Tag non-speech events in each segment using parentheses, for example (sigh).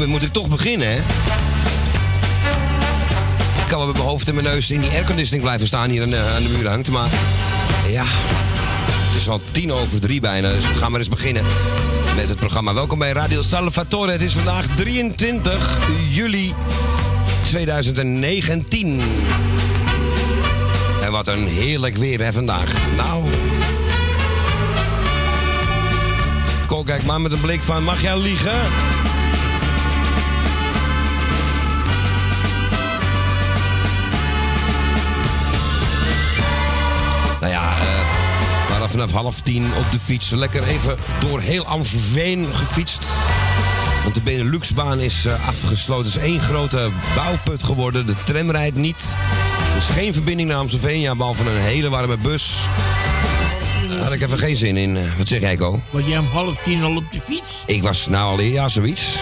Gegeven moet ik toch beginnen, hè? Ik kan wel met mijn hoofd en mijn neus in die airconditioning blijven staan hier aan, de- aan de muur hangt. Maar ja, het is al tien over drie bijna. Dus we gaan maar eens beginnen met het programma. Welkom bij Radio Salvatore. Het is vandaag 23 juli 2019. En wat een heerlijk weer vandaag. Nou. Kijk maar met een blik van, mag jij liegen? Vanaf half tien op de fiets. Lekker even door heel Amstelveen gefietst. Want de Beneluxbaan is eh, afgesloten. Het is één grote bouwput geworden. De tram rijdt niet. Er is geen verbinding naar Amstelveen. Ja, behalve een hele warme bus. Daar had ik even geen zin in. Wat zeg jij, Ko? Was jij om half tien al op de fiets? Ik was nou al ja, zoiets.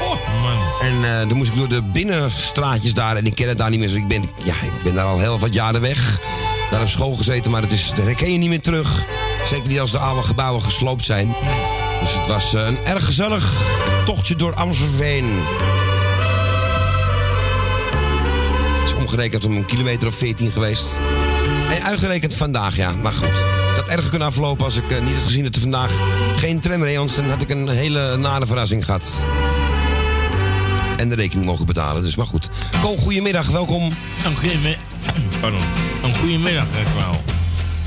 Oh, man. En eh, dan moest ik door de binnenstraatjes daar. En ik ken het daar niet meer. Dus ik ben, ja, ik ben daar al heel wat jaren weg. Daar op school gezeten, maar het is, daar herken je niet meer terug. Zeker niet als de oude gebouwen gesloopt zijn. Dus het was eh, een erg gezellig tochtje door Amstelveen. Het is omgerekend om een kilometer of 14 geweest. En uitgerekend vandaag, ja. Maar goed. Had erger kunnen aflopen als ik eh, niet had gezien dat er vandaag geen tram reed. Anders dan had ik een hele nare verrassing gehad. En de rekening mogen betalen, dus maar goed. Ko, goedemiddag, welkom. Goeiemiddag. Pardon. Een goedemiddag, wel.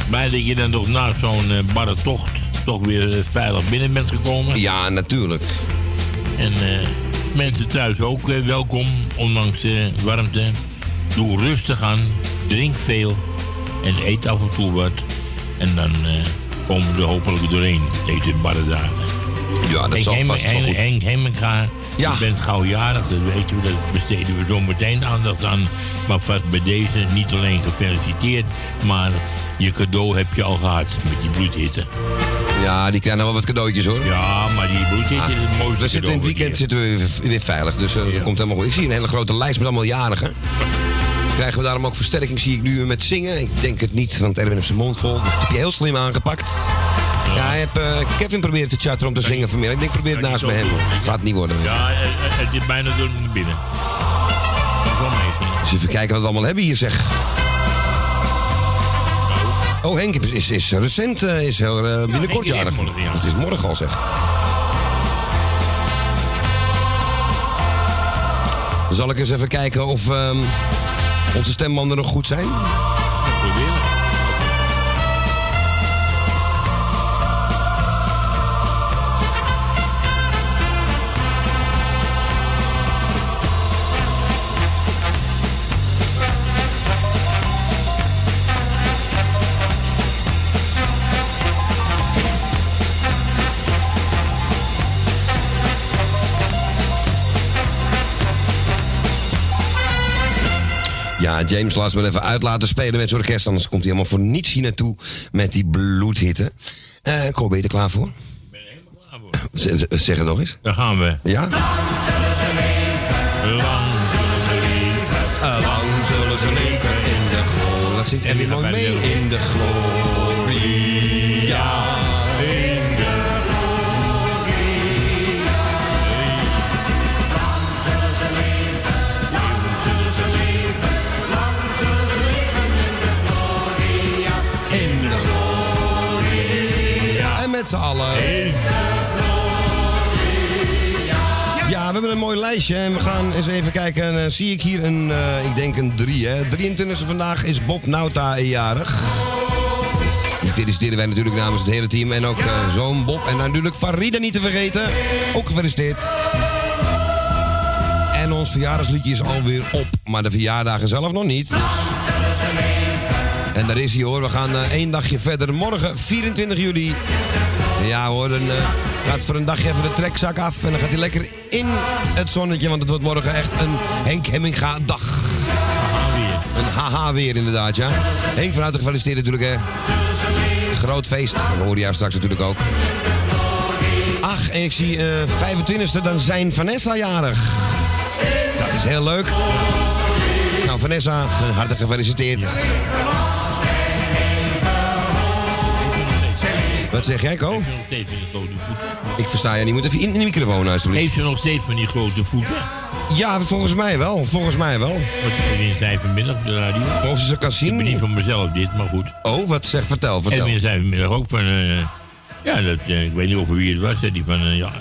Blij dat je dan toch na zo'n eh, barre tocht toch weer eh, veilig binnen bent gekomen. Ja, natuurlijk. En eh, mensen thuis ook welkom, ondanks de warmte. Doe rustig aan, drink veel en eet af en toe wat. En dan komen we er hopelijk doorheen, deze barre dagen. Ja, dat zal vast wel goed. Henk Hemminga, Ja. je bent gauw jarig, dat weten we, dat besteden we zo meteen aandacht aan. Maar vast bij deze niet alleen gefeliciteerd, maar je cadeau heb je al gehad met die bloedhitte. Ja, die krijgen wel wat cadeautjes hoor. Ja, maar die bloedhitte is het mooiste We zitten in het weekend zitten we weer, weer veilig, dus eh, dat komt helemaal goed. Ik zie een hele grote lijst met allemaal jarigen. Krijgen we daarom ook versterking, zie ik nu met zingen. Ik denk het niet, want Erwin heeft zijn mond vol. Dat heb je heel slim aangepakt. Ja, hij heeft, eh, Kevin probeert te chatten om te zingen vanmiddag. Ik denk, probeer het naast ook hem. Gaat niet worden. Ja, het, het- het is bijna door naar binnen. Dus even kijken wat we allemaal hebben hier, zeg. Oh, Henk is, is, is recent, eh, is heel eh, binnenkort jarig. ja. Het is morgen al, zeg. Zal ik eens even kijken of ehm, onze stembanden nog goed zijn? Ja, James laat me even uit laten spelen met zijn orkest. Anders komt hij helemaal voor niets hier naartoe met die bloedhitte. Eh Cor, ben je er klaar voor? Ik ben er helemaal klaar voor. Zeg het nog eens. Daar gaan we. Ja? Lang zullen ze leven. lang zullen ze leven in de glorie. Dat zingt Erwin mooi mee. In de glorie. Met allen. Ja, we hebben een mooi lijstje en we gaan eens even kijken. En, eh, zie ik hier een, eh, ik denk een drie, hè. 23e vandaag is Bob Nauta jarig. Die feliciteren wij natuurlijk namens het hele team. En ook eh, zoon Bob. En natuurlijk Farida niet te vergeten. Ook gefeliciteerd. En ons verjaardagsliedje is alweer op. Maar de verjaardagen zelf nog niet. En daar is hij hoor. We gaan één dagje verder. Morgen 24 juli. Ja hoor, dan eh, gaat voor een dagje even de trekzak af. En dan gaat hij lekker in het zonnetje. Want het wordt morgen echt een Henk Hemminga dag. Een haha weer inderdaad, ja. Henk van harte gefeliciteerd natuurlijk hè. Groot feest. Hoor je jou straks natuurlijk ook. Ach, en ik zie eh 25e, dan zijn Vanessa jarig. Dat is heel leuk. Nou, Vanessa, van harte gefeliciteerd. Wat zeg jij, Ko? Heeft ze nog steeds van die grote voeten? Ik versta je niet. Moet even in, de microfoon, alsjeblieft. Heeft ze nog steeds van die grote voeten? Ja, volgens mij wel. Volgens mij wel. Wat Edwin zei vanmiddag op de radio. Of ze kan Ik ben niet van mezelf dit, maar goed. Oh, wat zeg, vertel, vertel. Edwin zei vanmiddag ook van... eh, ja, dat, eh, ik weet niet over wie het was. Zei die van... eh, ja.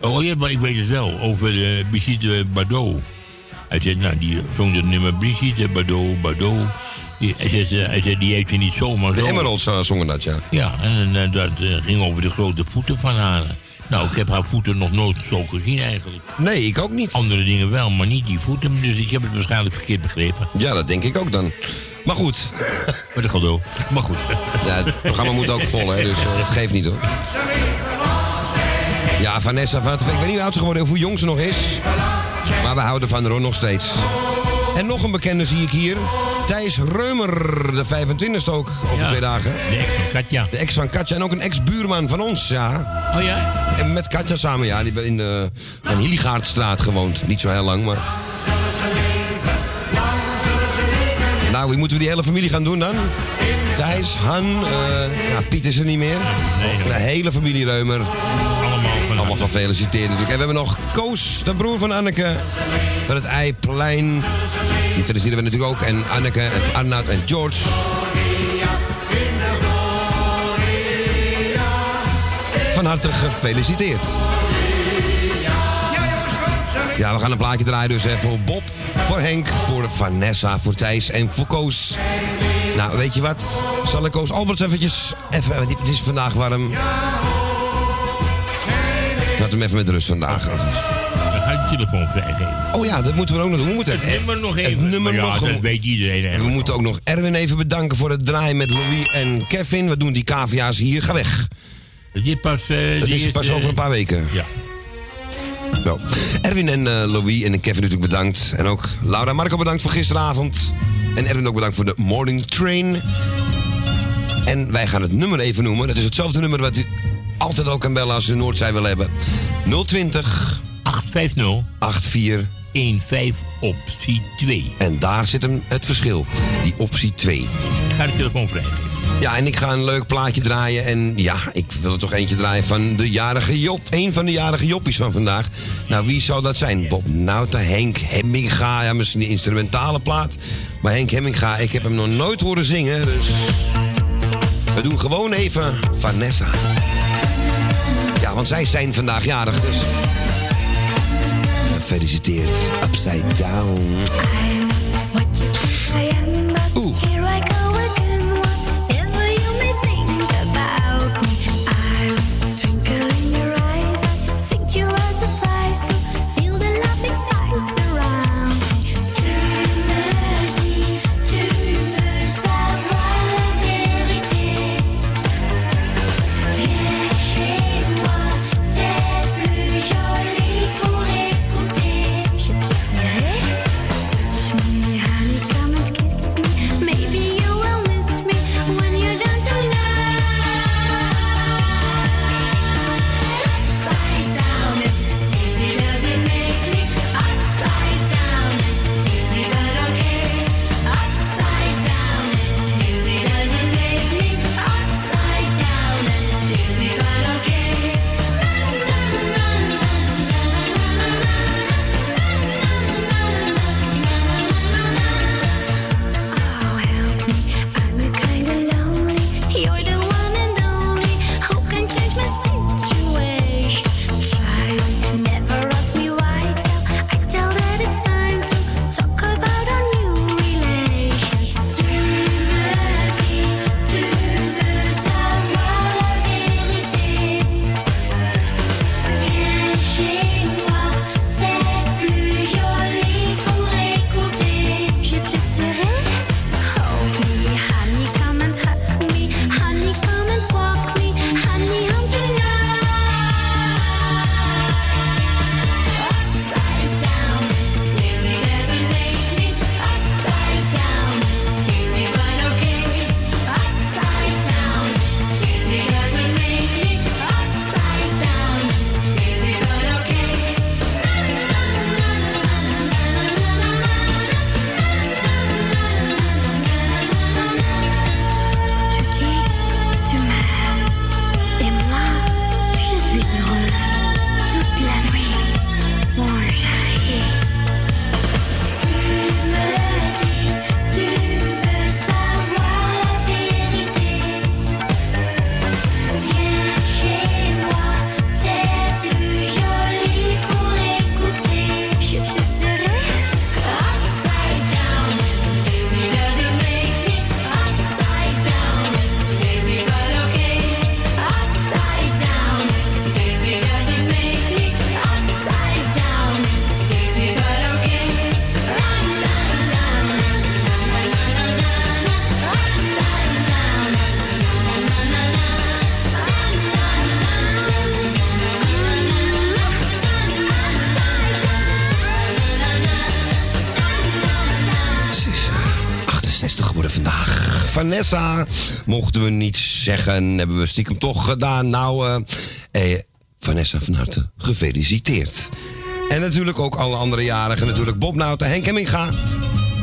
Oh ja, maar ik weet het wel. Over uh, Brigitte Bardot. Hij zei, nou, die zong het nummer Brigitte Bardot, Bardot. Hij, zei, eh, hij zei, die heeft je niet zomaar De zo. Emeralds uh, zongen dat, ja. Ja, en eh, dat eh, ging over de grote voeten van haar. Nou, ik heb haar voeten nog nooit zo gezien eigenlijk. Nee, ik ook niet. Andere dingen wel, maar niet die voeten. Dus ik heb het waarschijnlijk verkeerd begrepen. Ja, dat denk ik ook dan. Maar goed, dat gaat door. Maar goed. ja, het programma moet ook vol, hè, dus het geeft niet hoor. Ja, Vanessa van Ik weet niet hoe oud ze geworden is, hoe jong ze nog is. Maar we houden van hoor, nog steeds. En nog een bekende zie ik hier. Thijs Reumer, de 25e ook, over Ja, twee dagen. De ex van Katja. De ex van Katja en ook een ex-buurman van ons, ja. Oh ja? En met Katja samen, ja. Die hebben in de Van Hiligaardstraat gewoond. Niet zo heel lang, maar... Nou, wie moeten we die hele familie gaan doen dan? Thijs, Han, eh ja, Piet is er niet meer. Nee, De hele familie Reumer. Allemaal van Allemaal gefeliciteerd natuurlijk. En we hebben nog Koos, de broer van Anneke. Van het Eiplein. Die feliciteren we natuurlijk ook. En Anneke en Arnoud en George. Van harte gefeliciteerd. Ja, we gaan een plaatje draaien dus hè, voor Bob, voor Henk, voor Vanessa, voor Thijs en voor Koos. Nou, weet je wat? Zal ik Koos Alberts eventjes... Even, het is vandaag warm. Laat hem even met rust vandaag. Telefoon vrijgeven. Oh ja, dat moeten we ook nog doen. We moeten Het even, nummer nog het even. nummer ja, nog dat weet iedereen En we moeten ook nog Erwin even bedanken voor het draaien met Louis en Kevin. We doen die cavia's hier. Ga weg. Dit pas... eh, Het die is pas eerste- over een paar weken. Ja. Zo. Erwin en eh, Louis en Kevin natuurlijk bedankt. En ook Laura en Marco bedankt voor gisteravond. En Erwin ook bedankt voor de morning train. En wij gaan het nummer even noemen. Dat is hetzelfde nummer wat u altijd ook kan bellen als u de Noordzij wil hebben. 020 850 84. 15 optie 2. En daar zit hem het verschil. Die optie 2. Ik ga de telefoon vrijgeven. Ja, en ik ga een leuk plaatje draaien. En ja, ik wil er toch eentje draaien van de jarige Job. Eén van de jarige Joppies van vandaag. Nou, wie zou dat zijn? Bob Nauta, Henk Hemminga. Ja, misschien een instrumentale plaat. Maar Henk Hemminga, ik heb hem nog nooit horen zingen. Dus we doen gewoon even Vanessa. Ja, want zij zijn vandaag jarig, dus... Gefeliciteerd. Upside down. Vanessa. Mochten we niet zeggen, hebben we stiekem toch gedaan. Nou, eh, eh, Vanessa van harte gefeliciteerd. En natuurlijk ook alle andere jarigen. Natuurlijk Bob Nauta, Henk Hemminga.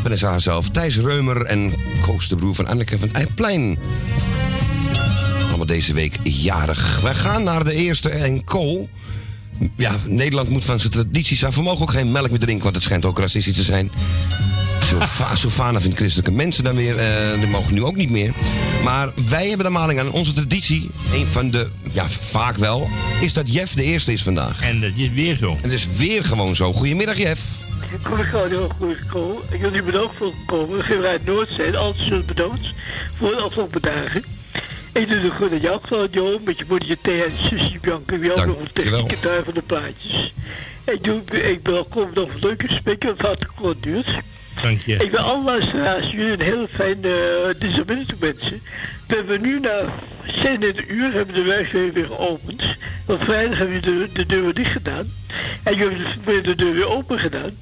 Vanessa haarzelf, Thijs Reumer en Koos de broer van Anneke van het Eiplein. Allemaal deze week jarig. Wij gaan naar de eerste en kool. Ja, Nederland moet van zijn tradities af. We mogen ook geen melk meer drinken, want het schijnt ook racistisch te zijn. Sofa- Sofana vindt christelijke mensen dan weer. eh die mogen nu ook niet meer. Maar wij hebben de maling aan onze traditie. Een van de, ja, vaak wel, is dat Jeff de eerste is vandaag. En dat is weer zo. En het is weer gewoon zo. Goedemiddag, Jeff. Goeie heel goed gekomen. Ik wil u bedankt voor gekomen. We gaan uit Noord zijn, altijd bedankt voor de afgelopen dagen. Ik doe de goede jak van Jo, met je moeder Thea en zusje Bianca. Wie ook nog een technieke daar van de plaatjes. Ik, doe, ik welkom nog een leuke spreken, wat kort duurt. Dank je. Ik wil alle luisteraars jullie een heel fijne uh, dinsdagmiddag toewensen. We hebben nu na 36 uur hebben de werkgever weer geopend. Want vrijdag hebben we de, de deur dicht gedaan. En jullie hebben de, de deur weer open gedaan.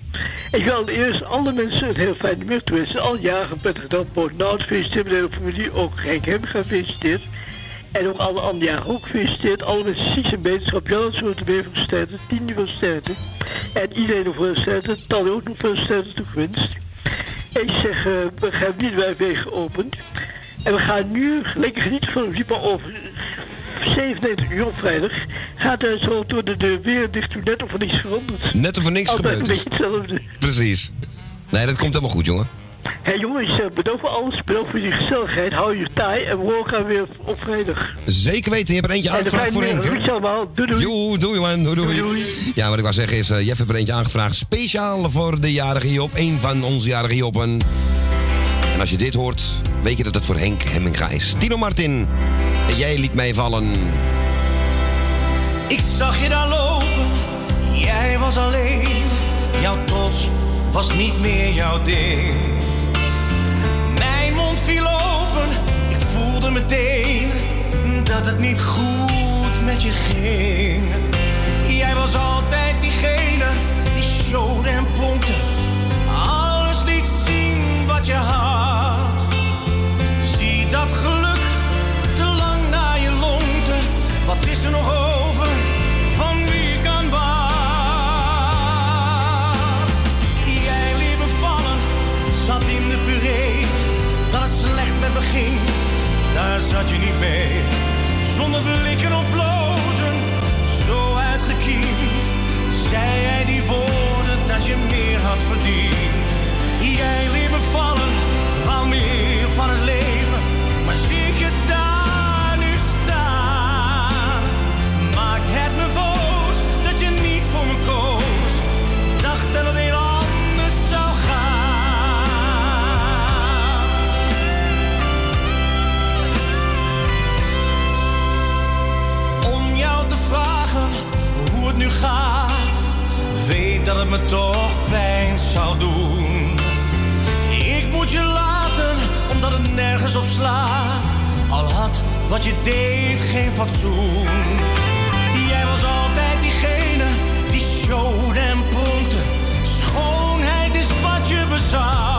Ik wil eerst alle mensen een heel fijne middag toewensen. Al jaren met gedaan. Poort nou gefeliciteerd. Met de hele familie. Ook Henk hem gefeliciteerd. En ook alle andere jaren ook gefeliciteerd. Alle mensen ziek en beterschap. Jan zo te weer van sterren. Tien van sterren. En iedereen nog veel sterren. Tal ook nog veel sterren toegewenst. Ik zeg, eh, we gaan niet bij weer geopend. En we gaan nu lekker genieten van over 97 uur op vrijdag. Gaat er zo door de deur weer dicht toe, net of er niets veranderd. Net of er niks Altijd gebeurd een is. beetje hetzelfde. Precies. Nee, dat komt helemaal goed, jongen. Hé jongens, eh, bedankt voor alles, bedankt voor die gezelligheid. Hou je taai en we elkaar weer op vrijdag. Zeker weten, je hebt er eentje aangevraagd voor Henk, allemaal. Doei doei. Joe, doei man, doei, doei. Doei, Ja, wat ik wou zeggen is, eh Jeff heeft er eentje aangevraagd. Speciaal voor de jarige Job. Een van onze jarige Jobben. En als je dit hoort, weet je dat het voor Henk Hemminga is. Tino Martin. En jij liet mij vallen. Ik zag je daar lopen, jij was alleen. Jouw trots was niet meer jouw ding. Viel open, ik voelde meteen dat het niet goed met je ging. Jij was altijd diegene die showde en pompte. Alles liet zien wat je had. immagini me dat het me toch pijn zou doen. Ik moet je laten, omdat het nergens op slaat. Al had wat je deed geen fatsoen. Jij was altijd diegene die showde en pronkte. Schoonheid is wat je bezat.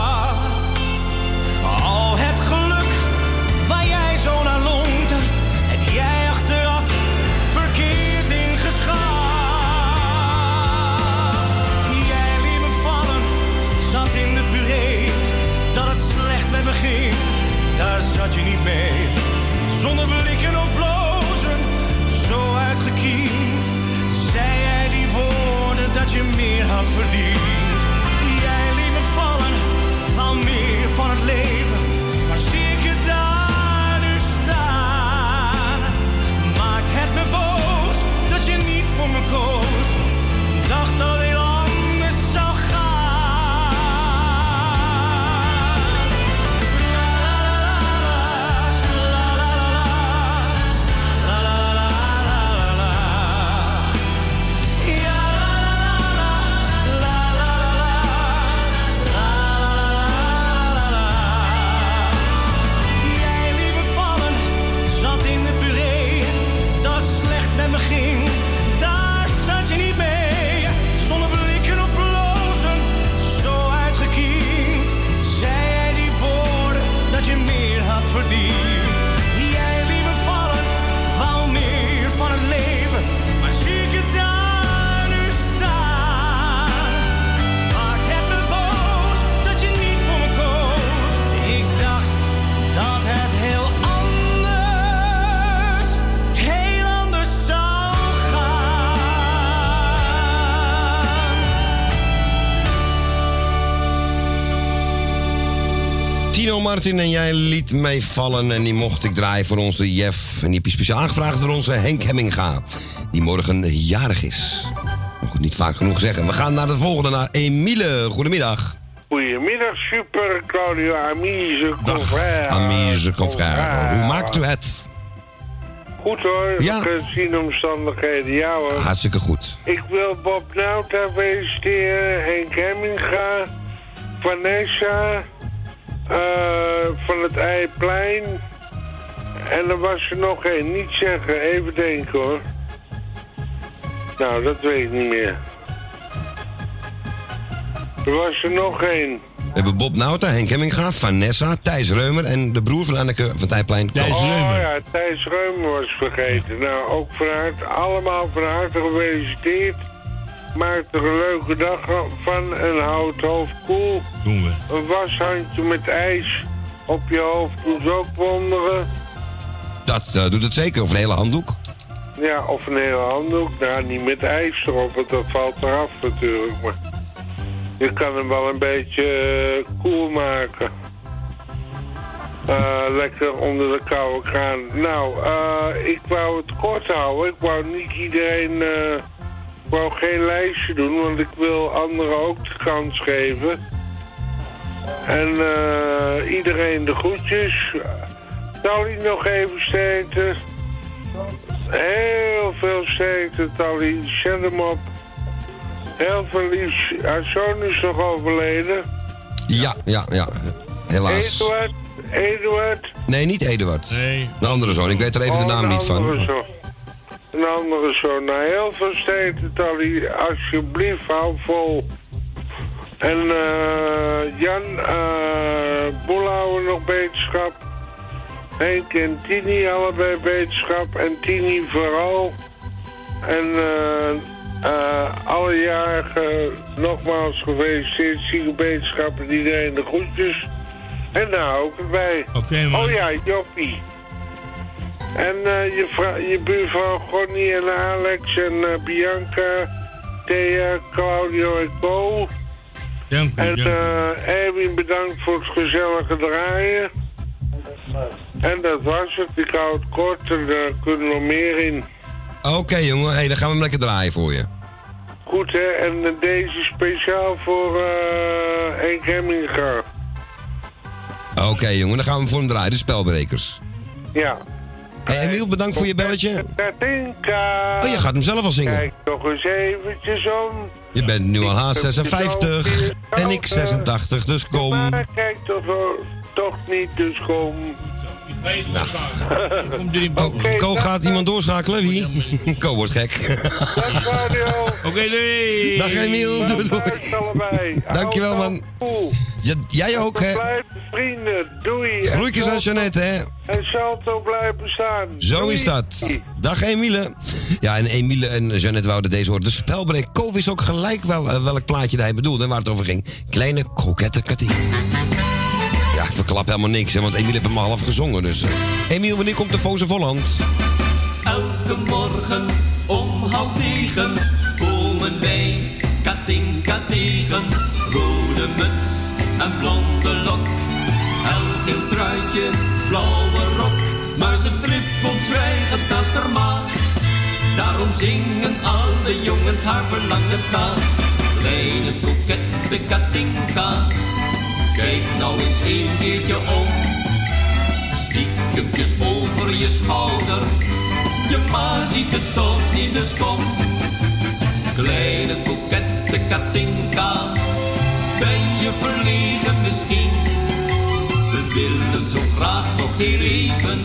immagini me. Martin en jij liet mij vallen en die mocht ik draaien voor onze Jeff. En die heb je speciaal aangevraagd door onze Henk Hemminga, die morgen jarig is. Mag ik niet vaak genoeg zeggen. We gaan naar de volgende, naar Emile. Goedemiddag. Goedemiddag, super Claudio Amise Confrère. Amise confrère. Hoe maakt u het? Goed hoor, Ja. gezien omstandigheden. Ja hoor. Hartstikke goed. Ik wil Bob Nauta feliciteren, Henk Hemminga, Vanessa, van het Eiplein. En er was er nog één, niet zeggen, even denken hoor. Nou, dat weet ik niet meer. Er was er nog één. We hebben Bob Nauta, Henk Hemminga, Vanessa, Thijs Reumer en de broer van Anneke van Tijplein. Thijs Koos. Oh Reumer. ja, Thijs Reumer was vergeten. Nou, ook van harte, allemaal van harte gefeliciteerd. Maak er een leuke dag van en houd het hoofd koel. Doen we. Een washandje met ijs op je hoofd doet ook wonderen. Dat eh, doet het zeker, of een hele handdoek. Ja, of een hele handdoek. Nou, niet met ijs erop, want dat valt eraf natuurlijk. Maar je kan hem wel een beetje eh, koel maken. Eh, lekker onder de koude kraan. Nou, ik wou het kort houden. Ik wou niet iedereen... ik wou geen lijstje doen, want ik wil anderen ook de kans geven. En eh, iedereen de groetjes. Zou die nog even steten? Heel veel sterkte, Tally. Zet hem op. Heel veel liefs. Haar zoon is nog overleden. Ja, ja, ja. Helaas. Eduard, Eduard. Nee, niet Eduard. Nee. Een andere zoon. Ik weet er even de Oh, naam niet van. andere zoon. Een andere zoon. Nou, heel veel Tally. Alsjeblieft, hou vol. En eh Jan, eh Boelhouwer nog beterschap. Henk en Tini allebei beterschap. En Tini vooral. En eh eh alle jarigen nogmaals gefeliciteerd. Zieke beterschap en iedereen de groetjes. En daar ook erbij. Oké, man. Oh ja, Joppie. En eh, je, je buurvrouw Gonnie en Alex en eh, Bianca, Thea, Claudio en Co. Dank u, En dank u. eh Erwin, bedankt voor het gezellige draaien. En dat was het. Ik hou het kort en daar kunnen we nog meer in. Oké, jongen. Hey, dan gaan we hem lekker draaien voor je. Goed hè, en deze speciaal voor eh Henk Hemminga. Oké, jongen. Dan gaan we hem voor hem draaien. De spelbrekers. Ja. Hey, Emiel, bedankt voor je belletje. Oh, je gaat hem zelf al zingen. Kijk toch eens eventjes om. Je bent nu al H56 en ik 86, dus kom. Maar kijk toch, toch niet, dus kom. Nou. Oh, Ko gaat iemand doorschakelen? Wie? Ko wordt gek. Dag Claudio. Oké, doei. Dag Emiel, doei doei. Dankjewel man. Ja, jij ook hè. Blijf vrienden. Doei. Groetjes aan Jeannette hè. En Salto blijven staan. Zo is dat. Dag Emile. Ja, en Emile en Jeannette wouden deze horen. De spelbreek. Ko wist ook gelijk wel eh, welk plaatje hij bedoelde en waar het over ging. Kleine kokette Katien. Ja, ik verklap helemaal niks, hè, want Emile heeft hem al half gezongen. Dus. eh. Emiel, wanneer komt de Voze Volland? Elke morgen om half negen komen wij Katinka tegen. Rode muts en blonde lok. Elk truitje, blauwe rok. Maar ze trippelt zwijgend naast haar maat. Daarom zingen alle jongens haar verlangen na. Kleine kokette Katinka. Kijk nou eens een keertje om. Stiekempjes over je schouder. Je ma ziet het toch niet, dus kom. Kleine kokette Katinka. Ben je verlegen misschien? We willen zo graag nog heel even.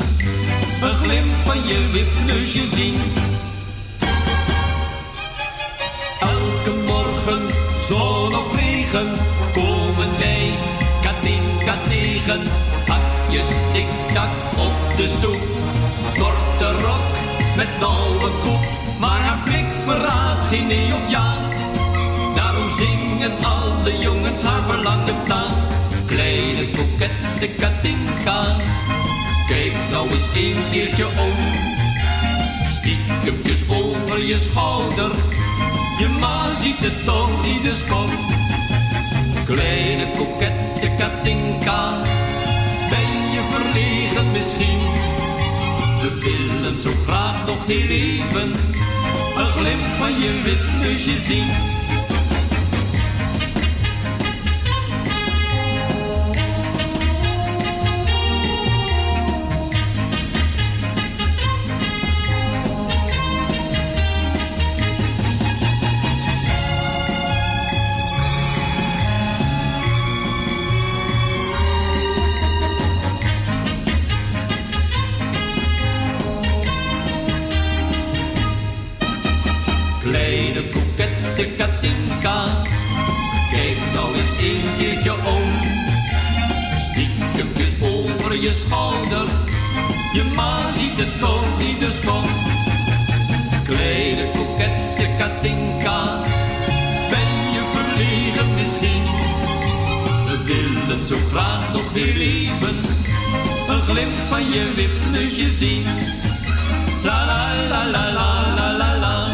Een glimp van je wipneusje zien. Elke morgen, zon of regen, Hakjes tik-tak op de stoep. Korte rok met nauwe koep, maar haar blik verraadt geen nee of ja. Daarom zingen alle jongens haar verlangen na. Kleine kokette Katinka, kijk nou eens een keertje om. Stiekempjes over je schouder, je ma ziet het toch niet, dus kom. Kleine kokette Katinka, Ben je verlegen misschien? We willen zo graag nog heel even een glimp van je wipneusje zien. Je ma ziet het toch niet, dus kom. Kleine kokette Katinka, ben je verlegen misschien? We willen zo graag nog heel even, een glimp van je wipneusje zien. La la la la la la la la.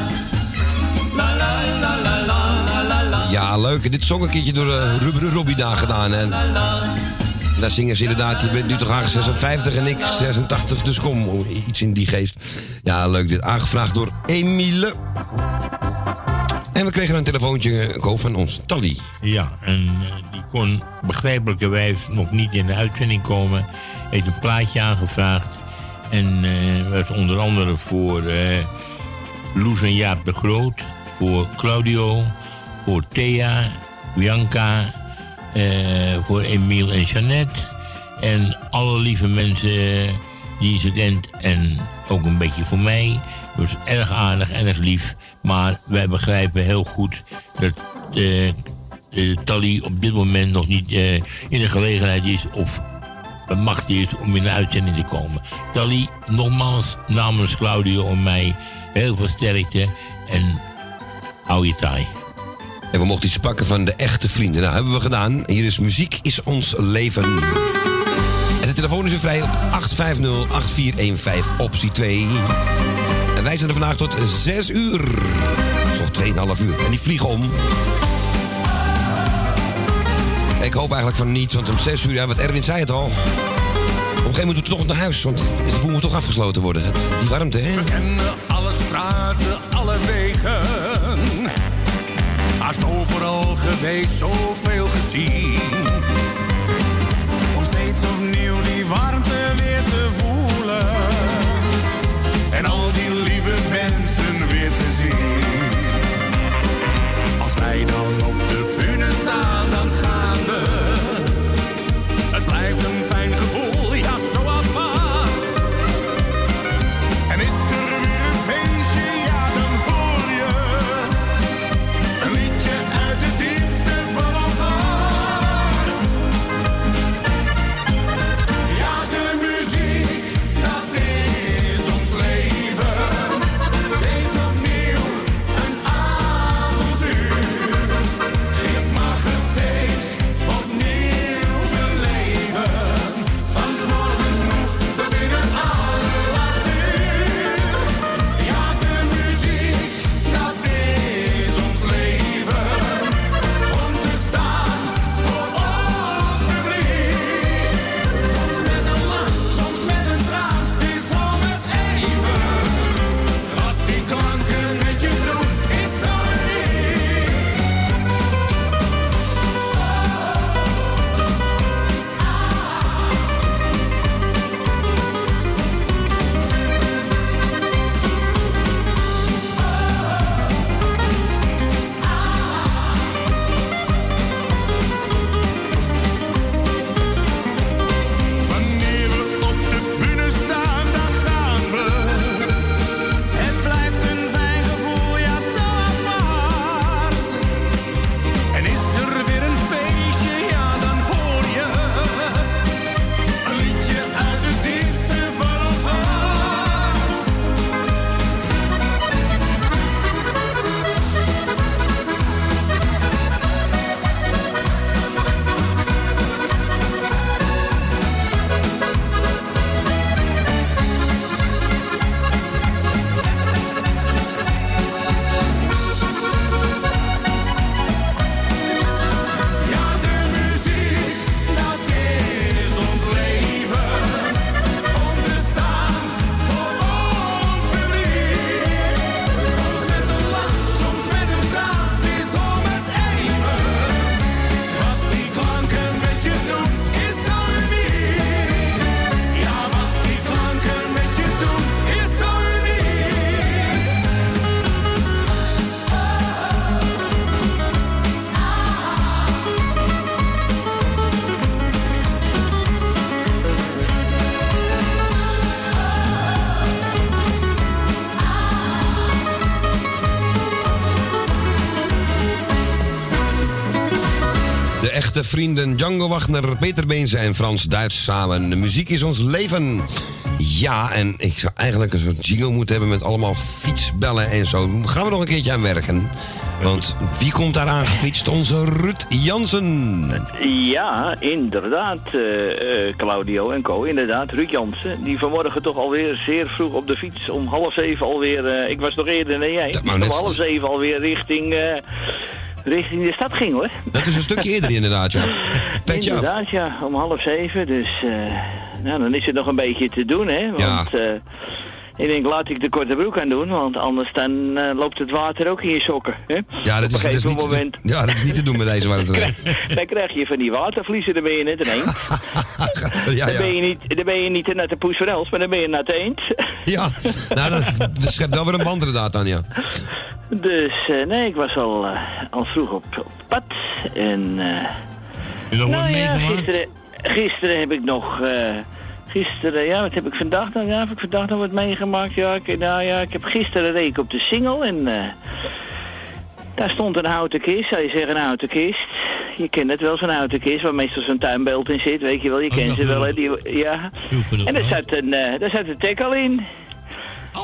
La la la la la la la la. Ja, leuk. Dit zong een keertje door uh, Rubberen Robbie daar gedaan. En daar zingen ze inderdaad, je bent nu toch aan 56 en ik 86, dus kom, iets in die geest. Ja, leuk. Dit aangevraagd door Emile. En we kregen een telefoontje eh, Ko, van ons, Tally. Ja, en eh, die kon begrijpelijkerwijs nog niet in de uitzending komen. Heeft een plaatje aangevraagd. En eh werd onder andere voor Loes en Jaap de Groot. Voor Claudio. Voor Thea. Bianca. Eh, voor Emiel en Jeannette. En alle lieve mensen die ze kent. En ook een beetje voor mij. Dus erg aardig, erg lief. Maar wij begrijpen heel goed dat eh, Tally op dit moment nog niet eh, in de gelegenheid is of machtig is om in de uitzending te komen. Tally, nogmaals namens Claudio en mij heel veel sterkte en hou je taai. En we mochten iets pakken van de echte vrienden. Nou, hebben we gedaan. Hier is Muziek is ons leven. En de telefoon is weer vrij op 850-8415, optie 2. En wij zijn er vandaag tot 6 uur. Dat is nog 2,5 uur. En die vliegen om. Ik hoop eigenlijk van niet, want om 6 uur, ja, wat Erwin zei het al. Op een gegeven moment moeten we toch naar huis, want de boel moet toch afgesloten worden. Die warmte, hè? We kennen alle straten, alle wegen. Haast overal geweest, zoveel gezien. Om steeds opnieuw die warmte weer te voelen. En al die lieve mensen weer te zien. Vrienden Django Wagner, Peter Beense en Frans Duits samen. De muziek is ons leven. Ja, en ik zou eigenlijk een soort jingle moeten hebben met allemaal fietsbellen en zo. Gaan we nog een keertje aan werken. Want wie komt daar aangefietst? Onze Ruud Jansen. Ja, inderdaad, eh, eh, Claudio en Co. Inderdaad, Ruud Jansen. Die vanmorgen toch alweer zeer vroeg op de fiets. Om half zeven alweer. eh, ik was nog eerder dan jij. om half zeven alweer richting, richting de stad ging hoor. Dat is een stukje eerder inderdaad, ja. (laughs) Petje af. Inderdaad, ja, om half zeven. Dus eh, nou, dan is het nog een beetje te doen, hè. Want eh, ik denk, laat ik de korte broek aan doen. Want anders dan eh, loopt het water ook in je sokken. Hè? Ja, dat is, dat is niet, te- moment ja, dat is niet te doen met deze warmte. (laughs) dan krijg je van die watervliezen, dan ben je net een eend. (laughs) Ja, Dan, ben ja. je niet, dan ben je niet een natte poes voor Els, maar dan ben je een natte eend. Ja, nou, dat, dat schept wel weer een band inderdaad aan, ja. Dus eh, nee, ik was al, eh, al vroeg op, op pad. En eh, nog nou wat ja, meegemaakt? gisteren, gisteren heb ik nog... gisteren, ja, wat heb ik vandaag dan? Ja, heb ik vandaag nog wat meegemaakt? Ja, ik, nou ja, ik heb gisteren reek ik op de single en... daar stond een houten kist, zou je zeggen een houten kist. Je kent het wel, zo'n houten kist waar meestal zo'n tuinbeeld in zit, weet je wel. Je Oh, kent dat ze wel, hè. ja. En wel. zat een, daar zat een tackle in.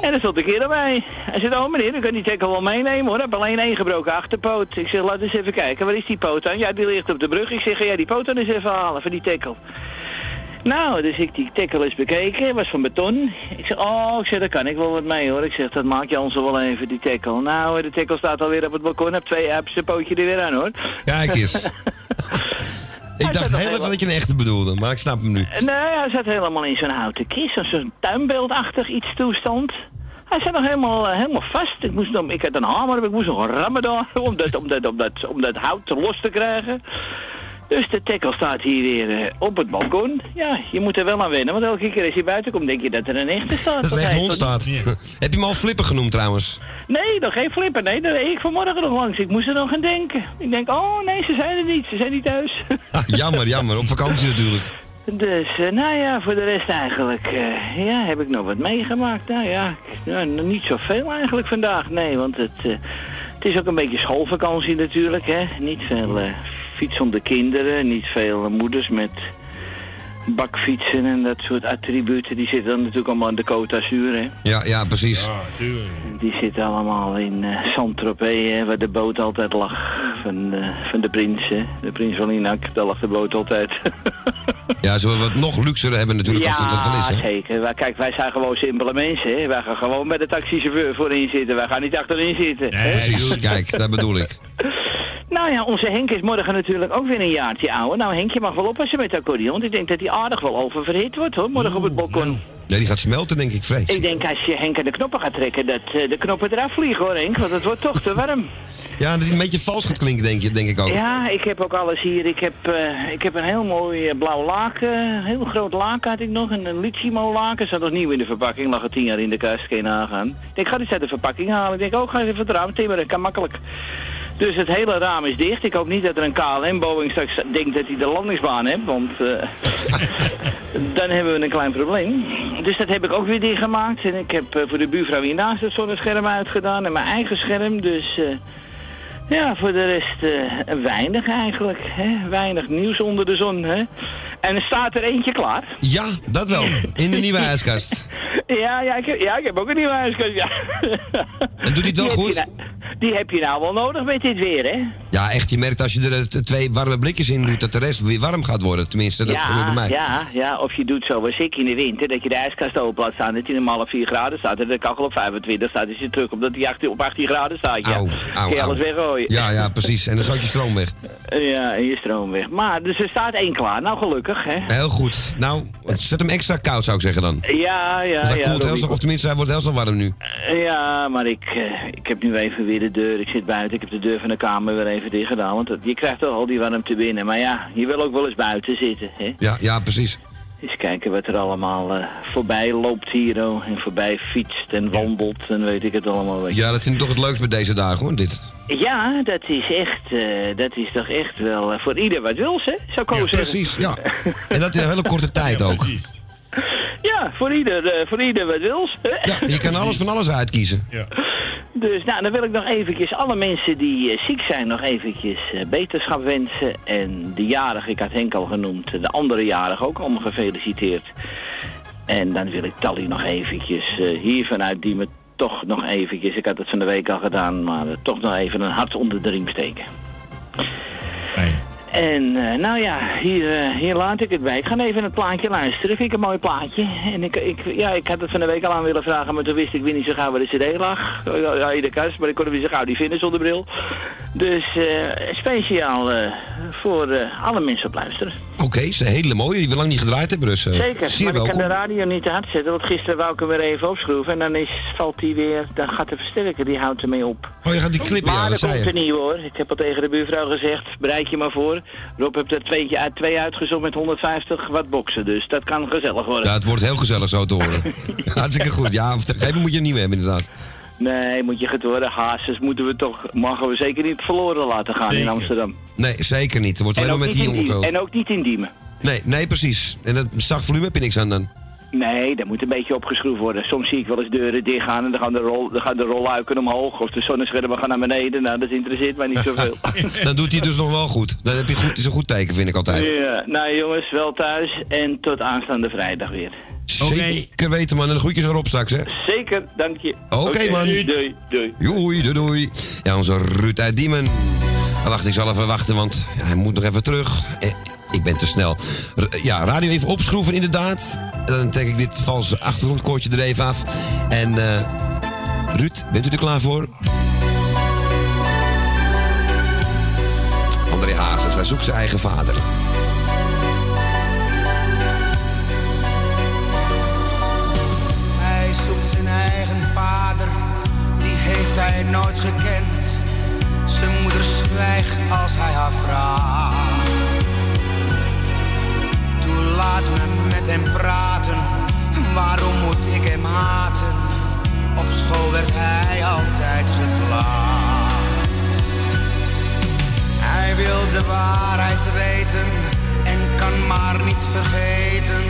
En er stond een keer erbij. Hij zei, oh meneer, u kan die tackle wel meenemen hoor. Ik heb alleen één gebroken achterpoot. Ik zeg, laat eens even kijken, waar is die poot aan? Ja, die ligt op de brug. Ik zeg, jij die poot dan eens even halen voor die tackle. Nou, dus ik die tackle eens bekeken, was van beton. Ik zeg, oh, ik zeg, daar kan ik wel wat mee hoor. Ik zeg, dat maak je ons wel even, die tackle. Nou, de tackle staat alweer op het balkon, heb twee apps, zijn pootje er weer aan hoor. Kijk eens. (laughs) Ik dacht heel even dat je een echte bedoelde, maar ik snap hem nu. Nee, hij zat helemaal in zo'n houten kist, zo'n- zo'n tuinbeeldachtig iets toestand. Hij zat nog helemaal, eh, helemaal vast. Ik, moest nog, ik had een hamer, ik moest nog rammen daar (laughs) om dat, om, dat, om, dat, om dat hout los te krijgen. Dus de tackle staat hier weer eh, op het balkon. Ja, je moet er wel aan wennen, want elke keer als je buiten komt denk je dat er een echte staat. Dat er Want echt hij hond staat. Heb je hem al flipper genoemd trouwens? Nee, nog geen flipper. Nee, daar reed ik vanmorgen nog langs. Ik moest er nog aan denken. Ik denk, oh nee, ze zijn er niet. Ze zijn niet thuis. (laughs) Ah, jammer, jammer. Op vakantie natuurlijk. Dus, eh, nou ja, voor de rest eigenlijk, eh, ja, heb ik nog wat meegemaakt. Nou ja, ik- nou, niet zoveel eigenlijk vandaag, nee, want het, eh, het is ook een beetje schoolvakantie natuurlijk, hè. Niet veel eh, fietsende kinderen, niet veel moeders met bakfietsen en dat soort attributen. Die zitten dan natuurlijk allemaal aan de Côte d'Azur, hè. Ja, ja, precies. Die zitten allemaal in eh Saint-Tropez, hè, waar de boot altijd lag. Van, eh, van de prins, hè. De prins van Linak, daar lag de boot altijd. (laughs) Ja, zullen we wat nog luxer hebben natuurlijk als het ervan is, hè? zeker. Wij, kijk, wij zijn gewoon simpele mensen. Hè. Wij gaan gewoon bij de taxichauffeur voorin zitten. Wij gaan niet achterin zitten. hè. Precies, kijk, dat bedoel ik. (laughs) Nou ja, onze Henk is morgen natuurlijk ook weer een jaartje ouder. Nou, Henkje mag wel oppassen met de accordeon. Want ik denk dat hij aardig wel oververhit wordt, hoor. Morgen op het balkon. Nee, die gaat smelten, denk ik, vrees. Ik denk als je Henk aan de knoppen gaat trekken, dat eh, de knoppen eraf vliegen, hoor, Henk. Want het wordt toch te warm. (laughs) Ja, dat hij een beetje vals gaat klinken, denk, je, denk ik ook. Ja, ik heb ook alles hier. Ik heb, eh, ik heb een heel mooi eh, blauw laken. Een heel groot laken had ik nog. En een Litchimo laken. Zat nog nieuw in de verpakking. Lag er tien jaar in de kast. Je nagaan. Ik denk, ga eens uit de verpakking halen. Ik denk, oh, ga eens even het raam timmeren. Kan makkelijk. Dus het hele raam is dicht. Ik hoop niet dat er een KLM-Boeing straks denkt dat hij de landingsbaan heeft. Want eh, (laughs) dan hebben we een klein probleem. Dus dat heb ik ook weer dichtgemaakt. En ik heb eh, voor de buurvrouw hiernaast het zonnescherm uitgedaan. En mijn eigen scherm. Dus... ja, voor de rest eh, weinig eigenlijk. Hè? Weinig nieuws onder de zon. Hè? En er staat er eentje klaar. Ja, dat wel. In de (laughs) nieuwe ijskast. Ja, ja, ik heb, ja, ik heb ook een nieuwe huiskast. Ja. (laughs) En doet hij het wel Die goed? nou- die heb je nou wel nodig met dit weer, hè? Ja, echt, je merkt als je er twee warme blikjes in doet, dat de rest weer warm gaat worden. Tenminste, dat gebeurt bij mij. Ja, ja, of je doet zoals ik in de winter, dat je de ijskast open laat staan, dat hij normaal op 4 graden staat en de kachel op 25 staat, is je terug omdat hij 18 op 18 graden staat. Ja. Auw, auw, alles. Ja, ja, precies. En dan zat je stroom weg. (laughs) Ja, en je stroom weg. Maar, dus er staat één klaar. Nou, gelukkig, hè? Heel goed. Nou, zet hem extra koud, zou ik zeggen dan. Ja, ja, hij ja. koelt heel snel, of tenminste, hij wordt heel snel warm nu. Ja, maar ik, eh, ik heb nu even weer de deur. Ik zit buiten. Ik heb de deur van de kamer weer even dicht gedaan. Want je krijgt toch al die warmte binnen. Maar ja, je wil ook wel eens buiten zitten. Hè? Ja, ja, precies. Eens kijken wat er allemaal eh, voorbij loopt hier. oh, En voorbij fietst en wandelt. En weet ik het allemaal. Ja, dat vind ik toch het leukst bij deze dagen, hoor, dit. Ja, dat is echt, eh, dat is toch echt wel eh, voor ieder wat wils, hè? Zou ik zeggen. Precies, ja. (laughs) En dat in een hele korte tijd ook. Ja, voor ieder, eh, voor ieder wat wils. hè? Ja, je kan alles (laughs) van alles uitkiezen. Dus nou, dan wil ik nog eventjes alle mensen die ziek zijn nog eventjes beterschap wensen. En de jarige, ik had Henk al genoemd, de andere jarige ook allemaal gefeliciteerd. En dan wil ik Tally nog eventjes eh, hier vanuit die me toch nog eventjes, ik had het van de week al gedaan, maar toch nog even een hart onder de riem steken. En eh, nou ja, hier, eh, hier laat ik het bij. Ik ga even het plaatje luisteren. Vind ik een mooi plaatje. En ik, ik, ja, ik had het van de week al aan willen vragen, maar toen wist ik weer niet zo gauw waar de cd lag. Ja, ja, in de kast, maar ik kon hem weer zo gauw niet vinden zonder bril. Dus eh, speciaal voor alle mensen op luisteren. Oké, is een hele mooie die we lang niet gedraaid hebben. Dus, Zeker, Zeer maar ik kan de radio niet te hard zetten, want gisteren wou ik hem weer even opschroeven. En dan is, valt hij weer, dan gaat de versterker, die houdt ermee op. Oh, je gaat die ja, maar dat er zei komt een nieuwe hoor. Ik heb al tegen de buurvrouw gezegd, bereid je maar voor. Rob heeft er uit, twee uitgezocht met 150 watt boksen, dus dat kan gezellig worden. Ja, het wordt heel gezellig zo te horen. (laughs) Hartstikke goed. Ja, gegeven moet je niet meer hebben, inderdaad. Nee, moet je het horen, hazes moeten we toch, mogen we zeker niet verloren laten gaan in Amsterdam. Nee, zeker niet. Er wordt En alleen maar met die jongen en ook niet in Diemen. Nee, nee, precies. En dat zacht volume heb je niks aan dan. Nee, dat moet een beetje opgeschroefd worden. Soms zie ik wel eens deuren dichtgaan en dan gaan de, rol, dan gaan de rolluiken omhoog. Of de zonneschermen gaan naar beneden. Nou, dat interesseert mij niet zoveel. (laughs) dan doet hij dus nog wel goed. Dat heb je goed, is een goed teken, vind ik altijd. ja, nou jongens, wel thuis en tot aanstaande vrijdag weer. Zeker weten, man. En de groetjes erop straks, hè. Zeker, dank je. Oké, man. Doei, doei, doei. Doei, doei, doei. Ja, onze Ruud uit Diemen. Wacht, ik zal even wachten, want hij moet nog even terug. Eh, ik ben te snel. R- ja, radio even opschroeven, inderdaad. Dan trek ik dit valse achtergrondkoortje er even af. En eh Ruud, bent u er klaar voor? André Hazes, hij zoekt zijn eigen vader. Hij zoekt zijn eigen vader, die heeft hij nooit gekend. Zwijgt als hij haar vraagt. Toen laat me met hem praten, waarom moet ik hem haten? Op school werd hij altijd geklaagd. Hij wil de waarheid weten en kan maar niet vergeten.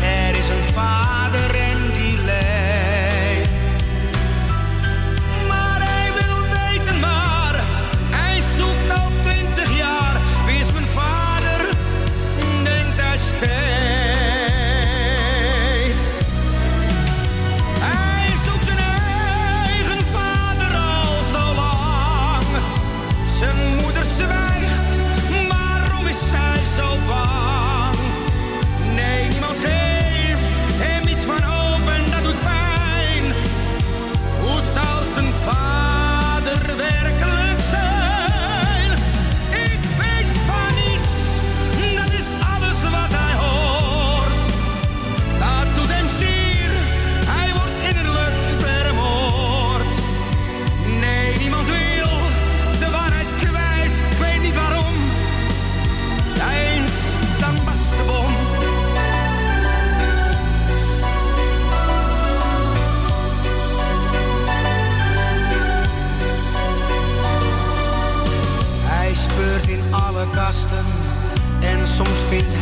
Er is een vader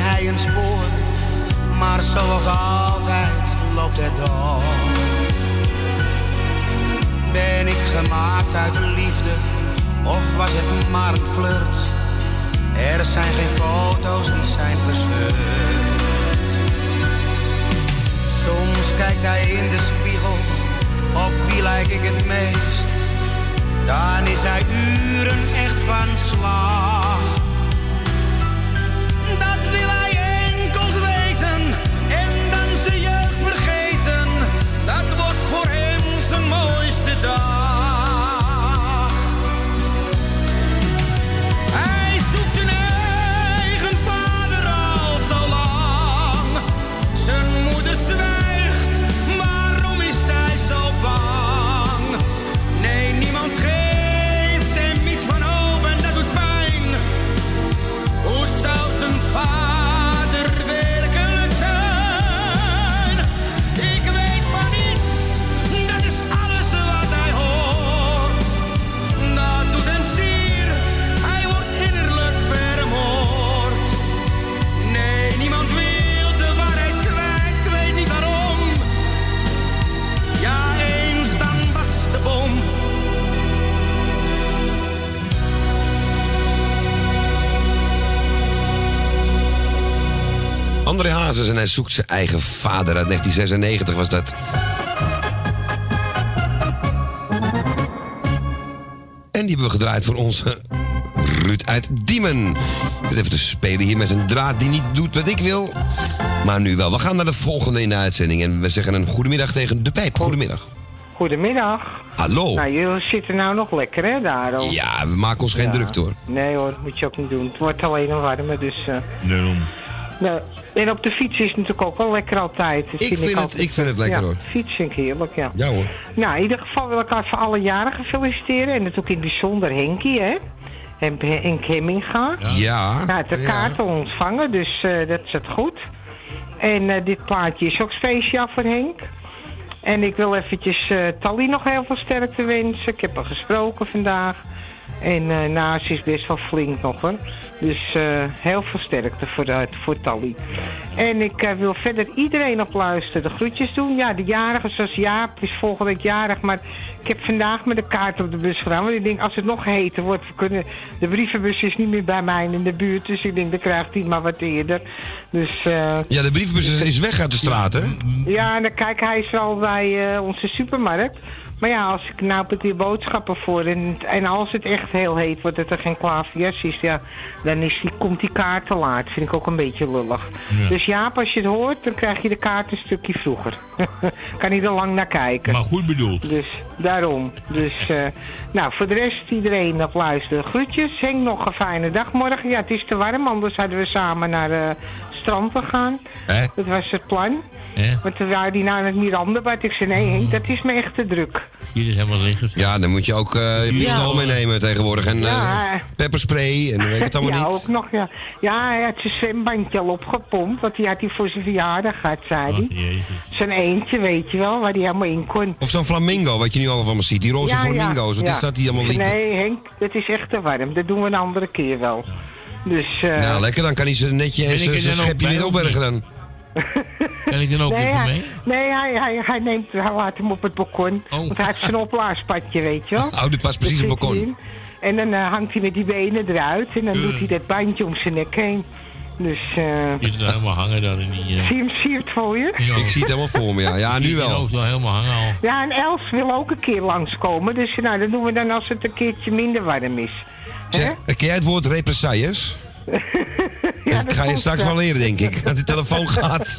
hij een spoor. Maar zoals altijd loopt het door. Ben ik gemaakt uit liefde of was het maar een flirt? Er zijn geen foto's die zijn verscheurd. Soms kijkt hij in de spiegel, op wie lijk ik het meest? Dan is hij uren echt van slag. Hazes en hij zoekt zijn eigen vader. Uit 1996 was dat. En die hebben we gedraaid voor onze Ruud uit Diemen. Zit even te spelen hier met een draad die niet doet wat ik wil. Maar nu wel. We gaan naar de volgende in de uitzending. En we zeggen een goedemiddag tegen de pijp. Goedemiddag. Goedemiddag. Hallo. Nou, jullie zitten nou nog lekker, hè, daar al. Ja, we maken ons geen Ja. druk hoor. Nee hoor, moet je ook niet doen. Het wordt alleen een warme, dus... eh, Daarom. Nou, en op de fiets is het natuurlijk ook wel lekker altijd. Dat Ik vind het- altijd- ik vind het lekker, ja, hoor. fiets vind ik heerlijk, ja. Ja hoor. Nou, in ieder geval wil ik even alle jarigen feliciteren. En natuurlijk in het bijzonder Henkie, hè. En Henk Hemminga. Ja. Nou, de Ja. kaart al ontvangen, dus eh, dat zit goed. En eh, dit plaatje is ook speciaal voor Henk. En ik wil eventjes eh Tally nog heel veel sterkte wensen. Ik heb haar gesproken vandaag. En eh ze is best wel flink nog hoor. Dus eh, heel veel sterkte voor, uh, voor Tally. En ik wil verder iedereen op luisteren de groetjes doen. Ja, de jarigen zoals Jaap is volgende week jarig. Maar ik heb vandaag met de kaart op de bus gedaan. Want ik denk, als het nog heter wordt, we kunnen... De brievenbus is niet meer bij mij in de buurt. Dus ik denk, dan krijgt hij maar wat eerder. Dus... Ja, de brievenbus is- weg uit de straat, hè? ja, en dan kijk, hij is wel bij onze supermarkt. Maar ja, als ik nou die boodschappen voor en, en als het echt heel heet wordt, dat er geen klaverjas is, ja, dan is die, komt die kaart te laat. Vind ik ook een beetje lullig. Ja. Dus Jaap, als je het hoort, dan krijg je de kaart een stukje vroeger. (laughs) kan niet er lang naar kijken. Maar goed bedoeld. Dus daarom. Dus, eh, nou, voor de rest iedereen nog luisteren. Groetjes. Henk, nog een fijne dag morgen. Ja, het is te warm, anders hadden we samen naar eh, het strand gegaan. Hè? Dat was het plan. Want toen waren die naar het Mirandabad. Ik zei, nee Henk, dat is me echt te druk. Hier is helemaal liggen. Ja, dan moet je ook eh je pistool meenemen tegenwoordig. En Ja. eh, pepperspray en weet ik het allemaal ja, niet. ook nog, ja. Ja, hij had zijn zwembandje al opgepompt. Want die had hij voor zijn verjaardag gehad, zei Oh, hij. Zijn eentje, weet je wel, waar hij helemaal in kon. Of zo'n flamingo, wat je nu allemaal ziet. Die roze Ja, ja, flamingo's, wat ja. is dat die allemaal niet? Nee, Henk, dat is echt te warm. Dat doen we een andere keer wel. Dus, eh Nou, lekker, dan kan hij ze netje en zijn dan schepje niet opbergen dan. (laughs) Kan ik dan ook nee, even hij, mee? nee hij, hij, hij, neemt, hij laat hem op het balkon. Oh. Want hij heeft zijn opblaaspadje, weet je wel. (laughs) Oh, die past precies Daar op het balkon. in. En dan eh, hangt hij met die benen eruit. En dan Ja. doet hij dat bandje om zijn nek heen. Dus, eh Je er helemaal hangen dan in die... eh, zie, je hem, zie je het voor je? je Ik zie het helemaal voor me, ja. Ja, nu wel. hoofd wel helemaal hangen al. Ja, en Els wil ook een keer langskomen. Dus nou, dat doen we dan als het een keertje minder warm is. Zeg, ken jij het woord represailles? Ja, dat ga je straks wel. wel leren, denk ik. Dat de telefoon (laughs) gaat.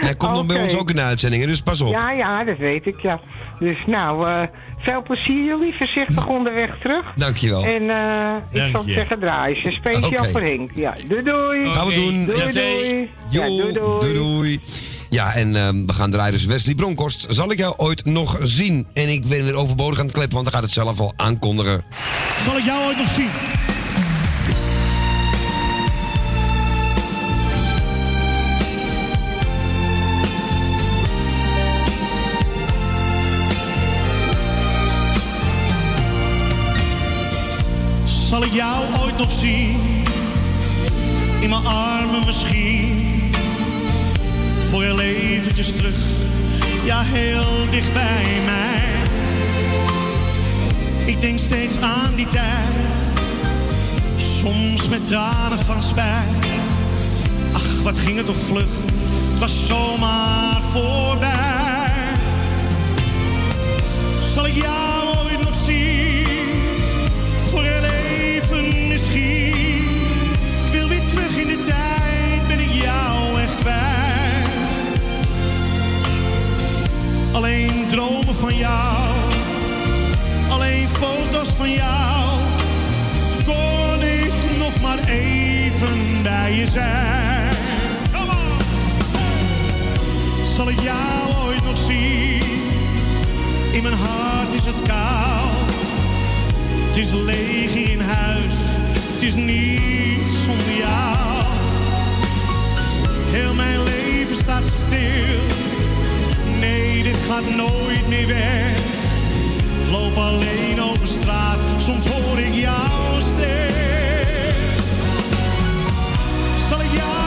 Hij komt nog bij ons ook in de uitzendingen, dus pas op. Ja, ja, dat weet ik, ja. Dus nou, eh, veel plezier jullie. Voorzichtig onderweg terug. Dankjewel. En eh ik Dank zal je. zeggen draaien. Ze Speciaal Oké. voor Henk. Ja, doei doei. Gaan we doen. Doei Ja, doei. Jo, Ja, doei doei. doei doei. Ja, en ehm, we gaan draaien dus Wesley Bronkhorst. Zal ik jou ooit nog zien? En ik ben weer overbodig aan het kleppen, want dan gaat het zelf al aankondigen. Zal ik jou ooit nog zien? Zal ik jou ooit nog zien? In mijn armen misschien. Voor heel eventjes terug. Ja, heel dicht bij mij. Ik denk steeds aan die tijd. Soms met tranen van spijt. Ach, wat ging het toch vlug. Het was zomaar voorbij. Zal ik jou dromen van jou. Alleen foto's van jou. Kon ik nog maar even bij je zijn. Come on. Zal ik jou ooit nog zien? In mijn hart is het koud. Het is leeg in huis. Het is niets zonder jou. Heel mijn leven staat stil. Nee, dit gaat nooit meer weg. Loop alleen over straat, soms hoor ik jouw stem. Zal ik jou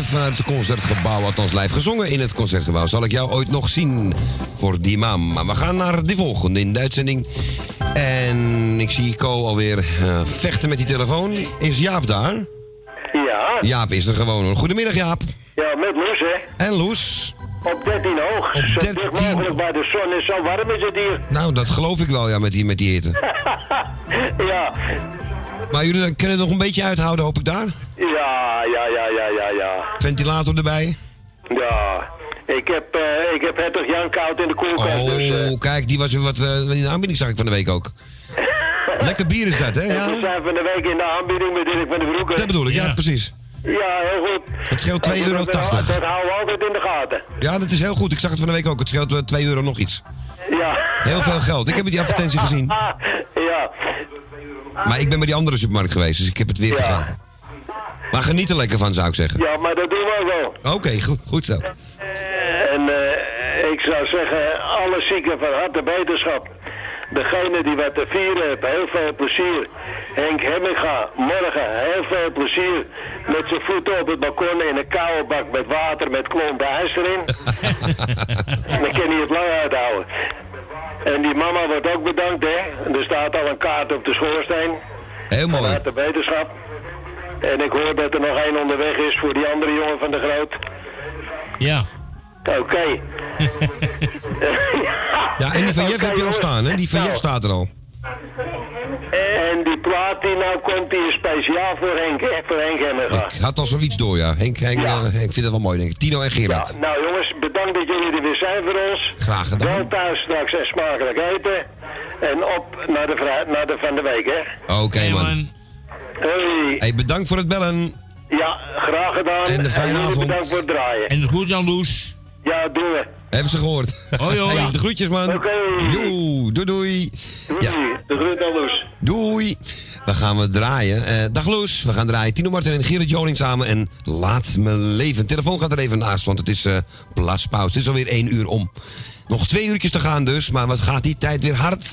live vanuit het concertgebouw, althans live gezongen in het concertgebouw. Zal ik jou ooit nog zien voor die maam? Maar we gaan naar de volgende in de uitzending. En ik zie Co alweer eh, vechten met die telefoon. Is Jaap daar? Ja, Jaap is er gewoon hoor. Goedemiddag Jaap. ja, met Loes, hè. En Loes? Op 13 hoog. Zo dicht mogelijk bij de zon en zo warm is het hier. Nou, dat geloof ik wel ja, met die, met die hitte. (laughs) ja, Maar jullie kunnen het nog een beetje uithouden, hoop ik daar? Ja, ja, ja, ja, ja, ja. Ventilator erbij? Ja, ik heb, eh, ik heb hertog Jan koud in de koelkast. dus, eh, Oh, kijk, die was weer wat... eh, in de aanbieding zag ik van de week ook. (laughs) Lekker bier is dat, hè? Ja? we zijn van de week in de aanbieding met Dirk van de Broeken. Dat bedoel ik, ja, precies. Ja, heel goed. Het scheelt 2,80 En euro. Dat, dat houden we altijd in de gaten. Ja, dat is heel goed. Ik zag het van de week ook. Het scheelt eh, 2 euro nog iets. Ja. Heel veel geld. Ik heb die advertentie gezien. (laughs) ja. Maar ik ben bij die andere supermarkt geweest, dus ik heb het weer vergeten. Maar geniet er lekker van, zou ik zeggen. Ja, maar dat doen we ook wel. Oké, goed, goed zo. En eh, ik zou zeggen, alle zieken van harte beterschap. Degene die wat te vieren heeft, heel veel plezier. Henk Hemminga, morgen heel veel plezier. Met zijn voeten op het balkon in een koude bak met water met klompen ijs erin. (laughs) Dan kan hij het lang uithouden. En die mama wordt ook bedankt, hè. Er staat al een kaart op de schoorsteen. Heel mooi. Van harte beterschap. En ik hoor dat er nog één onderweg is voor die andere jongen van de Groot. Ja. Oké. (laughs) Ja, en die van Jeff heb je al staan, hè? Die van Nou, Jeff staat er al. En die plaat die nou komt, die is speciaal voor Henk, voor Henk Hemminga. Ik had al zoiets door, ja. Henk, Henk, eh, ik vind het wel mooi, denk ik. Tino en Gerard. Nou jongens, bedankt dat jullie er weer zijn voor ons. Graag gedaan. Wel thuis straks en smakelijk eten. En op naar de, naar de van de week, hè. Oké, man. Hey. Hey, bedankt voor het bellen. Ja, graag gedaan. En een fijne avond. bedankt voor het draaien. En goed dan, Loes. Ja, doen we. Hebben ze gehoord. Hoi, hoi. Hey, de groetjes, man. Oké. Doei, doei, doei. Ja. De groet aan Loes. Doei. Dan gaan we draaien. Eh, dag Loes, we gaan draaien. Tino Martin en Gerrit Joling samen. En laat me leven. Telefoon gaat er even naast, want het is eh plaaspauze. Het is alweer één uur om. Nog twee uurtjes te gaan dus, maar wat gaat die tijd weer hard.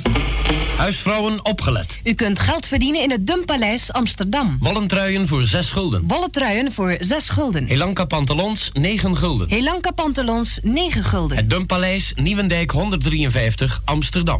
Huisvrouwen opgelet. U kunt geld verdienen in het Dumpaleis Amsterdam. Wollentruien voor 6 gulden. Wollen truien voor 6 gulden. Helanka pantalons 9 gulden. Helanka pantalons 9 gulden. Het Dumpaleis Nieuwendijk 153 Amsterdam.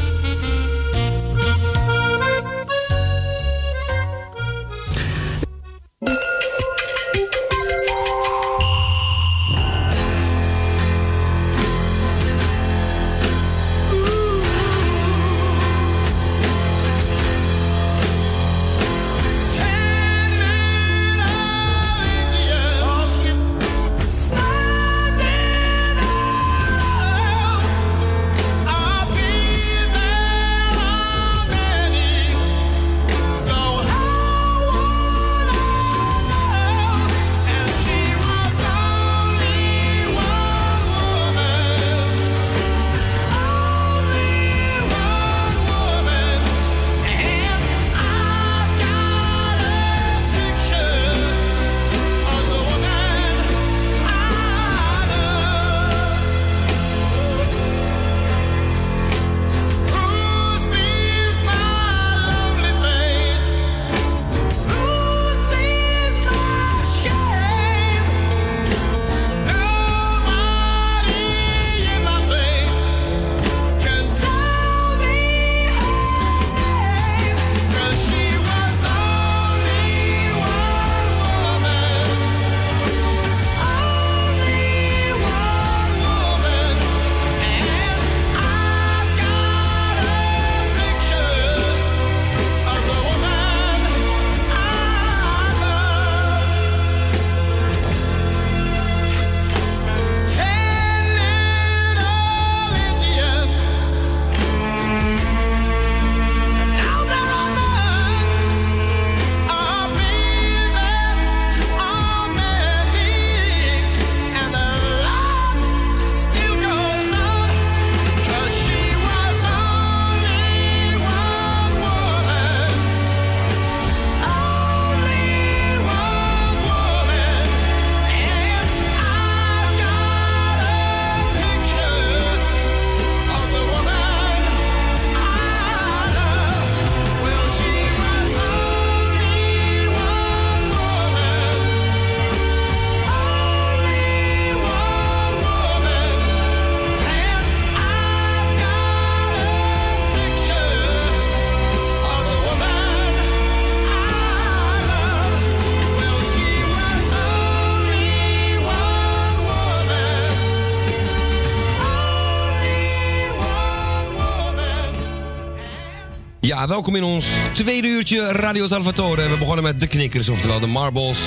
Ja, welkom in ons tweede uurtje Radio Salvatore. We begonnen met de knikkers, oftewel de Marbles.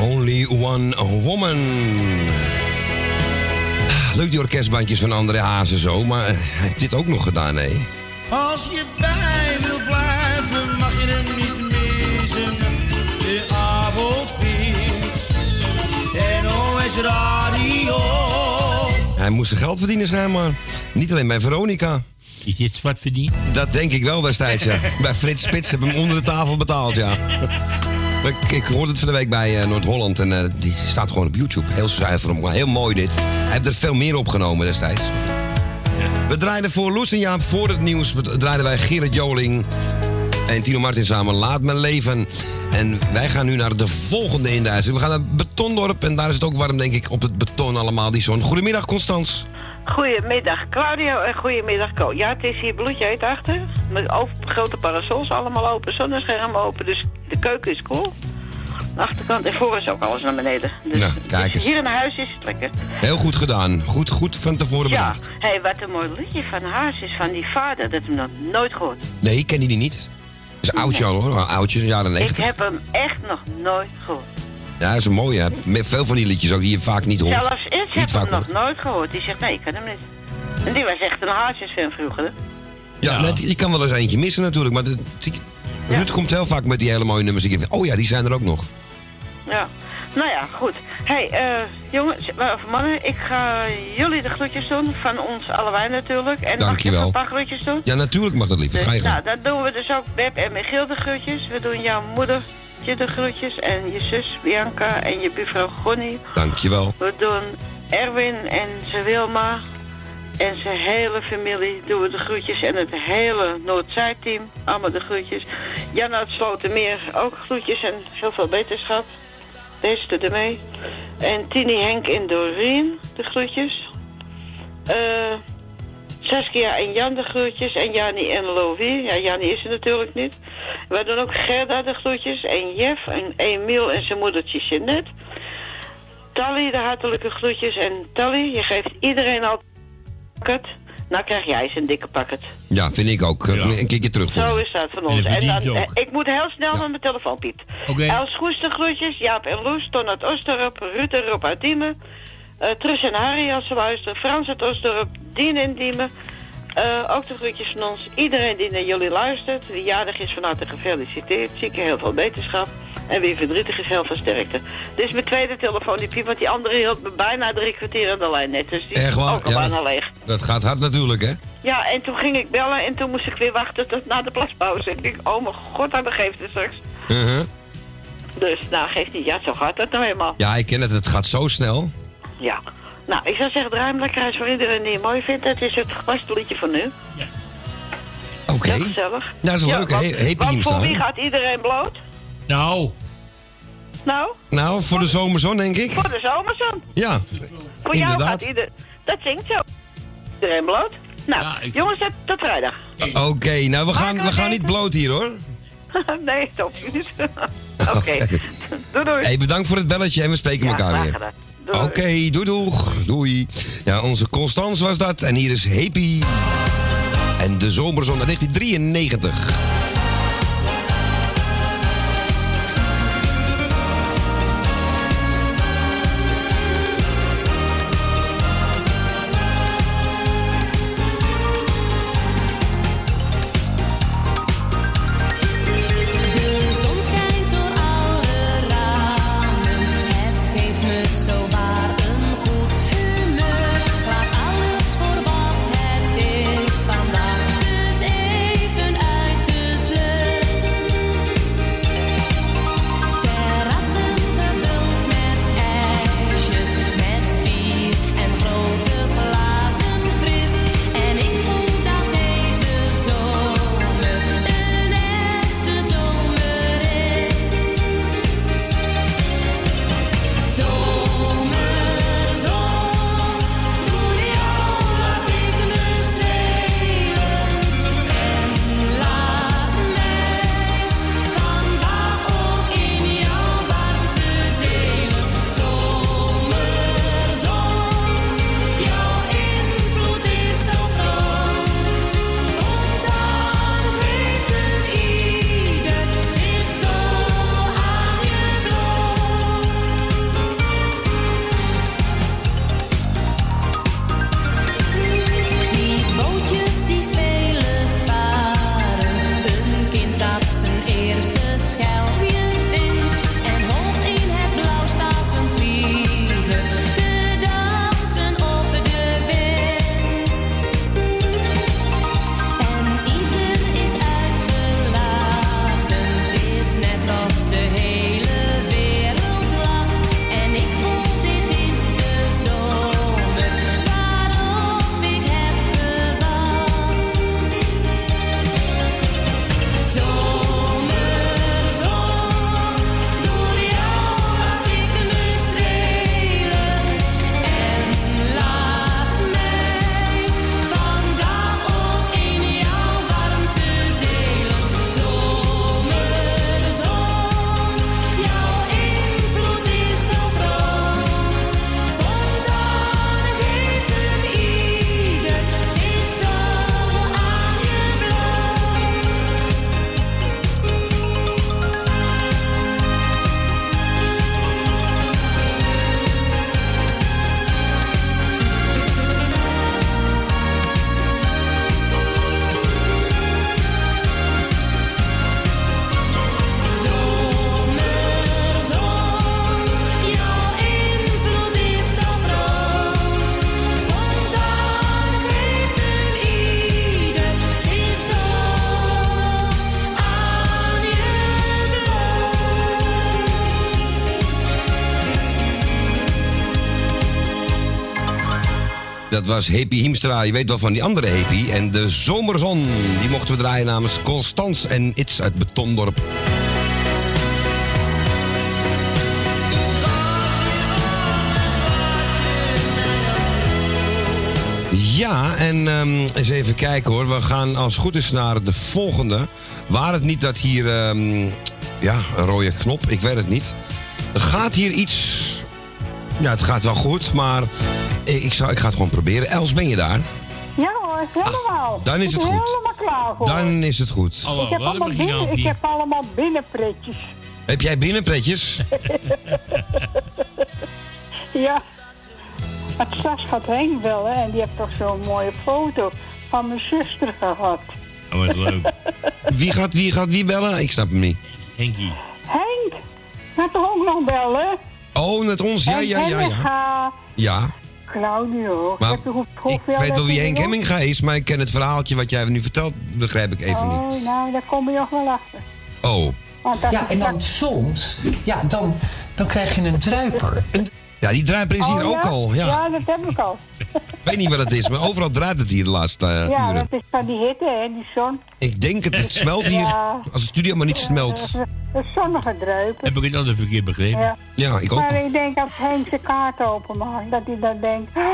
Only One Woman. Ah, Leuk die orkestbandjes van André Hazen zo, maar eh, hij heeft dit ook nog gedaan, hè? Als je bij wil blijven, mag je hem niet missen. De avondspits. NOS Radio. Hij moest zijn geld verdienen, schijnbaar. Niet alleen bij Veronica. Is dit zwart verdiend? Dat denk ik wel destijds, ja. (laughs) bij Frits Spits hebben we hem onder de tafel betaald, ja. Ik, ik hoorde het van de week bij eh, Noord-Holland en eh, die staat gewoon op YouTube. Heel zuiver, maar heel mooi dit. Hij heeft er veel meer opgenomen destijds. We draaiden voor Loes en Jaap voor het nieuws. draaiden wij Gerrit Joling en Tino Martin samen Laat Me Leven. En wij gaan nu naar de volgende in de uitzending. We gaan naar Betondorp en daar is het ook warm, denk ik, op het beton allemaal, die zon. Goedemiddag, Constans. Goedemiddag Claudio en goedemiddag Co. Ja, het is hier bloedje achter. Met open, grote parasols, allemaal open, zonneschermen open. Dus de keuken is cool. De achterkant en voor is ook alles naar beneden. Dus Nou, kijk eens. Hier in huis is het lekker. Heel goed gedaan. Goed, goed van tevoren Ja, bedacht. hé, hey, wat een mooi liedje van Haas is van die vader. Dat heb ik nog nooit gehoord. Nee, ik ken die niet. Dat is een oudje al hoor, een oudje, jaren Ik 90. heb hem echt nog nooit gehoord. Ja, dat is een mooie. hè. Met veel van die liedjes ook die je vaak niet hoort. Zelfs ik Niet heb vaak hem nog hoort. nooit gehoord. Die zegt, nee, ik ken hem niet. En die was echt een Haasjes-fan vroeger? Ja, net, je kan wel eens eentje missen natuurlijk, maar Ruud komt heel vaak met die hele mooie nummers. Ik denk, oh ja, die zijn er ook nog. Ja, nou ja, goed. hey, eh, jongens, eh, of mannen, ik ga jullie de groetjes doen. Van ons allebei natuurlijk. En mag ik Dankjewel. nog een paar groetjes doen? Ja, natuurlijk mag dat lief. Wat Dus, ga je nou, gaan? dan doen we dus ook Beb en Michiel de groetjes. We doen jouw moedertje de groetjes. En je zus Bianca en je buurvrouw Gonnie. Dankjewel. We doen Erwin en zijn Wilma. En zijn hele familie doen we de groetjes. En het hele Noord-Zuid-team. Allemaal de groetjes. Jan uit Slotermeer ook groetjes en heel veel beterschap. Beste ermee. En Tini, Henk en Doreen de groetjes. Eh Saskia en Jan de groetjes. En Jannie en Louis. Ja, Jannie is er natuurlijk niet. We doen ook Gerda de groetjes. En Jeff en Emiel en zijn moedertje Jeanette. Tally de hartelijke groetjes. En Tally, je geeft iedereen al een pakket. Nou krijg jij eens een dikke pakket. Ja, vind ik ook. Een keertje terug voor Zo je. is dat van ons. En dan, eh, ook. ik moet heel snel met mijn telefoon, Piet. Oké. Els Goes de groetjes, Jaap en Loes, Ton uit Oosterop, Ruud en Rob uit Diemen. Eh Trus en Harry als ze luisteren, Frans uit Oosterop, Dien en Diemen. Eh, ook de groetjes van ons. Iedereen die naar jullie luistert, wie jarig is van harte gefeliciteerd. Zieke heel veel beterschap. En wie verdrietig is heel veel sterkte. Dit is mijn tweede telefoon, die Piet, want die andere hield me bijna drie kwartier aan de lijn net. Dus die Echt is waar? ook al Ja, bijna dat, leeg. dat gaat hard natuurlijk, hè? Ja, en toen ging ik bellen en toen moest ik weer wachten tot na de plaspauze. Ik denk, oh mijn god, dat geeft het straks. Uh-huh. Dus, nou, geeft niet. Ja, zo gaat dat nou helemaal. Ja, ik ken het. Het gaat zo snel. Ja. Nou, ik zou zeggen, draai hem lekker uit voor iedereen die het mooi vindt. Het is het gepaste liedje van nu. Oké. Heel gezellig. Ja, dat is een Ja, leuke. want- He- voor wie gaat iedereen bloot? Nou. Nou, Nou, voor de zomerzon, denk ik. voor de zomerzon. Ja, Voor jou inderdaad. gaat ieder... Dat zingt zo. Iedereen bloot. Nou, jongens, tot, tot vrijdag. Oké, nou, we gaan, we gaan niet bloot hier, hoor. (laughs) nee, niet. (laughs) Oké. Doei, doei. Hey, bedankt voor het belletje en we spreken Ja, elkaar weer. gedaan. Oké, doei doeg. Doei. Ja, onze Constans was dat. En hier is Happy. En de zomerzon uit 1993. Was Happy Hiemstra. Je weet wel van die andere Happy. En de Zomerzon, die mochten we draaien namens Constans en Iets uit Betondorp. Ja, en ehm, eens even kijken hoor. We gaan als het goed is naar de volgende. Waar het niet dat hier... ehm, ja, een rode knop, ik weet het niet. Gaat hier iets... Ja, het gaat wel goed, maar ik, ik, zou, ik ga het gewoon proberen. Els, ben je daar? Ja hoor, helemaal. dan is Ik het ben goed. helemaal klaar voor. Dan is het goed. ik, heb allemaal binnen, ik heb allemaal binnenpretjes. Heb jij binnenpretjes? (laughs) Ja. Het straks gaat Henk bellen en die heeft toch zo'n mooie foto van mijn zuster gehad. Oh, wat leuk. (laughs) Wie gaat wie, gaat wie bellen? Ik snap hem niet. Henkie. Henk, gaat toch ook nog bellen? Oh, net ons? Ja, En ja, ja. ja. Ja, Claudio. Maar ik weet wel wie Henk Hemminga is, maar ik ken het verhaaltje wat jij nu vertelt, begrijp ik even niet. Oh, nou, daar kom je nog wel achter. Oh. Ja, en dan soms, ja, dan, dan krijg je een druiper. Een Ja, die druiper is hier Oh, ook al. Ja. Ja, dat heb ik al. Ik weet niet wat het is, maar overal draait het hier de laatste eh, ja, uren. dat is van die hitte, hè, die zon. Ik denk het, het smelt hier. Ja. Als de studio maar niet smelt. Een zonnige druiper. Heb ik het altijd verkeerd begrepen? Ja. Ja, ik ook. Maar ik denk als Henk zijn kaart openmaakt, dat hij dan denkt... "Ah,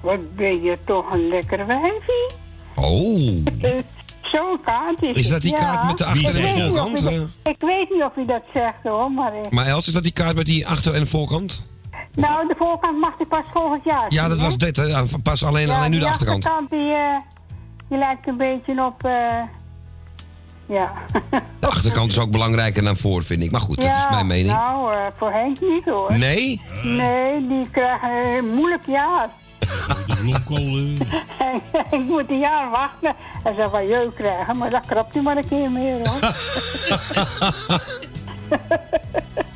Wat ben je toch een lekker wijfie. Oh. (laughs) Zo'n kaart is Is dat het, die kaart ja. met de achter- en Ik voorkant, hij dat- Ik weet niet of hij dat zegt hoor, maar... ik- Maar Els, is dat die kaart met die achter- en voorkant? Nou, de voorkant mag hij pas volgend jaar Ja, zien, dat hè? was dit, hè? Pas alleen, Ja, alleen nu de die achterkant. die, eh, die lijkt een beetje op... eh, ja. De achterkant is ook belangrijker dan voor, vind ik. Maar goed, dat is mijn mening. nou, eh, voor Henk niet hoor. Nee? Nee, die krijgen een moeilijk jaar. De (laughs) ik moet een jaar wachten en ze van jeuk krijgen, maar dat krapt hij maar een keer meer hoor. (laughs) (laughs)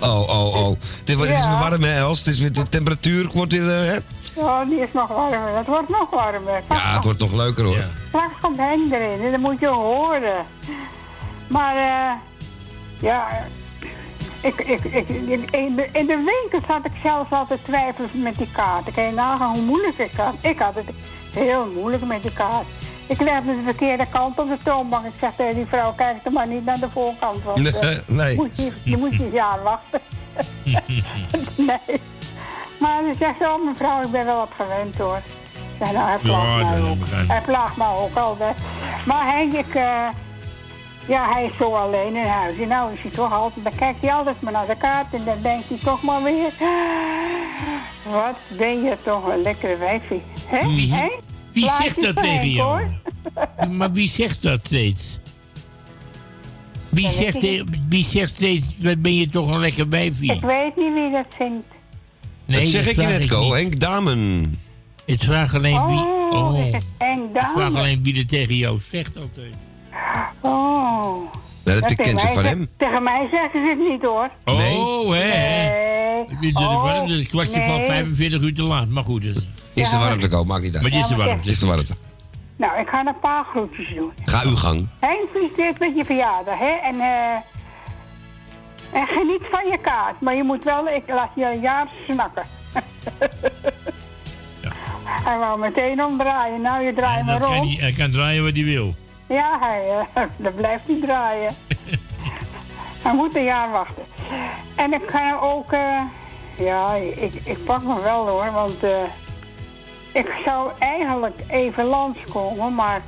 Oh, oh, oh. Het wordt- het is Ja. weer warm, hè, Els? Het is weer, de temperatuur wordt weer, eh, hè? Oh, die is nog warmer. Het wordt nog warmer. Ja, het wordt nog leuker, hoor. Straks komt Henk erin en dat moet je horen. Maar eh, ja, ik, ik, in, de, in de winkels had ik zelfs altijd twijfels met die kaart. Ik kan je nagaan hoe moeilijk ik had. Ik had het heel moeilijk met die kaart. Ik legde de verkeerde kant op de toonbank. Ik zeg tegen die vrouw, kijk er maar niet naar de voorkant. Want, Nee, eh, (laughs) nee. Je, je moet je jaar wachten. (laughs) nee. Maar dan zegt ze, oh mevrouw, ik ben wel wat gewend hoor. Zeg, nou, hij plaagt Ja, mij ook. Hij plaagt mij ook al. hè. Maar Henk, ik, eh, ja, hij is zo alleen in huis. En nou is hij toch altijd, dan kijkt hij altijd maar naar de kaart en dan denkt hij toch maar weer, wat ben je toch een lekkere wijfie. Hè? Hè? Wie zegt dat tegen Henk, jou? hoor. Maar wie zegt dat steeds? Wie, Ja, dat zegt, wie zegt steeds, wat ben je toch een lekker wijfie? Ik weet niet wie dat vindt. Nee, dat zeg ik je vraag net, Ko. Henk Damen. Ik vraag alleen wie... Oh, Oh, is het Henk ik vraag alleen wie er tegen jou zegt altijd. Oh. Dat kent ze tegen van mij hem. Tegen mij zeggen ze het niet hoor. Oh, hè? Nee. Het is Oh, warmte, het kwartje van nee. 45 uur te laat, maar goed. het- Is de warmte, Ko. Maakt niet uit. Maar dit is de Ja, maar warmte. Is de warmte. Nou, ik ga een paar groetjes doen. Ga uw gang. Henk, feliciteert met je verjaardag, hè? En, eh en geniet van je kaart. Maar je moet wel, ik laat je een jaar snakken. (laughs) Hij wou meteen omdraaien. Nou, je draait Dat maar om. hij, hij kan draaien wat hij wil. Ja, hij, eh, (laughs) dan blijft hij draaien. (laughs) hij moet een jaar wachten. En ik ga ook... eh, ja, ik, ik pak me wel hoor, want... eh, ik zou eigenlijk even langskomen, maar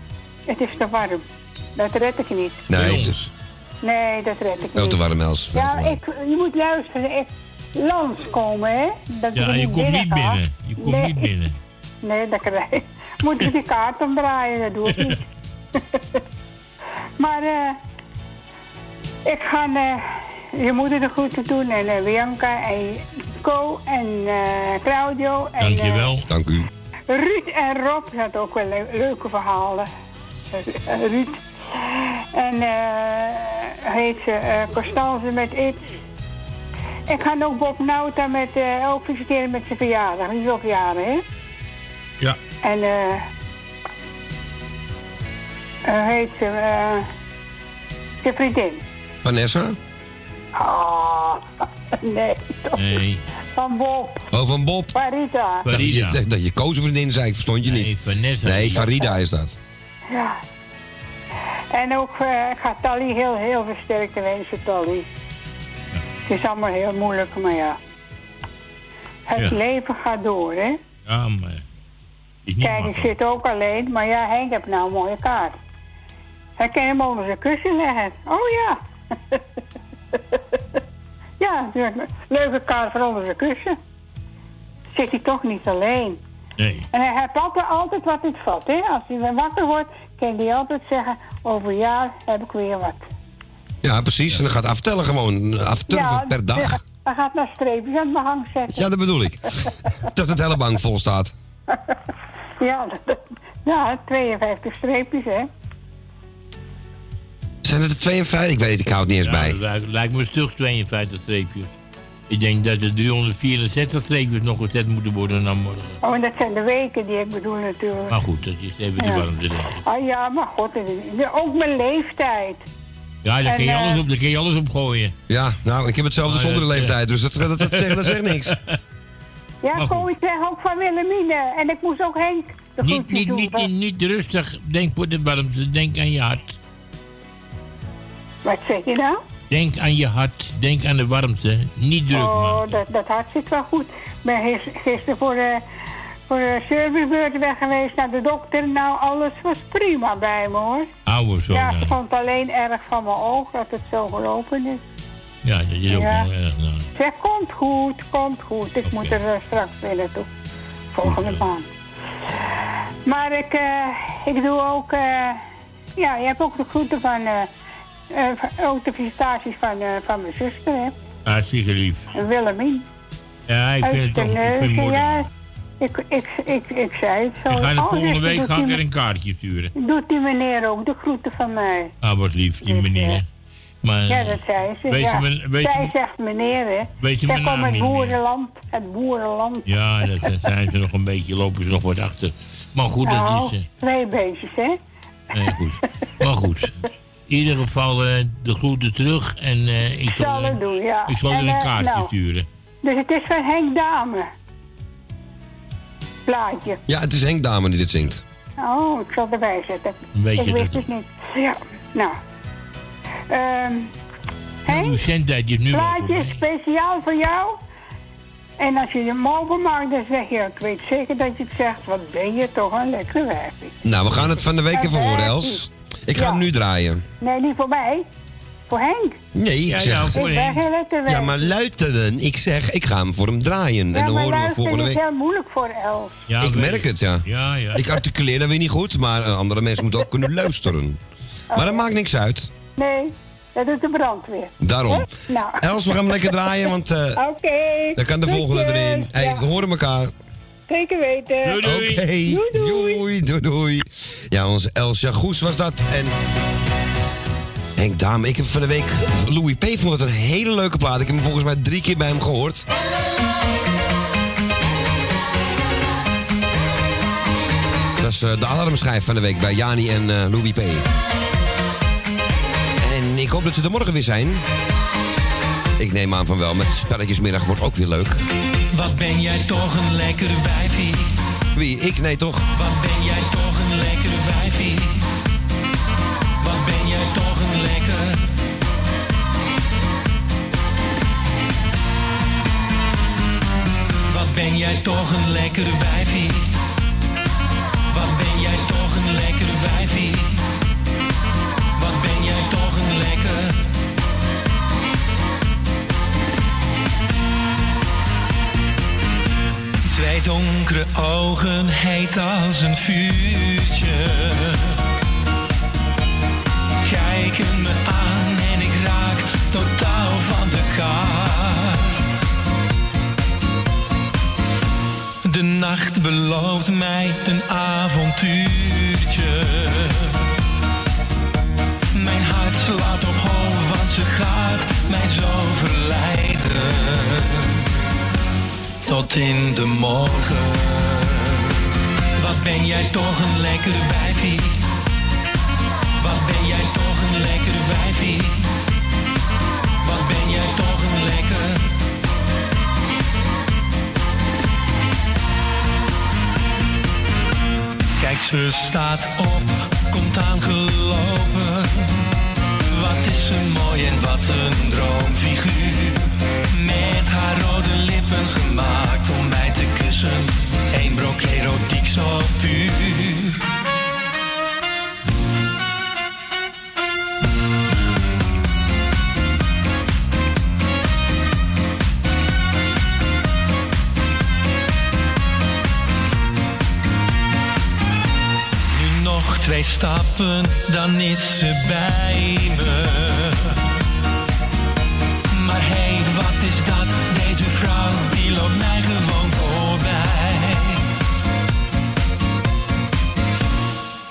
het is te warm. Dat red ik niet. Nee, is Nee, dat red ik niet. te warm, Els. Ja, warm. ik, je moet luisteren. Ik, langskomen, hè? Dat Ja, je komt niet binnen. Je komt Nee. niet binnen. (laughs) Nee, dat krijg ik. Moet ik die kaart omdraaien, dat doe ik niet. (laughs) maar eh ik ga eh, je moeder de groeten doen en eh, Bianca en Co en eh, Claudio. En, Dankjewel. Dank u. Ruud en Rob, dat had ook wel le- leuke verhalen. Ruud. En eh heet ze eh Constance met It. Ik ga ook Bob Nauta met, eh, ook feliciteren met zijn verjaardag. Die is ook jaren, hè? Ja. En eh eh, heet ze, eh zijn vriendin. Vanessa? Oh, (laughs) nee, toch. Nee. Van Bob. Oh, van Bob. Farida. Dat je, dat je kozen vriendin zei, verstond je niet. Nee, Vanessa. Nee, Farida is dat. Ja. En ook, eh, ik ga Tally heel, heel veel sterkte wensen, Tally. Het is allemaal heel moeilijk, maar ja. Het Ja. leven gaat door, hè? Ja, maar... Niet Kijk, ik zit ook alleen, maar ja, Henk heeft nou een mooie kaart. Hij kan hem onder zijn kussen leggen. Oh ja. (laughs) ja, natuurlijk. leuke kaart voor onder zijn kussen. Zit hij toch niet alleen. Nee. En hij heeft altijd, altijd wat in het vat, hè. Als hij weer wakker wordt, kan hij altijd zeggen... over een jaar heb ik weer wat. Ja, precies. En dan gaat aftellen gewoon. Aftellen Ja, per dag. Hij gaat naar streepjes aan het behang zetten. Ja, dat bedoel ik. (laughs) Dat het hele bank vol staat. Ja, dat- ja, 52 streepjes, hè. Zijn het er 52? Ik weet het, ik hou het niet eens Ja, bij. lijkt, lijkt me een stuk 52 streepjes. Ik denk dat er 364 streepjes nog gezet moeten worden dan morgen. Oh, en dat zijn de weken die ik bedoel natuurlijk. Maar goed, dat is even de Ja. warmte. denk ik. Ah ja, maar god, ook mijn leeftijd. Ja, daar kun, je eh, alles op, daar kun je alles op gooien. Ja, nou, ik heb hetzelfde zonder de eh, leeftijd, dus dat, dat, dat, zegt, dat zegt niks. (laughs) Ja, ik zeg ook van Willemine. En ik moest ook Henk de Niet, niet, doen. niet, van- niet, niet rustig. Denk voor de warmte. Denk aan je hart. Wat zeg je nou? Denk aan je hart. Denk aan de warmte. Niet druk oh, maken. dat, dat hart zit wel goed. Ik ben gis- gisteren voor de, voor de servicebeurt weg geweest naar de dokter. Nou, alles was prima bij me hoor. Oude zo. ja, ik vond alleen erg van mijn oog dat het zo gelopen is. ja, dat is ook Ja. wel erg. Nou. Zeg, komt goed, komt goed. Ik moet er eh, straks weer naartoe. Volgende maand. Maar ik, eh, ik doe ook... eh, ja, je hebt ook de groeten van... eh eh, ook de felicitaties van, eh, van mijn zuster, hè. Hartstikke lief. Willemien. Ja, ik vind het toch ik vind ja. Ik, ik, ik, ik zei het zo. Ik ga er Oh, volgende week doet ga ik er een kaartje sturen. Doet die meneer ook de groeten van mij? Ah, wat lief, die meneer. Maar, ja, dat zei ze. weet ja. Zij zegt meneer, hè. Weet je Zij komt uit boerenland. Het boerenland. Ja, dat, dat zijn ze nog een beetje, lopen ze nog wat achter. Maar goed, dat is... eh, twee beestjes, hè. nee, goed. Maar goed. (laughs) In ieder geval eh, de groeten terug en eh, ik zal, zal er- het doen, ja. ik zal er En, een eh, kaartje nou, sturen. Dus het is van Henk Dame. Plaatje. Ja, het is Henk Dame die dit zingt. Oh, ik zal erbij zetten. Weet ik je wist dat- het niet. Ja, nou. Ehm Uw zendtijd is nu plaatje speciaal voor jou. En als je hem openmaakt, dan zeg je, ik weet zeker dat je het zegt, wat ben je toch een lekkere wijfie. Nou, we gaan het van de week even horen. Els. Ik ga hem nu draaien. Nee, niet voor mij. Voor Henk. Nee, ik Ja, zeg... ja, voor ik ben geen lekker Ja, maar luisteren. Ik zeg, ik ga hem voor hem draaien. Ja, en dan horen we luisteren volgende is week. heel moeilijk voor Els. Ja, ik merk het, ja. Ja, ja. Ik articuleer dan weer niet goed, maar eh, andere mensen moeten ook kunnen (laughs) luisteren. Maar dat maakt niks uit. Nee, dat doet de brandweer. Daarom. Nou. Els, we gaan hem lekker draaien, want eh, (laughs) Oké. dan kan de volgende erin. Hey, Ja, we horen elkaar. Zeker weten. Oké, doei, doei, doei. Ja, onze Elsja Goes was dat. En Henk Dame, ik heb van de week... Louis P. vond het een hele leuke plaat. Ik heb hem volgens mij drie keer bij hem gehoord. Dat is eh, de alarmschijf van de week bij Jani en eh, Louis P. En ik hoop dat ze er morgen weer zijn. Ik neem aan van wel. Met spelletjesmiddag wordt ook weer leuk. Wat ben jij toch een lekker wijfie. Wie? Ik? Nee, toch? Wat ben jij toch een lekker wijfie. Wat ben jij toch een lekker. Wat ben jij toch een lekker wijfie. Donkere ogen, heet als een vuurtje. Kijken me aan en ik raak totaal van de kaart. De nacht belooft mij een avontuurtje. Mijn hart slaat op hoog, want ze gaat mij zo verleiden tot in de morgen. Wat ben jij toch een lekker wijfie? Wat ben jij toch een lekker wijfie? Wat ben jij toch een lekker? Kijk, ze staat op, komt aangelopen. Wat is ze mooi en wat een droomfiguur. Met haar rode lippen gemaakt om mij te kussen. Eén brok erotiek zo puur. Nu nog twee stappen, dan is ze bij me.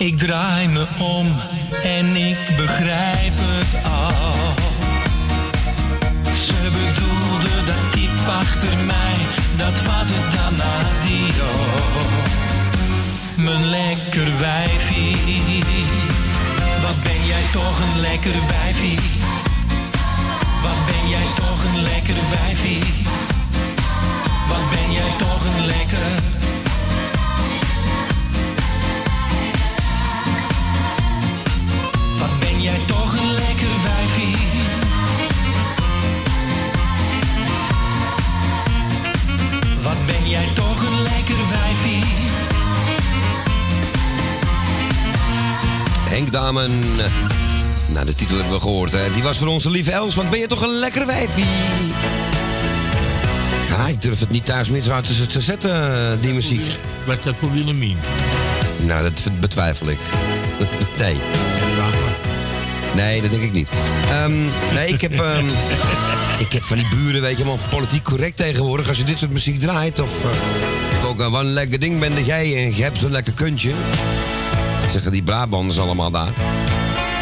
Ik draai me om en ik begrijp het al. Ze bedoelde dat diep achter mij, dat was het dan adio. Mijn lekker wijfie, wat ben jij toch een lekker wijfie. Wat ben jij toch een lekker wijfie. Wat ben jij toch een lekker. Jij toch een lekker wijfie. Henk Damen. Nou, de titel hebben we gehoord, hè. Die was voor onze lieve Els, want ben je toch een lekker wijfie? Ja, ik durf het niet thuis meer zo uit te, te zetten, eh, die muziek. Wat dat voor Willemien? Nou, dat betwijfel ik. (laughs) Nee. Nee, dat denk ik niet. Ehm, nee, ik heb, ehm, ik heb van die buren, weet je, allemaal politiek correct tegenwoordig. Als je dit soort muziek draait, of uh, ook een een lekker ding bent dat jij en je hebt zo'n lekker kuntje. Zeggen die Brabanders allemaal daar.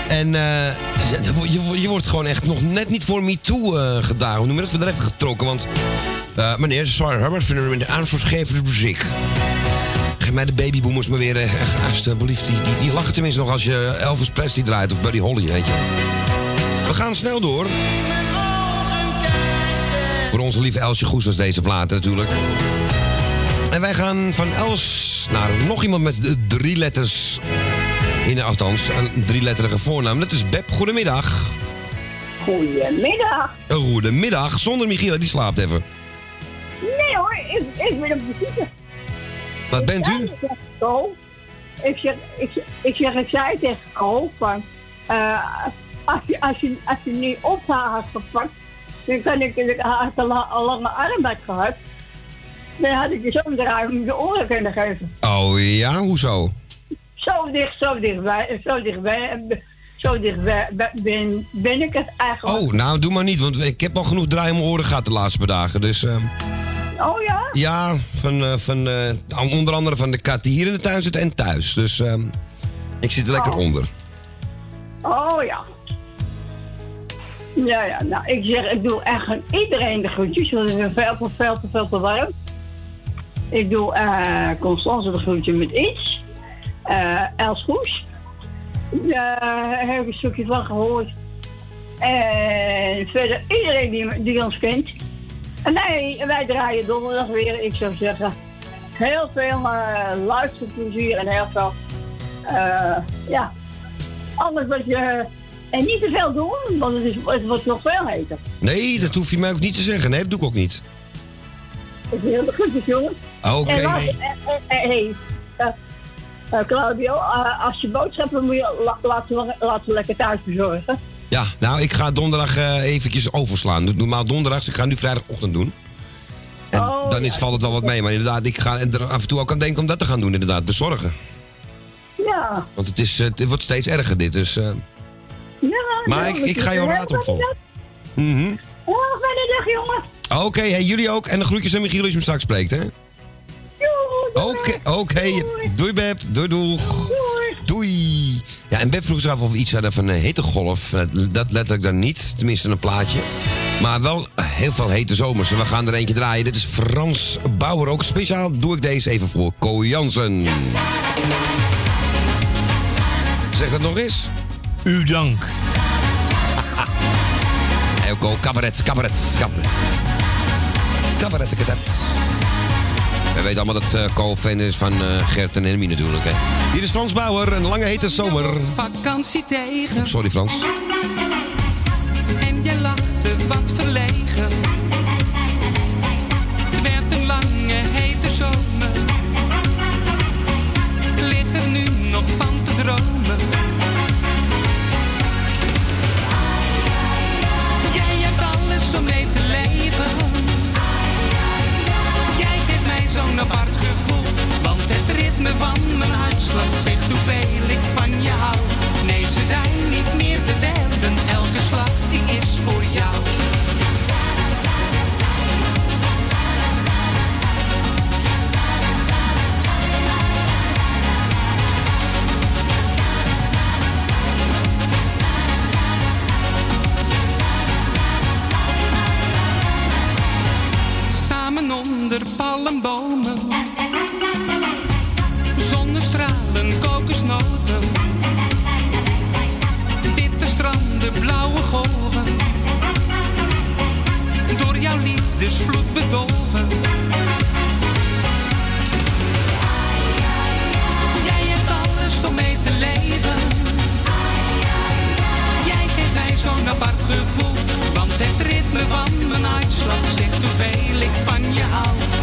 En eh, je, je wordt gewoon echt nog net niet voor MeToo uh, gedaan. Hoe noem je dat? Voor getrokken. Want meneer, sorry, Herbert, vinden we in de aanvoersgevende muziek. Geef mij de babyboomers maar weer, uh, alsjeblieft. Die, die, die lachen tenminste nog als je Elvis Presley draait of Buddy Holly, weet je. We gaan snel door. Voor onze lieve Elsje Goes was deze plaat natuurlijk. En wij gaan van Els naar nog iemand met de drie letters in, althans, een drieletterige voornaam. Dat is Beb. Goedemiddag. Goedemiddag. Een goedemiddag. Zonder Michiela, die slaapt even. Nee hoor, ik, ik ben op visite. Wat bent u? Ik zeg, ik zeg, ik, zeg- ik zeg, ik zei tegen Ko van, eh, als, je, als, je, als je niet op haar had gepakt, dan kan ik, ik had een la- een lange arbeid gehad. Dan had ik je zo draaien om je oren kunnen geven. Oh ja, hoezo? Zo dicht, zo dichtbij, zo dichtbij, zo dichtbij ben, ben ik het eigenlijk. Oh, nou doe maar niet, want ik heb al genoeg draai om mijn oren gehad de laatste paar dagen. Dus eh, Oh ja? ja, van, eh, van, eh, onder andere van de kat die hier in de tuin zit en thuis. Dus eh, ik zit er lekker Oh. onder. Oh ja. Ja, ja, nou, ik zeg, ik doe echt aan iedereen de groetjes, want het is veel te, veel te, warm. Ik doe eh Constance de groetje met iets. Eh Els Goes. Daar heb ik een stukje van gehoord. En verder iedereen die, ons kent. En wij, wij draaien donderdag weer, ik zou zeggen. Heel veel eh luisterplezier en heel veel, ja, alles wat je... En niet te veel doen, want het, is, het wordt nog veel heter. Nee, dat hoef je mij ook niet te zeggen. Nee, dat doe ik ook niet. Ik wil de groetjes, jongen. Oké. En laat- eh, eh, eh, hey, Claudio, als je boodschappen moet je la, laten, we, laten lekker thuis bezorgen. Ja, nou, ik ga donderdag eventjes overslaan. Dus normaal donderdags, ik ga nu vrijdagochtend doen. En Oh, dan is, valt het wel wat mee. Maar inderdaad, ik ga er af en toe ook aan denken om dat te gaan doen, inderdaad. Bezorgen. Ja. Want het, is, het wordt steeds erger, dit. Dus, eh, ja maar ja, ik, ik ga jouw raad opvolgen. Mhm. Oh, fijne dag, jongen. Oké, hey, jullie ook. En de groetjes aan Michiel als je hem straks spreekt, hè? Oké, oké. Doei Beb. Doei doeg. Doei. Ja, en Beb vroeg zich af of we iets hadden van een hittegolf. Eh, Dat letterlijk dan niet, tenminste een plaatje. Maar wel heel veel hete zomers. En we gaan er eentje draaien. Dit is Frans Bauer. Ook speciaal doe ik deze even voor Ko Jansen. Zeg dat nog eens. U dank. Hey, Ko, cabaret, cabaret, cabaret. Cabaret, cabaret. We weten allemaal dat eh Co fan is van eh, Gert en Hermie natuurlijk. Hè. Hier is Frans Bauer, een lange hete zomer. Vakantie tegen. Sorry Frans. En jij lachte wat verlegen. Apart gevoel. Want het ritme van mijn hartslag zegt hoeveel ik van je hou. Nee, ze zijn niet meer te tellen. Elke slag die is voor jou. Onder palmbomen. Zonnestralen, kokosnoten. Witte stranden, blauwe golven. Door jouw liefdesvloed bedolven. Jij hebt alles om mee te leven. Jij geeft mij zo'n apart gevoel. Zegt hoeveel ik van je hou.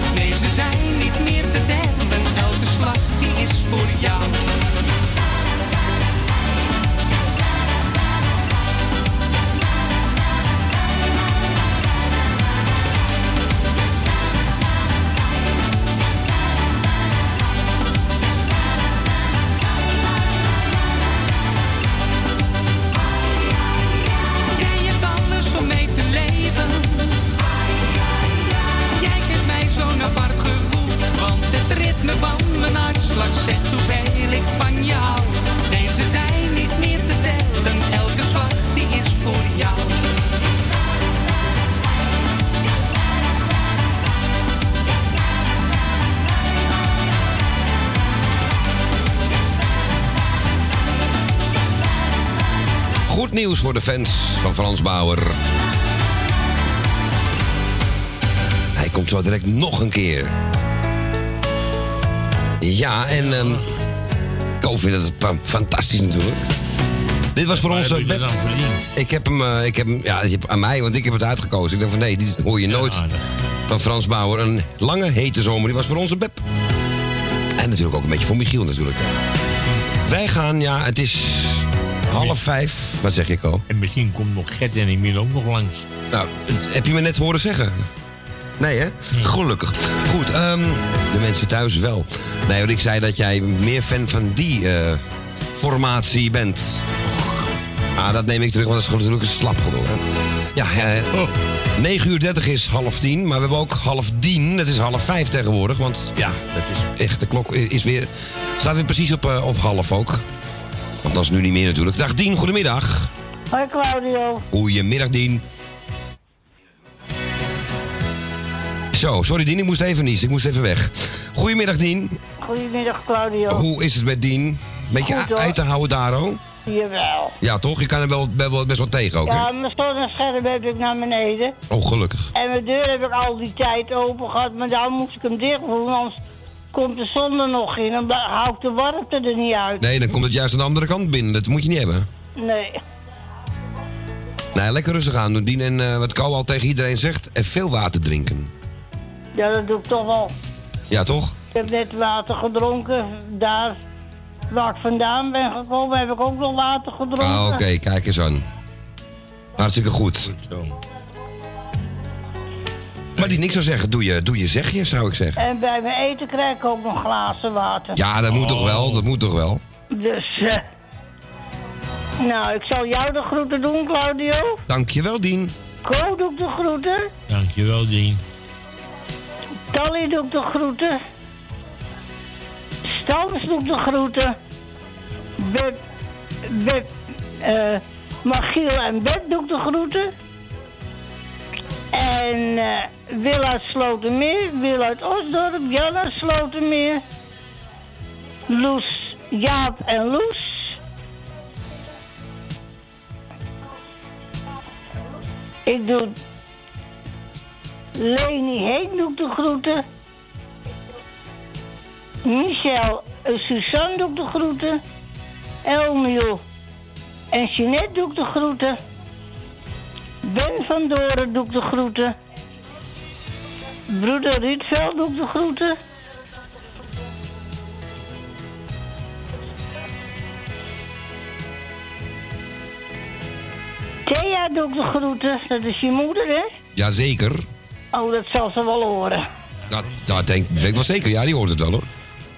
Hartslag zegt hoeveel ik van je hou. Deze zijn niet meer te tellen. Elke slag die is voor jou. Goed nieuws voor de fans van Frans Bauer. Hij komt zo direct nog een keer. Ja, en ehm ik vind het fa- fantastisch natuurlijk. Dit was voor ons... heb dat Beb- ik heb hem, eh, ik heb hem ja, aan mij, want ik heb het uitgekozen. Ik dacht van nee, die hoor je nooit van Frans Bauer. Een lange, hete zomer, die was voor onze Beb. En natuurlijk ook een beetje voor Michiel natuurlijk. Wij gaan, ja, het is half vijf. Wat zeg je, Ko? En misschien komt nog Gert en Emile ook nog langs. Nou, heb je me net horen zeggen? Nee, hè? Gelukkig. Goed, ehm, de mensen thuis wel. Nee, want ik zei dat jij meer fan van die eh, formatie bent. Ah, dat neem ik terug, want dat is natuurlijk een slap gelul, hè? Ja, eh, 9 uur 30 is half tien, maar we hebben ook half tien. Dat is half vijf tegenwoordig, want ja, dat is echt, de klok is weer, staat weer precies op, eh, op half ook. Want dat is nu niet meer natuurlijk. Dag Dien, goedemiddag. Hoi Claudio. Goedemiddag, Dien. Zo, sorry Dien, ik moest even niet. Ik moest even weg. Goedemiddag, Dien. Goedemiddag Claudio. Hoe is het met Dien? Beetje Goed, uit te houden, Daro? Jawel. Ja, toch? Je kan er wel, wel, wel best wel tegen ook, hè? Ja, mijn zonnescherm heb ik naar beneden. Oh, gelukkig. En mijn deur heb ik al die tijd open gehad, maar daar moest ik hem dicht doen, anders komt de zon er nog in en dan hou ik de warmte er niet uit. Nee, dan komt het juist aan de andere kant binnen. Dat moet je niet hebben. Nee. Nee, lekker rustig aan doen, Dien. En eh, wat Kou al tegen iedereen zegt, en veel water drinken. Ja, dat doe ik toch wel. Ja, toch? Ik heb net water gedronken. Daar waar ik vandaan ben gekomen, heb ik ook nog water gedronken. Ah, oké, kijk eens aan. Hartstikke goed. Maar die niks zou zeggen, doe je, doe je zeg je, zou ik zeggen. En bij mijn eten krijg ik ook nog glazen water. Ja, dat moet toch wel, dat moet toch wel. Dus, eh, nou, ik zal jou de groeten doen, Claudio. Dankjewel, Dien. Ko doe ik de groeten. Dankjewel, Dien. Tally doe ik de groeten. Stans doe ik de groeten. Beb, Beb, eh, Magiel en Beb doe ik de groeten. En eh Wil uit Slotermeer, Wil uit Osdorp, Jan uit Slotermeer. Loes, Jaap en Loes. Ik doe Leni ik de groeten. Michel en Suzanne doe ik de groeten. Elmiel en Jeanette doe ik de groeten. Ben van Doren doe ik de groeten. Broeder Rietveld doe ik de groeten. Thea doe ik de groeten. Dat is je moeder, hè? Jazeker. Oh, dat zal ze wel horen. Dat, dat denk, weet ik wel zeker. Ja, die hoort het wel hoor.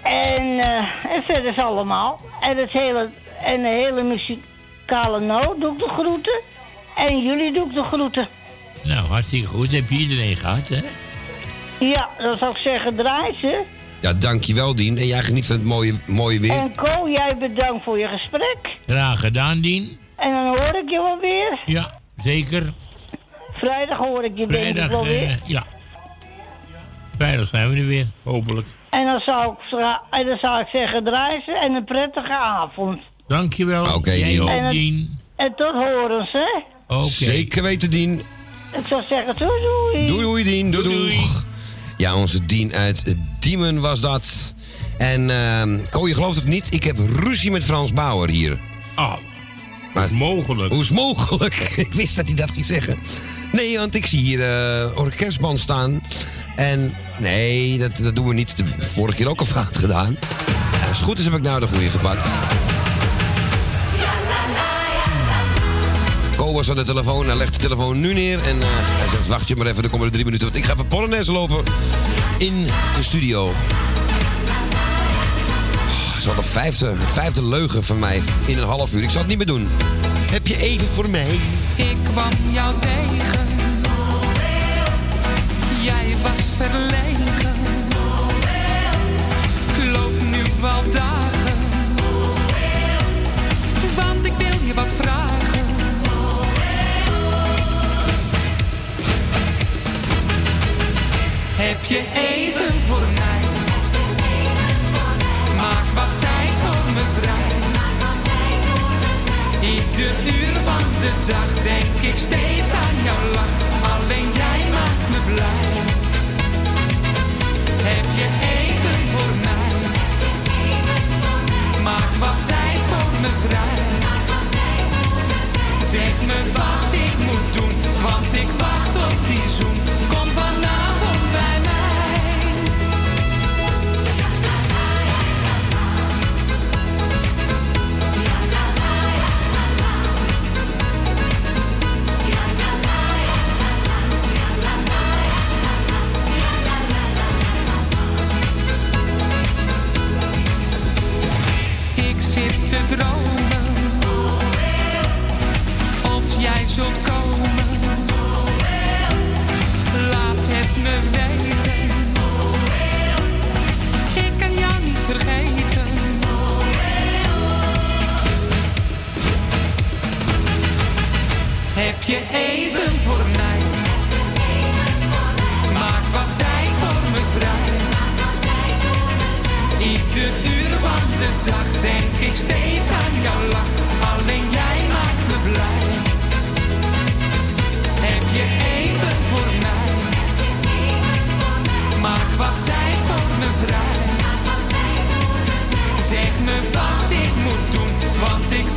En, eh, en verder is allemaal. En, het hele, en de hele muzikale noot doe ik de groeten. En jullie doe ik de groeten. Nou, hartstikke goed. Heb je iedereen gehad, hè? Ja, dan zou ik zeggen, draai ze. Ja, dankjewel Dien. En jij geniet van het mooie, mooie weer. En Ko, jij bedankt voor je gesprek. Graag gedaan, Dien. En dan hoor ik je wel weer. Ja, zeker. Vrijdag hoor ik je denk ik Vrijdag, wel weer. eh, ja. Vrijdag zijn we er weer, hopelijk. En dan zou ik, en dan zou ik zeggen, draai ze en een prettige avond. Dankjewel. Oké, Jij Dien. En het-. En tot horens, hè? Oké. Zeker weten Dien. Ik zou zeggen, doei doei. Doei doei Dien. Doei doei. Ja, onze Dien uit Diemen was dat. En ehm Ko, je gelooft het niet. Ik heb ruzie met Frans Bauer hier. Oh, maar, mogelijk? Hoe is mogelijk? (laughs) ik wist dat hij dat ging zeggen. Nee, want ik zie hier eh orkestband staan. En nee, dat, dat doen we niet. Vorige keer ook al fout gedaan. Als het goed is heb ik nou de goede gepakt. Ko was aan de telefoon, hij legt de telefoon nu neer en eh, hij zegt wacht je maar even, dan komen er drie minuten. Want ik ga even Polonaise lopen in de studio. Is al de vijfde, vijfde leugen van mij in een half uur. Ik zal het niet meer doen. Heb je even voor mij? Ik kwam jou tegen. Jij was verlegen. Loop nu wel dagen. Want ik wil je wat vragen. Heb je even voor mij? Ieder uur van de dag denk ik steeds aan jouw lach. Alleen jij maakt me blij. Heb je even voor mij? Maak wat tijd voor me vrij. Zeg me wat ik moet doen, want ik te dromen of jij zult komen. Laat het me weten. Ik kan jou niet vergeten. Heb je even voor mij? Dag denk ik steeds aan jouw lach. Alleen jij maakt me blij. Heb je even voor mij? Maak wat tijd voor me vrij. Zeg me wat ik moet doen, want ik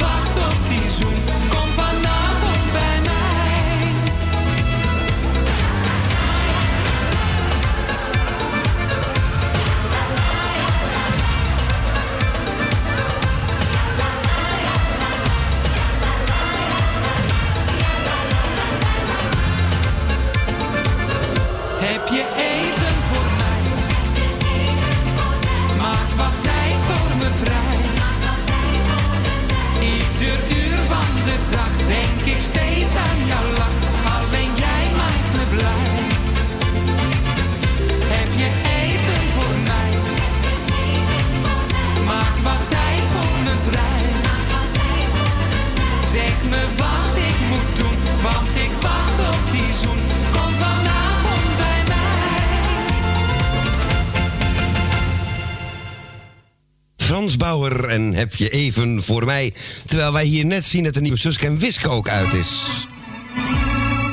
Bauer en heb je even voor mij. Terwijl wij hier net zien dat de nieuwe Suske en Wiske ook uit is.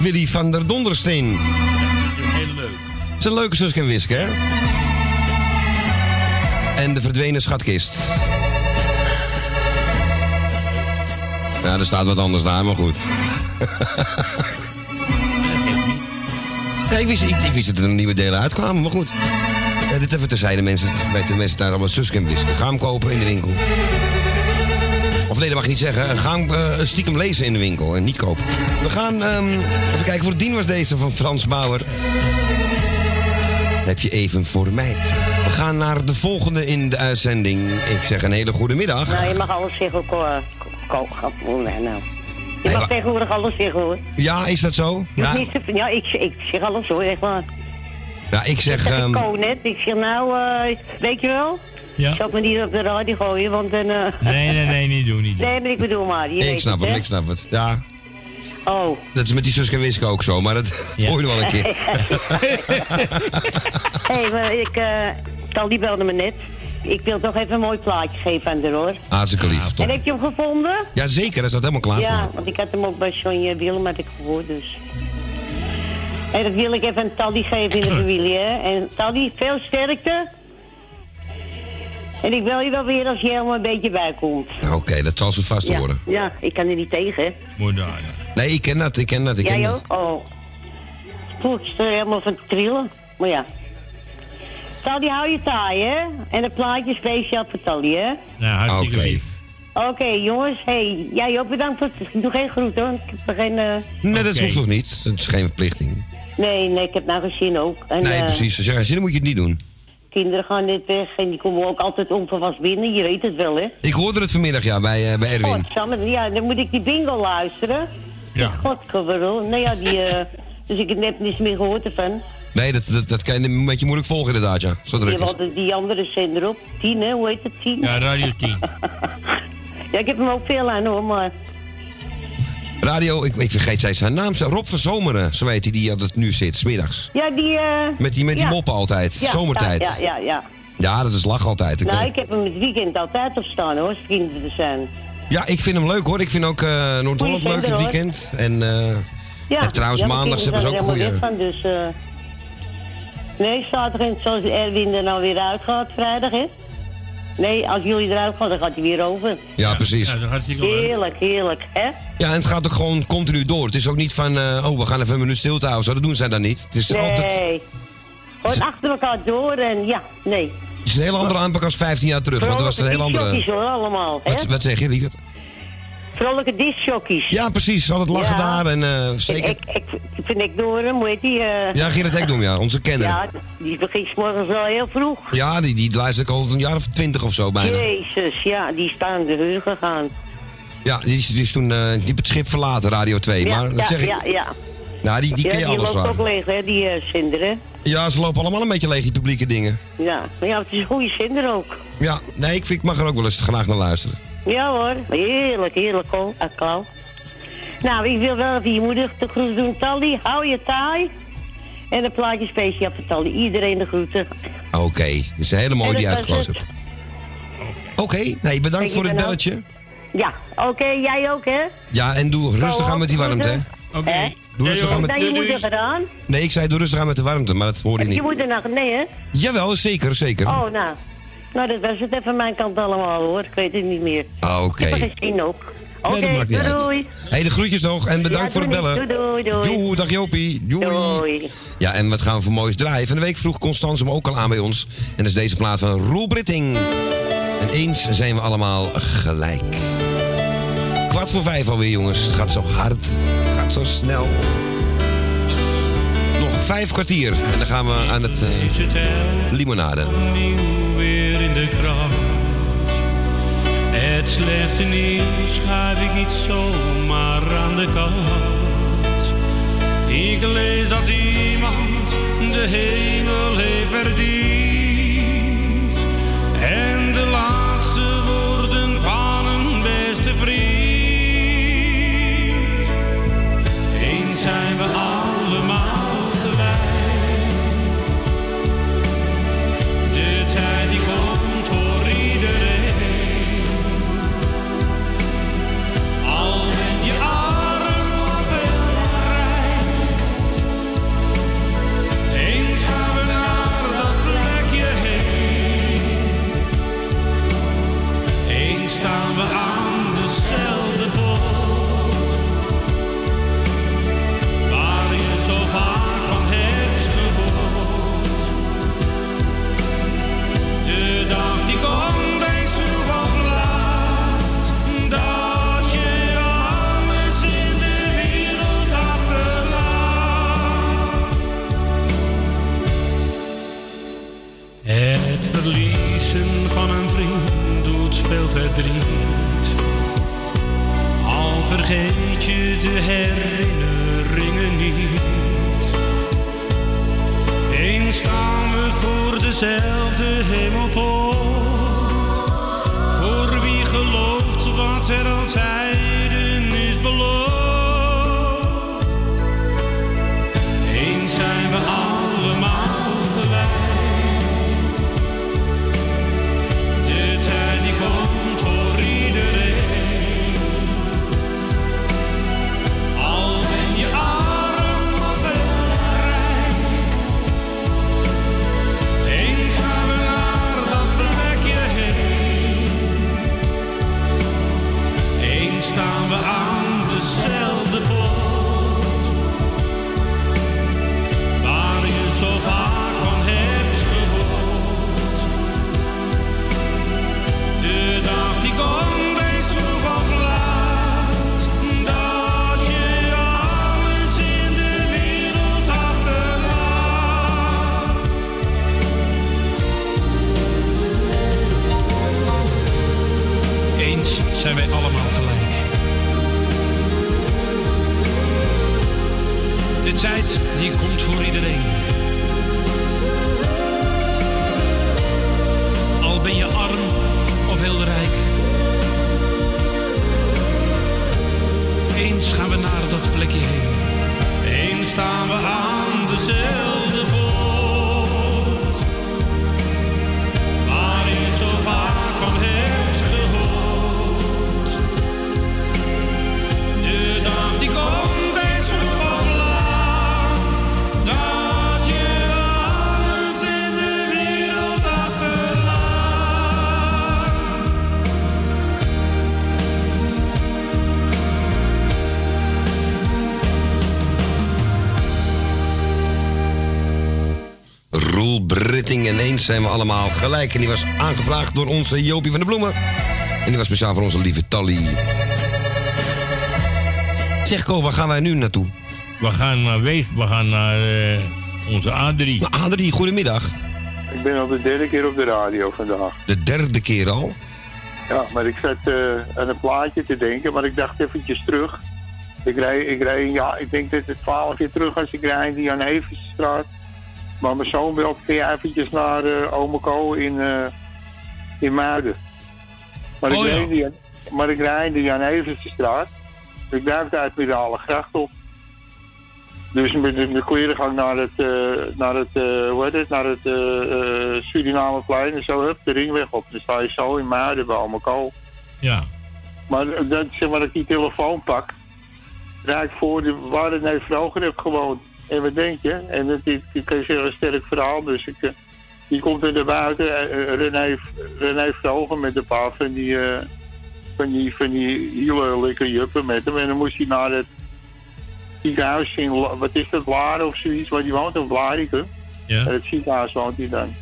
Willy van der Dondersteen. Heel leuk. Het is een leuke Suske en Wiske, hè? En de verdwenen schatkist. Ja, er staat wat anders daar, maar goed. (laughs) ja, ik, wist, ik, ik wist dat er nieuwe delen uitkwamen, maar goed. Ja, dit even terzijde, mensen. Weten mensen daar allemaal susken wisten. Ga hem kopen in de winkel. Of nee, dat mag je niet zeggen. Ga hem eh, stiekem lezen in de winkel en niet kopen. We gaan ehm, even kijken voor de dien was deze van Frans Bauer. Heb je even voor mij. We gaan naar de volgende in de uitzending. Ik zeg een hele goede middag. Nou, je mag alles zeggen ook. Nee, nou. Je mag tegenwoordig alles zeggen hoor. Ja, is dat zo? Ja, ik, ik zeg alles hoor, echt waar. Ja ik zeg... Ik zeg ehm, ik net, ik zeg nou, eh, weet je wel? Ja. Ik zal het me niet op de radio gooien, want dan... eh, Nee, nee, nee, niet doen, niet doen. Nee, maar ik bedoel maar, je ik snap het, ik snap het. Ja, Oh. dat is met die Suske en Wiske ook zo, maar dat, dat hoor je nog wel een keer. Hé, (laughs) (laughs) hey, maar ik, eh, Tal die belde me net. Ik wil toch even een mooi plaatje geven aan de hoor. Hartstikke lief, En toch? heb je hem gevonden? Ja, zeker, dat staat helemaal klaar ja, voor. want ik had hem ook bij Sonja Willem had ik gehoord, dus. En dat wil ik even aan Tally geven in de (laughs) familie, hè. En Tally, veel sterkte. En ik wil je wel weer als je helemaal een beetje bijkomt. Oké, dat zal ze vast Ja, horen. ja, ik kan er niet tegen, hè. Nee, ik ken dat, ik ken dat, ik ken Jij dat. ook? Oh. Voel ik er helemaal van trillen. Maar ja. Tally, hou je taai, hè? En een plaatje speciaal voor Tally, hè? Nou, hartstikke Oké. lief. Oké, jongens. hey, jij ook bedankt voor het... Ik doe geen groet, hoor. Ik heb er geen... eh, Nee, dat hoeft toch niet? Dat is geen verplichting. Nee, nee, ik heb nou gezien ook. En, Nee, eh, precies. Als je geen zin hebt, moet je het niet doen. Kinderen gaan net weg en die komen ook altijd onverwacht binnen. Je weet het wel, hè? Ik hoorde het vanmiddag, ja, bij, eh, bij Erwin. Sander, ja, dan moet ik die bingo luisteren. Ja. Godverdomme. Nee, ja, die... eh, dus ik heb net niets meer gehoord ervan. Nee, dat, dat, dat kan je een beetje moeilijk volgen inderdaad, ja. Zo druk is hadden die andere zender op. Tien, hè? Hoe heet het? Tien? Ja, Radio 10. (laughs) Ja, ik heb hem ook veel aan, hoor, maar... Radio, ik, ik vergeet zij zijn naam. Rob van Zomeren, zo heet hij, die altijd nu zit, smiddags. Ja, die... eh, Met die, met die ja. moppen altijd, Ja, zomertijd. Ja, ja, ja. Ja, dat is lach altijd. Ik Nou, weet- ik heb hem het weekend altijd op staan, hoor, als de kinderen er zijn. Ja, ik vind hem leuk hoor. Ik vind ook eh, Noord-Holland leuk het weekend. En, eh, Ja, en trouwens, maandags hebben ze ook goede... van, dus... eh nee, zaterdag, zoals Erwin er nou weer uitgaat, vrijdag, hè? Nee, als jullie eruit gaan, dan gaat hij weer over. Ja, precies. Ja, hartstikke leuk. Heerlijk, heerlijk, hè? Ja, en het gaat ook gewoon continu door. Het is ook niet van, eh, oh, we gaan even een minuut stilte houden. Zo, dat doen zij dan niet. Het is altijd... Nee. Gewoon achter elkaar door en ja, nee. Het is een hele andere aanpak als 15 jaar terug. Want er was een hele Vrolijke andere... hoor, allemaal, hè? Wat, wat zeg je, lieverd? Vrolijke discjockeys. Ja, precies. Altijd lachen Ja. daar en eh, zeker... ik, ik, ik vind ik door hem, hoe heet die? eh, Ja, Gerrit Ekdom, ja. Onze kenner. Ja, die begint morgens wel heel vroeg. Ja, die, die luister ik al een jaar of twintig of zo bijna. Jezus, ja, die staan de heur gegaan. Ja, die is, die is toen eh, die heeft het schip verlaten, Radio 2. Ja, maar dat ja, zeg ik... ja, ja. Nou, die, die ja, ken je die alles loopt ook leeg, hè, die eh hè? Ja, ze lopen allemaal een beetje leeg, die publieke dingen. Ja, maar ja, het is een goede zender ook. Ja, nee, ik, ik mag er ook wel eens graag naar luisteren. Ja hoor, heerlijk, heerlijk, hoor. Klauw. Nou, ik wil wel even je moeder de groeten doen. Tally, hou je taai. En een plaatje speciaal voor Tally. Iedereen de groeten. Oké, dat is een hele mooie die je uitgekozen hebt. Oké, nee, bedankt Kijk, voor het belletje. Ja, oké, jij ook, hè? Ja, en doe rustig Go aan met die warmte, hè. Hè? Doe rustig aan Heb je met... naar je moeder gedaan? Nee, ik zei doe rustig aan met de warmte, maar dat hoorde Heb je je niet. moeder nog? Nee, hè? Jawel, zeker, zeker. Oh, nou. Nou, dat was het even van mijn kant allemaal, hoor. Ik weet het niet meer. Ah, Oké. Ik heb gezien ook. Oké, Nee, dat maakt niet doei, uit. hey, de groetjes nog en bedankt Ja, voor het bellen. Doei, doei, doei. Joe, dag Jopie. Doei. Doei. Ja, en wat gaan we voor moois draaien? Van de week vroeg Constance hem ook al aan bij ons. En dat is deze plaat van Roel Britting. En eens zijn we allemaal gelijk. Kwart voor vijf alweer, jongens. Het gaat zo hard. Het gaat zo snel. Nog vijf kwartier. En dan gaan we aan het eh, limonade. Slechte nieuws schuif ik niet zomaar aan de kant. Ik lees dat iemand de hemel heeft verdiend. En de laatste woorden van een beste vriend. Eens zijn we allemaal zoveel verdriet. Al vergeet je de herinneringen niet. Eens staan we voor dezelfde hemelpoort. Voor wie gelooft wat er al die komt voor iedereen. Zijn we allemaal gelijk. En die was aangevraagd door onze Jopie van de Bloemen. En die was speciaal voor onze lieve Tally. Zeg Ko, waar gaan wij nu naartoe? We gaan naar Wees, we gaan naar eh, onze Adrie. Adrie, goedemiddag. Ik ben al de derde keer op de radio vandaag. De derde keer al? Ja, maar ik zat eh, aan een plaatje te denken, maar ik dacht eventjes terug. Ik rij, ik rij, ja, ik denk dat het twaalf keer terug als ik rijd in de Jan Eversstraat. Maar mijn zoon wil kun je eventjes naar uh, Omeko in, eh, in Muiden. Maar, Oh, ik ja. rijd in de, maar ik rijd in de Jan. Ik duik uit met de alle gracht op. Dus met de, de klerengang naar het, eh, naar het, eh, hoe heet het, naar het eh eh, Surinameplein en zo, hup, de ringweg op. Dan sta je zo in Muiden bij Almeko. Ja. Maar dat, zeg maar dat ik die telefoon pak, rijd ik voor de, waar het nee vroeger heb gewoond. En wat denk je? En dat is, ik kan je zeggen, een sterk verhaal. Dus ik, eh, die komt er naar buiten, eh, eh, René, René Vroger met een paar van die, eh, van die, van die juppen met hem. En dan moest hij naar het ziekenhuis in, wat is dat, Laren of zoiets, waar die woont, of Blaricum. Ja. En het ziekenhuis woont hij dan.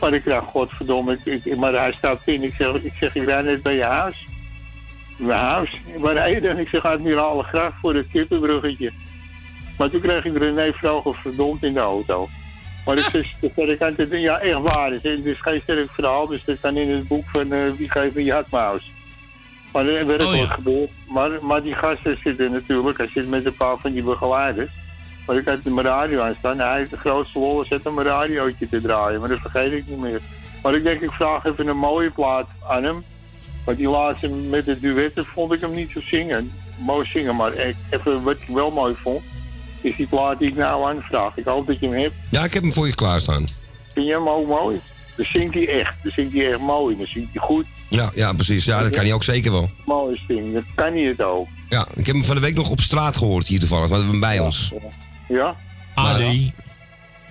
Maar ik dacht, godverdomme, ik, ik, maar hij staat in. Ik zeg, ik zeg, ik rijd net bij je huis. Mijn huis. Waar rij je dan? Ik zeg, Admirale graag voor het kippenbruggetje. Maar toen kreeg ik René Vroger verdomd in de auto. Maar het is, dat het, ja, echt waar. Het is, geen sterk verhaal, dus dat kan in het boek van eh, Wie geeft een jatmaus. Maar er werd Oh, ja. wat gebeurd. Maar, maar die gasten zitten natuurlijk, hij zit met een paar van die begeleiders. Maar ik had mijn radio aan staan. Hij heeft de grootste lol zet om mijn radiootje te draaien, maar dat vergeet ik niet meer. Maar ik denk, ik vraag even een mooie plaat aan hem. Want die laatste met de duetten vond ik hem niet zo zingen. Mooi zingen, maar even wat ik wel mooi vond, is die plaat die ik nou aanvraag. Ik hoop dat je hem hebt. Ja, ik heb hem voor je klaarstaan. Vind je hem ook mooi? Dan zingt hij echt. Dan zingt hij echt mooi. Dan zingt hij goed. Ja, ja, precies. Ja, dat kan hij ook zeker wel. Mooi zingen. Dat kan hij het ook. Ja, ik heb hem van de week nog op straat gehoord hier toevallig. Maar we hebben hem bij ons. Ja? Adrie.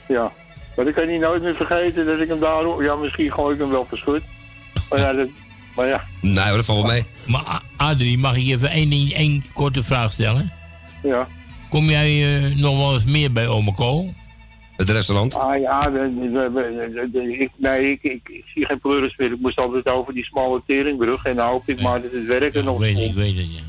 Ja. Maar ik kan niet nooit meer vergeten dat ik hem daar... Ja, misschien gooi ik hem wel verschut. Maar ja, dat, maar ja. Nee hoor, dat valt wel mee. Maar Adrie, mag ik je even één, ding- één korte vraag stellen? Ja. Kom jij eh, nog wel eens meer bij Omeko? Het restaurant? Ah ja, de, de- de- de- de- ik, nee, ik, ik, ik zie geen pleuris meer. Ik moest altijd over die smalle teringbrug. En dan hoop ik maar dat het werken nog Weet ik, weet het, ja.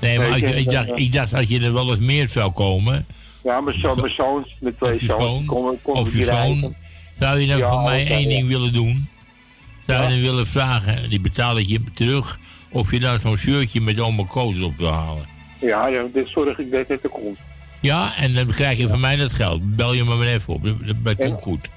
Nee, maar als je, ik, dacht, ik dacht dat je er wel eens meer zou komen. Ja, mijn, zo, mijn zoons, met twee zoons, komen, Of je die zoon. Zou je dan Ja, voor mij één ja. ding willen doen? zou je dan willen vragen, die betaal ik je terug, of je daar zo'n shirtje met oma Koos op wil halen. Ja, ja, dit zorg ik dat het er komt. Ja, en dan krijg je van mij dat geld. Bel je me maar even op, dat, dat komt goed.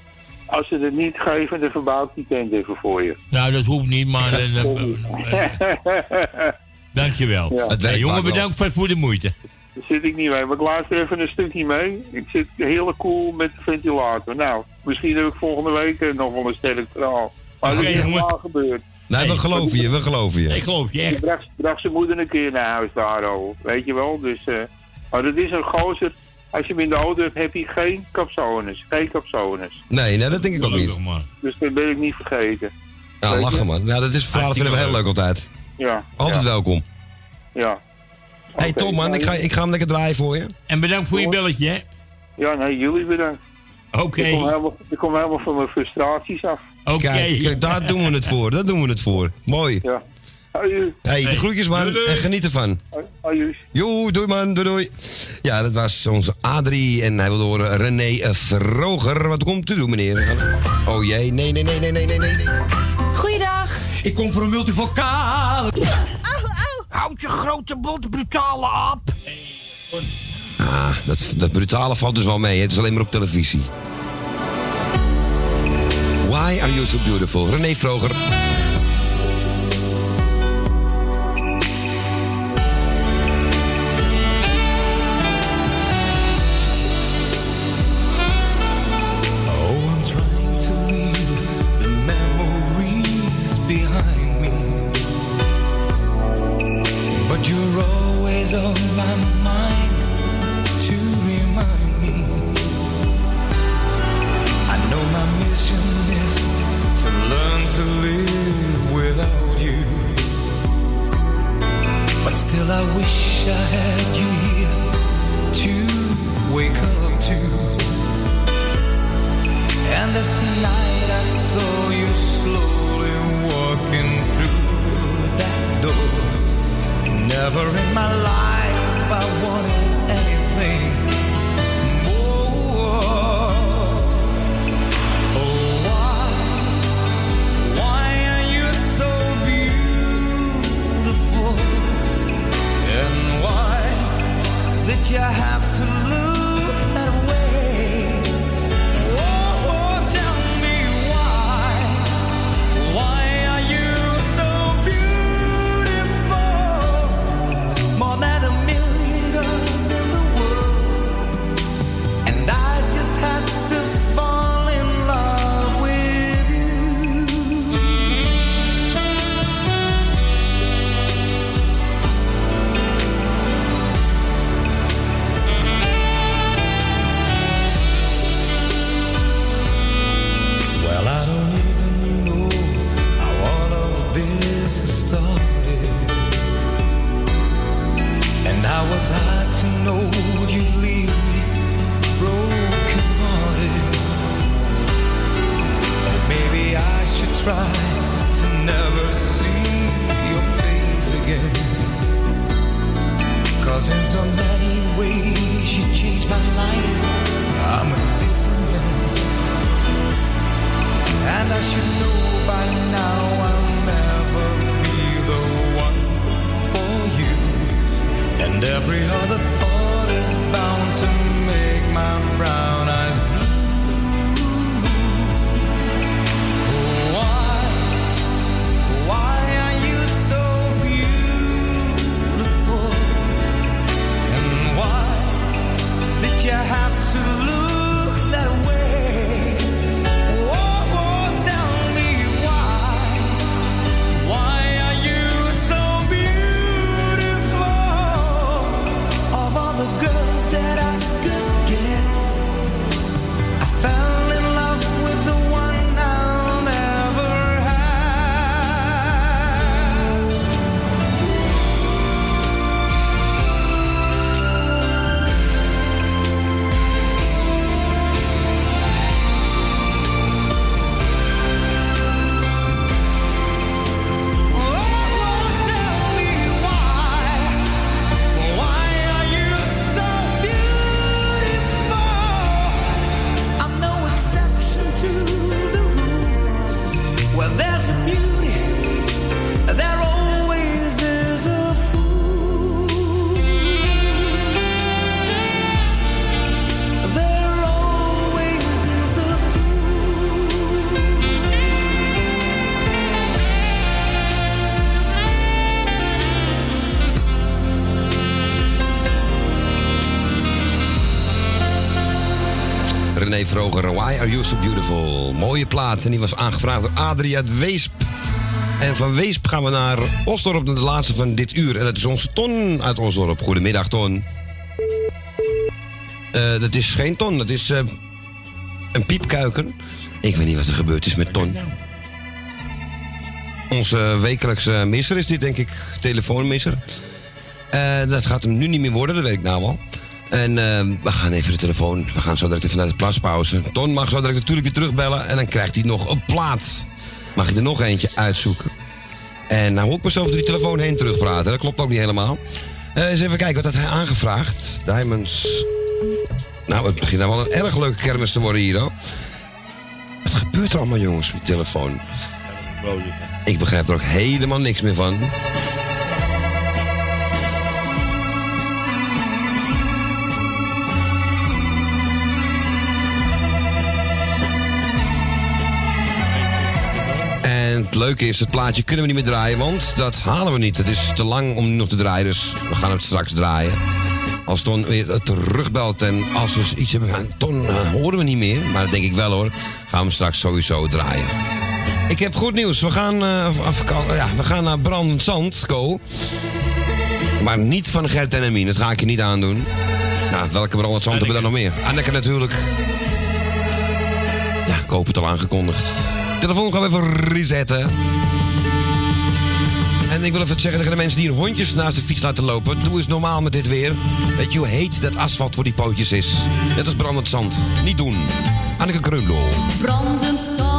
Als ze het niet geven, dan verbouw ik die tent even voor je. Nou, dat hoeft niet, maar... eh, (laughs) dankjewel. Ja. Het Hey, werkt jongen, wel. bedankt voor, voor de moeite. Daar zit ik niet mee, maar ik luister even een stukje mee. Ik zit heel cool met de ventilator. Nou, misschien heb ik volgende week eh, nog wel een sterk verhaal. Maar dat Oké, is helemaal gebeurd. Nee, we geloven je, we geloven je. Ik geloof je Ik bracht, bracht zijn moeder een keer naar huis daarover, weet je wel. Dus, eh, maar dat is een gozer, als je hem in de auto hebt, heb je geen capsones. Geen capsones. Nee, nee, dat denk ik ook niet. Dus dat ben ik niet vergeten. Ja, Weet je? lachen man. Nou, dat is verhaal vinden we heel leuk altijd. Ja. Altijd ja. welkom. Ja. Hey, top man, ik ga, ik ga hem lekker draaien voor je. En bedankt voor je belletje, hè? Ja, nee, jullie bedankt. Oké. Ik, kom helemaal- ik kom helemaal van mijn frustraties af. Kijk, kijk, daar doen we het voor. Daar doen we het voor. Mooi. Ja. Hey, de groetjes man. Doei, doei. En geniet ervan. Aju. Joe, doei man, doei doei. Ja, dat was onze Adrie en hij wilde horen René Vroger. Wat komt u doen meneer? Oh jee, nee, nee, nee, nee, nee, nee, nee. Goeiedag. Ik kom voor een multivocaal. Houd je grote bot brutale op. Ah, dat, dat brutale valt dus wel mee. Het is alleen maar op televisie. Why are you so beautiful? René Vroger. René Vroger. Why are you so beautiful? Mooie plaat. En die was aangevraagd door Adrie uit Weesp. En van Weesp gaan we naar Osdorp, naar de laatste van dit uur. En dat is onze Ton uit Osdorp. Goedemiddag, Ton. Eh, dat is geen Ton, dat is eh, een piepkuiken. Ik weet niet wat er gebeurd is met Ton. Onze wekelijkse misser is dit, denk ik. Telefoonmisser. Eh, dat gaat hem nu niet meer worden, dat weet ik nou al. En eh, we gaan even de telefoon. We gaan zo direct even naar de plaspauze. Ton mag zo direct natuurlijk weer terugbellen. En dan krijgt hij nog een plaat. Mag ik er nog eentje uitzoeken? En nou hoor ik mezelf door die telefoon heen terugpraten. Dat klopt ook niet helemaal. Eh, eens even kijken, wat had hij aangevraagd? Diamonds. Nou, het begint nou wel een erg leuke kermis te worden hier, hoor. Wat gebeurt er allemaal, jongens, met die telefoon? Ik begrijp er ook helemaal niks meer van. Leuke is, het plaatje kunnen we niet meer draaien, want dat halen we niet. Het is te lang om nu nog te draaien, dus we gaan het straks draaien. Als Ton weer terugbelt en als we iets hebben van Ton, eh, horen we niet meer. Maar dat denk ik wel hoor. Gaan we straks sowieso draaien. Ik heb goed nieuws. We gaan, eh, af- ja, we gaan naar Brandend Zand, Co. Maar niet van Gert en Emien. Dat ga ik je niet aandoen. Nou, welke Brandend Zand hebben we dan nog meer? Anneke natuurlijk. Ja, ik hoop het al aangekondigd. Telefoon gaan we even resetten. En ik wil even zeggen tegen de mensen die hun hondjes naast de fiets laten lopen. Doe eens normaal met dit weer. Weet je hoe heet dat asfalt voor die pootjes is? Net als brandend zand. Niet doen. Anneke Kreundel. Brandend zand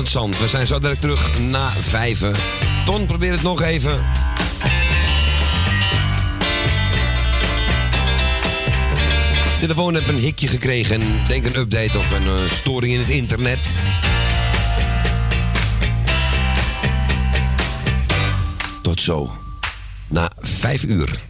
We zijn zo direct terug na vijven. Ton, probeer het nog even. De telefoon heeft een hikje gekregen. Denk een update of een eh, storing in het internet. Tot zo. Na vijf uur.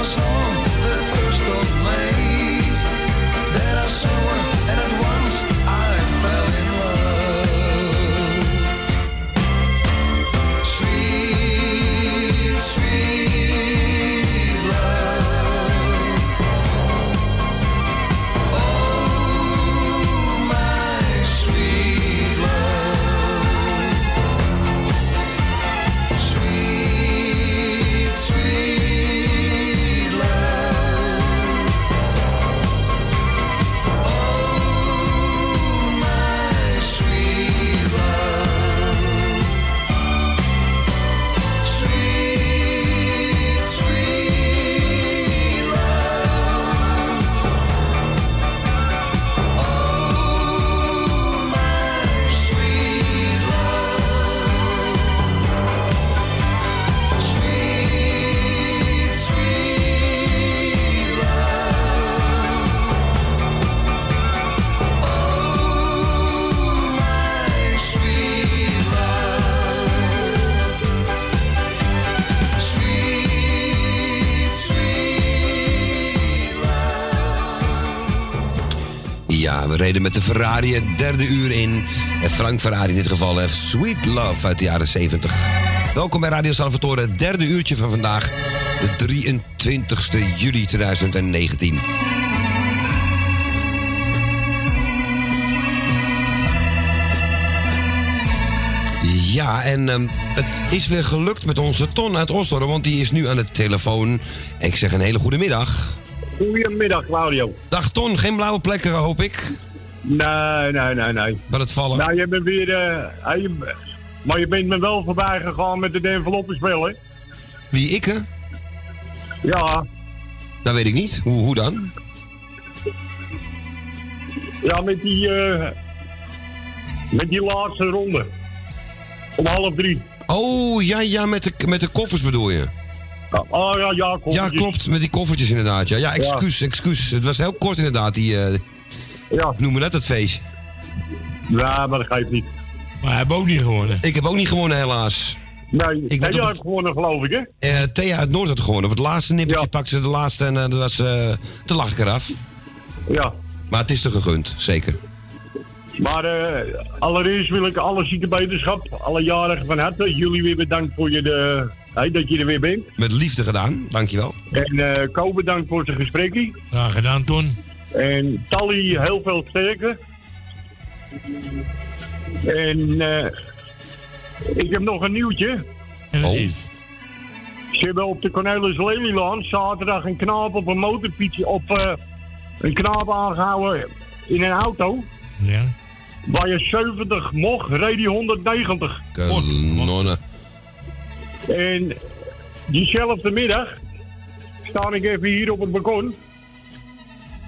coração. Met de Ferrari het derde uur in. En Frank Ferrari in dit geval heeft Sweet Love uit de jaren 70. Welkom bij Radio Salvatore, het derde uurtje van vandaag, de 23 juli 2019. Ja, en ehm, het is weer gelukt met onze Ton uit Oslo, want die is nu aan de telefoon. Ik zeg een hele goede middag. Goedemiddag, Claudio. Dag Ton, geen blauwe plekken hoop ik. Nee, nee, nee, nee. Maar het vallen. Nou, je bent weer... eh, je- maar je bent me wel voorbij gegaan met de enveloppenspel, hè? Wie ik hè? Ja, Dat weet ik niet. Hoe, hoe dan? ja, met die... eh, met die laatste ronde. Om half drie. Oh, ja, ja, met de, met de koffers bedoel je? Oh ja, ja, kom. Ja, klopt, met die koffertjes inderdaad. Ja, ja excuus, excuus. Het was heel kort inderdaad, die... eh ja. Noem me net het feestje. Ja, maar dat geeft niet. Maar hij heeft ook niet gewonnen. Ik heb ook niet gewonnen, helaas. Nee, Ik hebt gewonnen, geloof ik, hè? Eh Thea uit Noord had gewonnen. Op het laatste nippertje pakte ze de laatste en dat was... eh te lach ik eraf. Ja. Maar het is te gegund, zeker. Maar eh, allereerst wil ik alle ziekenbeterschap, alle jarigen van harte, jullie weer bedankt voor je de, hey, dat je er weer bent. Met liefde gedaan, dankjewel. En eh Ko bedankt voor zijn gesprekje. Graag gedaan, Ton. En Tally heel veel sterker. En eh, ik heb nog een nieuwtje. En dat is? Ze hebben op de Cornelis Lelylaan zaterdag een knaap op een motorfiets op eh, een knaap aangehouden in een auto. Ja. Waar je 70 mocht, reed hij 190. Kanonne. En diezelfde middag sta ik even hier op het balkon.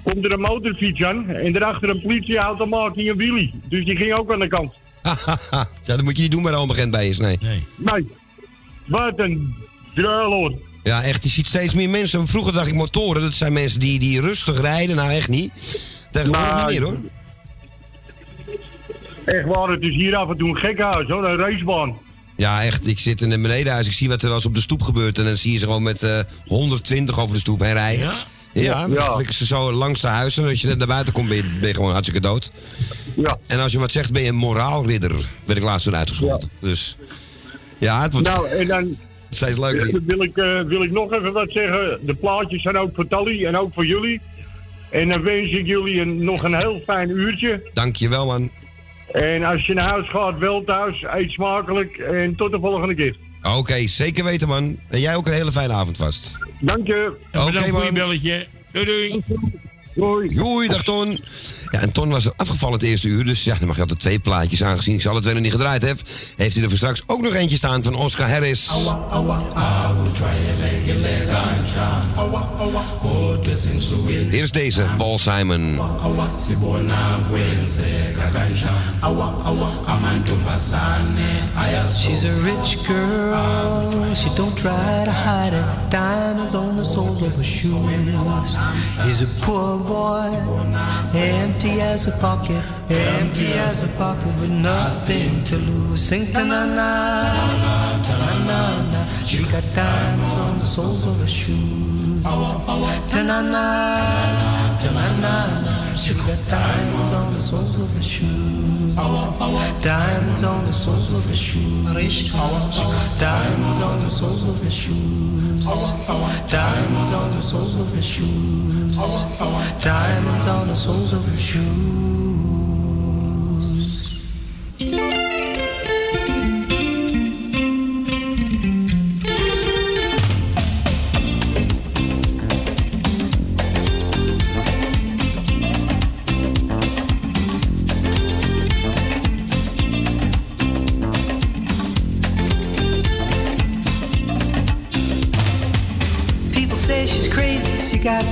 Komt er een motorfiets aan en daarachter een politieauto maakt hij een wheelie. Dus die ging ook aan de kant. (laughs) ja, dat moet je niet doen bij de omagent bij is, nee. nee. Nee, wat een druil hoor. Ja, echt, je ziet steeds meer mensen. Vroeger dacht ik motoren, dat zijn mensen die, die rustig rijden. Nou, echt niet. Tegenwoordig Nou, niet meer, hoor. Echt waar, het is hier af en toe een gekhuis hoor, een racebaan. Ja, echt. Ik zit in een benedenhuis. Ik zie wat er wel eens op de stoep gebeurt. En dan zie je ze gewoon met eh 120 over de stoep heen rijden. Ja? Ja, dan flikken ze zo langs de huizen. En als je net naar buiten komt, ben je, ben je gewoon hartstikke dood. Ja. En als je wat zegt, ben je een moraalridder. Ben ik laatst weer uitgescholden. Dus ja, het wordt Nou, en dan steeds eh, wil ik, eh, wil ik nog even wat zeggen. De plaatjes zijn ook voor Tally en ook voor jullie. En dan wens ik jullie een, nog een heel fijn uurtje. Dankjewel, man. En als je naar huis gaat, wel thuis, eet smakelijk en tot de volgende keer. Oké, zeker weten, man. En jij ook een hele fijne avond vast. Dank je. Oké, je man. belletje. Doei, doei. Doei. Doei, dag Ton. Ja, en Ton was er afgevallen het eerste uur. Dus ja, dan mag je altijd twee plaatjes. Aangezien ik ze alle twee nog niet gedraaid heb, heeft hij er voor straks ook nog eentje staan van Oscar Harris. Hier is deze, Paul Simon. She's a rich girl, she don't try to hide it. Diamonds on the soles of her shoes. He's a poor boy, empty as a pocket, empty as a pocket with nothing to lose. Sing ta na na, ta na na na. She got diamonds on the soles of her shoes. Ta na na, ta na na na. She got diamonds on the soles of her shoes. Diamonds on the soles of her shoes. Diamonds on the soles of her shoes. Diamonds on the soles of her shoes. Diamonds on the soles of her shoes.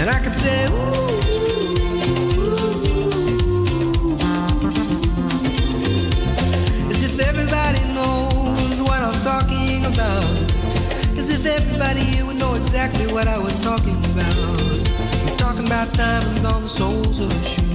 and I could say, ooh. As if everybody knows what I'm talking about. As if everybody would know exactly what I was talking about. I'm talking about diamonds on the soles of shoes.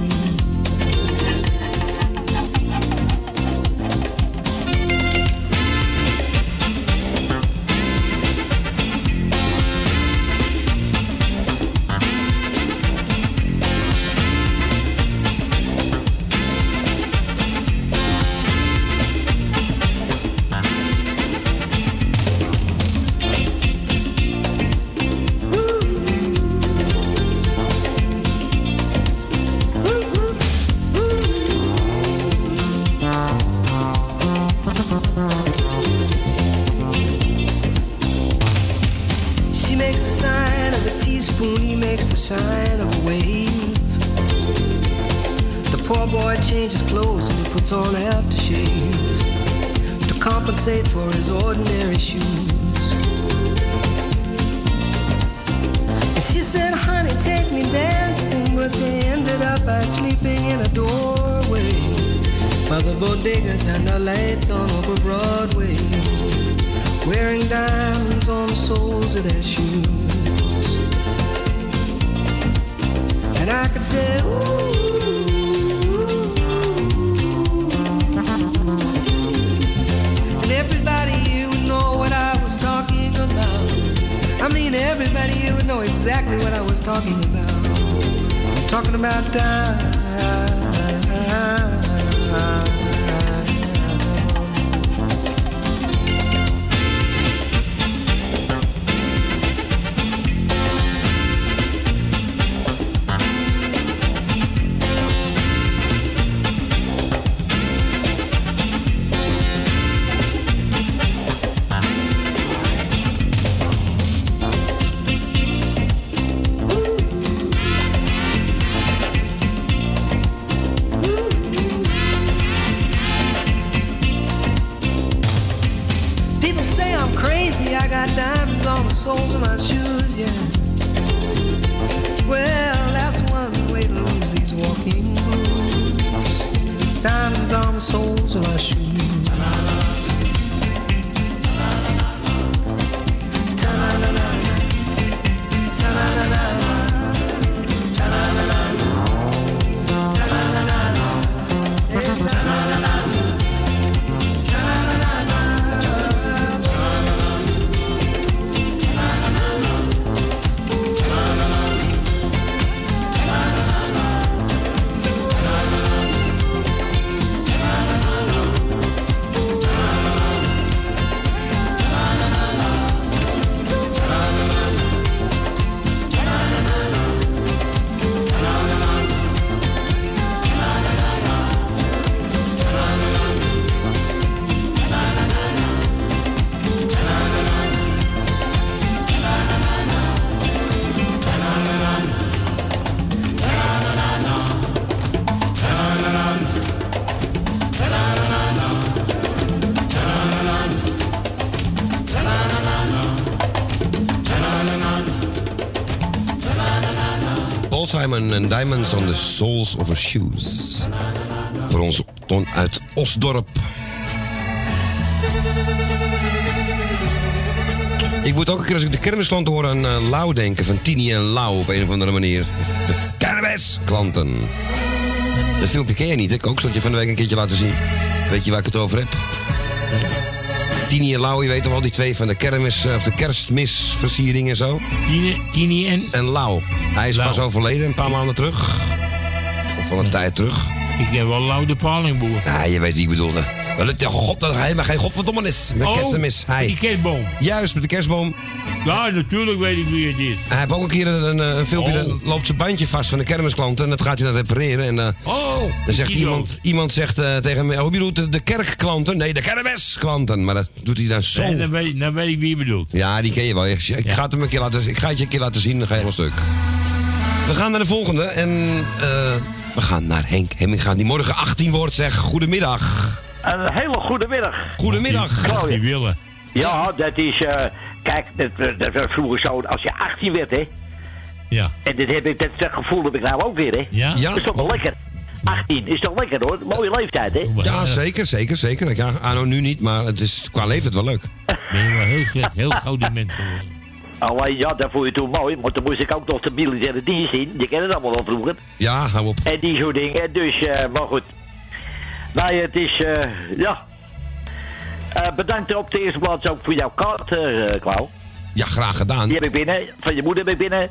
Simon en Diamonds on the Soles of Her Shoes. Voor ons Ton uit Osdorp. Ik moet ook een keer als ik de kermisklanten hoor aan eh, Lau denken. Van Tini en Lau op een of andere manier. De kermisklanten. Dat filmpje ken je niet? Ik zal het je van de week een keertje laten zien. Weet je waar ik het over heb? Tini en Lau, je weet toch wel die twee van de kermis, eh, of de kerstmisversiering en zo? Tini, Tini en? En Lau. Hij is Lau. pas overleden, een paar maanden terug. Of van een tijd terug. Ik ken wel Lau de Palingboer. Ja, je weet wie ik bedoelde. Wel, het- God, dat hij maar geen godverdommenis. Met Oh, kerstmis. Hij. die kerstboom. Juist, met de kerstboom. Ja, natuurlijk weet ik wie het is. Hij heeft ook een keer een, een, een filmpje, Oh. dan loopt zijn bandje vast van de kermisklant en dat gaat hij dan repareren. En, eh, Oh, dan zegt die iemand, iemand zegt eh, tegen me, oh, je bedoelt de, de kerkklanten? Nee, de kermisklanten. Maar dat doet hij dan zo. Nee, dan, weet, dan weet ik wie je bedoelt. Ja, die ken je wel. Ik, ik ga, het hem een keer laten, ik ga het je een keer laten zien, dan ga je helemaal stuk. We gaan naar de volgende en eh, we gaan naar Henk Hemminga, die morgen 18 wordt. Zeg, goedemiddag. Een hele goede middag. Goedemiddag. Claudia. Die willen. Ja, dat is... eh, kijk, dat, dat was vroeger zo. Als je 18 werd, hè. Ja. En dit heb ik, dat, dat gevoel heb ik nou ook weer, hè. Ja? Ja. Dat is toch wel lekker. 18 is toch lekker, hoor. Mooie leeftijd, hè. Ja, zeker, zeker, zeker. Ja, Anno nu niet, maar het is qua leeftijd wel leuk. (laughs) Ben je wel heel slecht, heel gouden mens geworden. Alleen ja, dat vond je toen mooi, maar toen moest ik ook nog de militaire dienst in. Je kent het allemaal wel vroeger. Ja, hou op. En die soort dingen, dus, eh, maar goed. Nee, het is, eh, ja. Eh, bedankt op de eerste plaats ook voor jouw kaart, eh Klauw. Ja, graag gedaan. Die heb ik binnen, van je moeder heb ik binnen.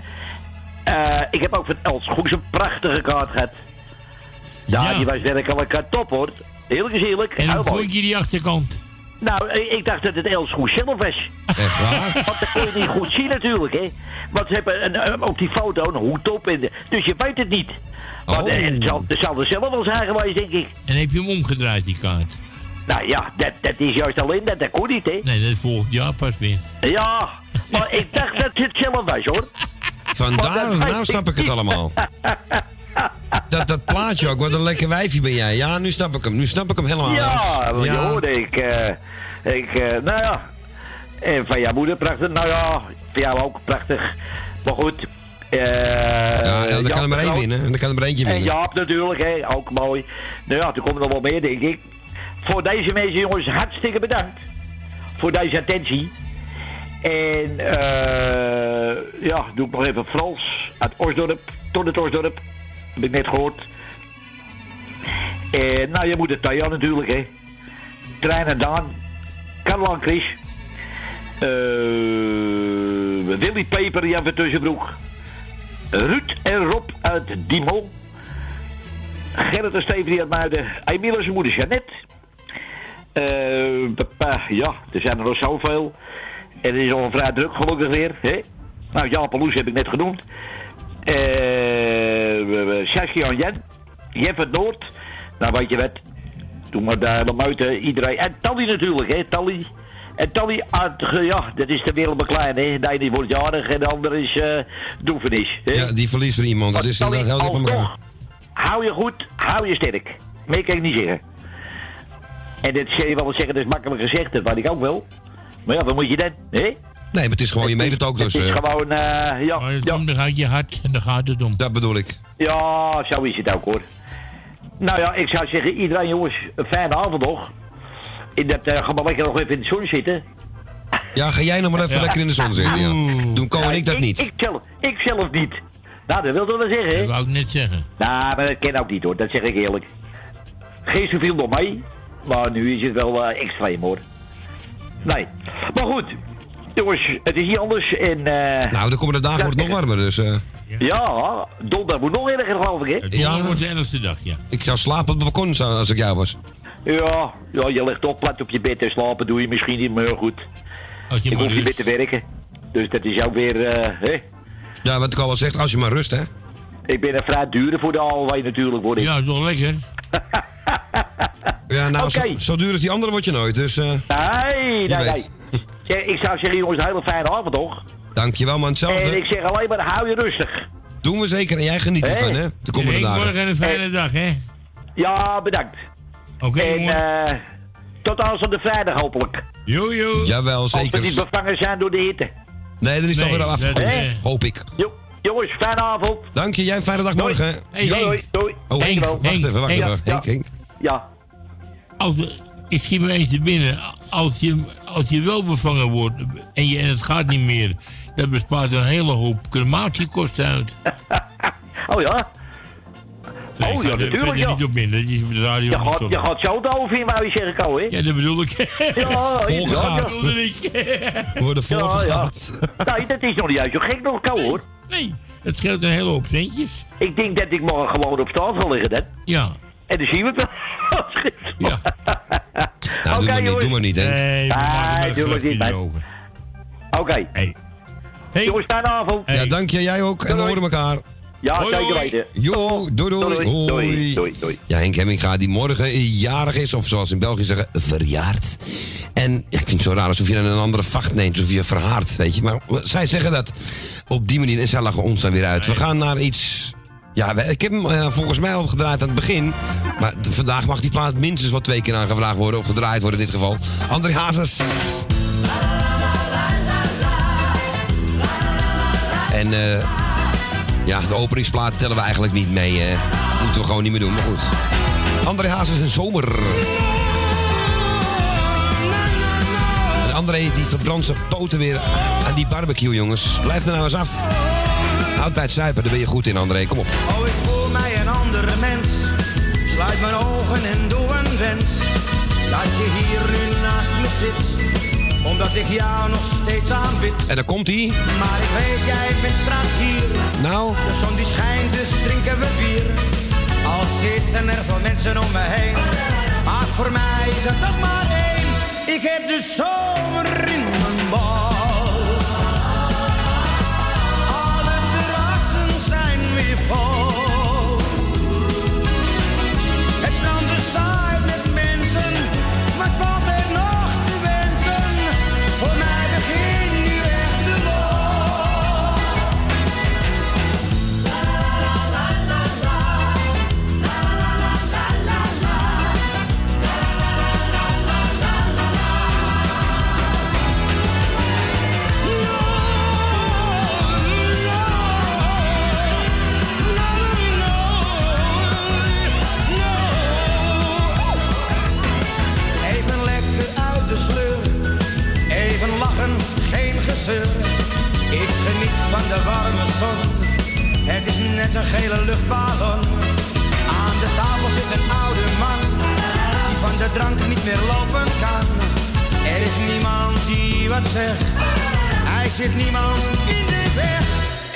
Eh, ik heb ook van Els Goes een prachtige kaart gehad. Ja, die was werkelijk top hoor. Heel gezellig. En hoe vond je die achterkant? Nou, ik dacht dat het Els Goes zelf was. Echt waar? (laughs) Want dat kon je niet goed zien natuurlijk, hè. Want ze hebben een, een- op die foto een hoed op. En, dus je weet het niet. Maar Oh. eh, het, zal, het zal er zelf wel zijn geweest, denk ik. En heb je hem omgedraaid, die kaart? Nou ja, dat, dat is juist alleen dat. Dat kon niet, hè. Nee, dat volgt jaar pas weer. Ja, maar ik dacht dat het zelf was, hoor. Vandaar, nou snap ik het allemaal. Dat, dat plaatje ook, wat een lekker wijfje ben jij. Ja, nu snap ik hem. Nu snap ik hem helemaal. Ja, Els. je hoorde ik. eh, ik eh, nou ja. En van jouw moeder prachtig. Nou ja, van jou ook prachtig. Maar goed. eh Ja, ja, dan kan er maar één winnen. Dan kan er maar eentje En winnen. Jaap natuurlijk, hè, ook mooi. Nou ja, er komt nog wel meer, denk ik. Voor deze mensen, jongens, hartstikke bedankt. Voor deze attentie. En eh ja, doe ik nog even Frans uit Osdorp, tot het Osdorp. Heb ik net gehoord. En nou, je moet het Tanja natuurlijk, hè. Trein en Daan. Karel en Chris. Eh Willy Peper, Jan van Tussenbroek. Ruud en Rob uit Diemel. Gerrit en Steven uit Muiden. Emiel en zijn moeder Jeannette. Eh, papa, ja, er zijn er nog zoveel. En het is al vrij druk gelukkig weer. Hè? Nou, Jan Peloes heb ik net genoemd. Eh Saskia en Jen. Jeff het Noord. Nou, weet je wat. Doe maar daar de muiten, iedereen. En Tally natuurlijk, hè, Tally. En Tally, eh, ja, dat is de wereld beklein, hè. De ene wordt jarig en de andere is eh doevenis. Hè? Ja, die verliest er iemand. Dat is Tally, inderdaad heel alsnog, Hou je goed, hou je sterk. Meer kan ik niet zeggen. En dit zou je wel eens zeggen, dat is makkelijk gezegd, dat weet ik ook wel. Maar ja, wat moet je dan, hè? Nee, maar het is gewoon, je meet het ook dus. Het is eh, gewoon, eh, ja, Maar het komt er je hart en dan gaat het om. Dat bedoel ik. ja, zo is het ook hoor. Nou ja, ik zou zeggen, iedereen jongens, een fijne avond nog. In dat, eh ga maar lekker nog even in de zon zitten. Ja, ga jij nog maar even Ja. lekker in de zon zitten, ja. Doen Ko en ik dat niet. Ik zelf, ik zelf niet. Nou, dat wil toch wel zeggen, hè? Dat wou ik net zeggen. Nou, maar dat ken ook niet hoor, dat zeg ik eerlijk. Gisteren viel nog mee, maar nu is het wel eh, extreem hoor. Nee, maar goed. Jongens, het is niet anders en... eh Nou, de komende dagen wordt het nog warmer, dus... eh, ja, donderdag moet nog erger geloof ik, hè? Donderdag wordt de ergste dag, ja. ik zou slapen op het balkon als ik jou was. Ja, ja, je ligt toch plat op je bed en slapen doe je misschien niet meer goed. Als je ik maar hoef niet meer te werken. Dus dat is ook weer, eh, hè? Ja, wat ik al wel zegt, als je maar rust, hè. Ik ben een vrij dure voor de alweer natuurlijk, word ik. Ja, toch lekker. (laughs) Ja, nou, zo, zo duur als die andere word je nooit, dus... eh Nee, nee, nee. ik zou zeggen, jongens, een hele fijne avond toch? dankjewel, man. En Hetzelfde. ik zeg alleen maar, hou je rustig. Doen we zeker en jij geniet ervan, Hey. hè. De komende dagen. morgen een fijne dag, hè? Ja, bedankt. Oké, en eh tot aanstaande vrijdag hopelijk. Yo. Jawel, Als we zeker. niet bevangen zijn door de hitte. Nee, dan is het Nee, alweer dat, afgekomen. eh, Hoop ik. Jo, jongens, fijne avond. Dank je, jij een fijne dag Doei. morgen. Hey, doei, doei. Oh, Henk, Dankjewel. wacht even, wacht Henk. even. Ja. Henk, Henk. Ja, Als, ik schiet me eens te binnen. Als je, als je wel bevangen wordt en, je, en het gaat niet meer, dat bespaart een hele hoop crematiekosten uit. (laughs) oh ja. Nee, Oh, ik ja, er natuurlijk, ja. niet op in. Dat is op de radio Je gaat, zo. je gaat zo oven in, wou je zeggen, Ko, hè? Ja, dat bedoel ik. Ja, Volgegaat. (laughs) ja, ik. We worden Ja, ja. volgegaat. Nee, dat is nog niet uit zo gek nog, Ko, hoor. Nee, het scheelt een hele hoop centjes. Ik denk dat ik morgen gewoon op straat zal liggen, dan. Ja. En dan zien we het wel. (laughs) Ja. Nou, doe Oké, maar niet, doe maar niet, Henk. Nee, we Ah, doe maar niet. Oké. Hey. Hey. Jongens, fijne avond. Hey. Ja, dank je, jij ook. En we horen elkaar. Ja, Hoi, zeker hoi. weten. Jo, doei doei. Doei, doei, Hoi. doei, doei. Ja, Henk Hemminga, die morgen jarig is, of zoals in België zeggen, verjaard. En ja, ik vind het zo raar alsof je een andere vacht neemt, alsof je verhaart, weet je. Maar zij zeggen dat op die manier en zij lachen ons dan weer uit. We gaan naar iets... Ja, ik heb hem eh, volgens mij al gedraaid aan het begin. Maar vandaag mag die plaat minstens wel twee keer aangevraagd worden, of gedraaid worden in dit geval. André Hazes. En eh, ja, de openingsplaat tellen we eigenlijk niet mee. eh. moeten we gewoon niet meer doen, maar goed. André Hazes een zomer. Een André die verbrandt zijn poten weer aan die barbecue, jongens. Blijf er nou eens af. Houd bij het zuipen, daar ben je goed in, André. Kom op. Oh, ik voel mij een andere mens. Sluit mijn ogen en doe een wens. Dat je hier nu naast me zit. Omdat ik jou nog steeds aanbid. En dan komt hij. Maar ik weet, jij bent straks hier. Nou? De zon die schijnt, dus drinken we bier. Al zitten er veel mensen om me heen. Maar voor mij is het toch maar één. Ik heb de zomer in mijn bal. Een gele luchtballon. Aan de tafel zit een oude man. Die van de drank niet meer lopen kan. Er is niemand die wat zegt. Hij zit niemand in de weg.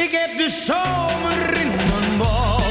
Ik heb de zomer in mijn bol.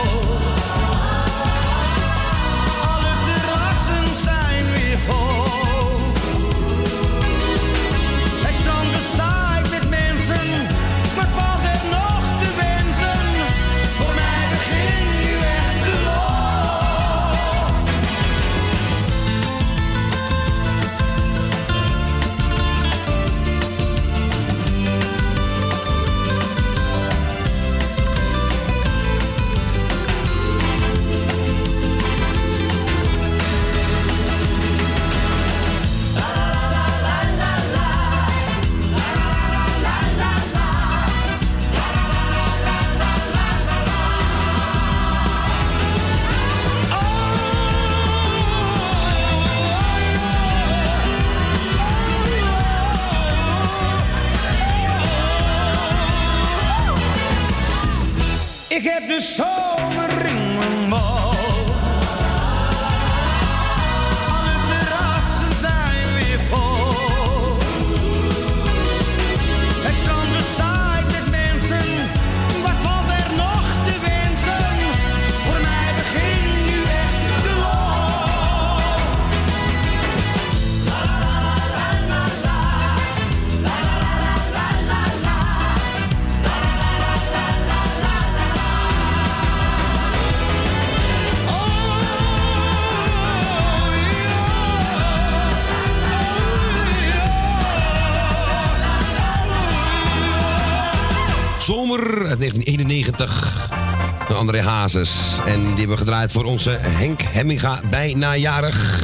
Hazes. En die hebben we gedraaid voor onze Henk Hemminga, bijna jarig.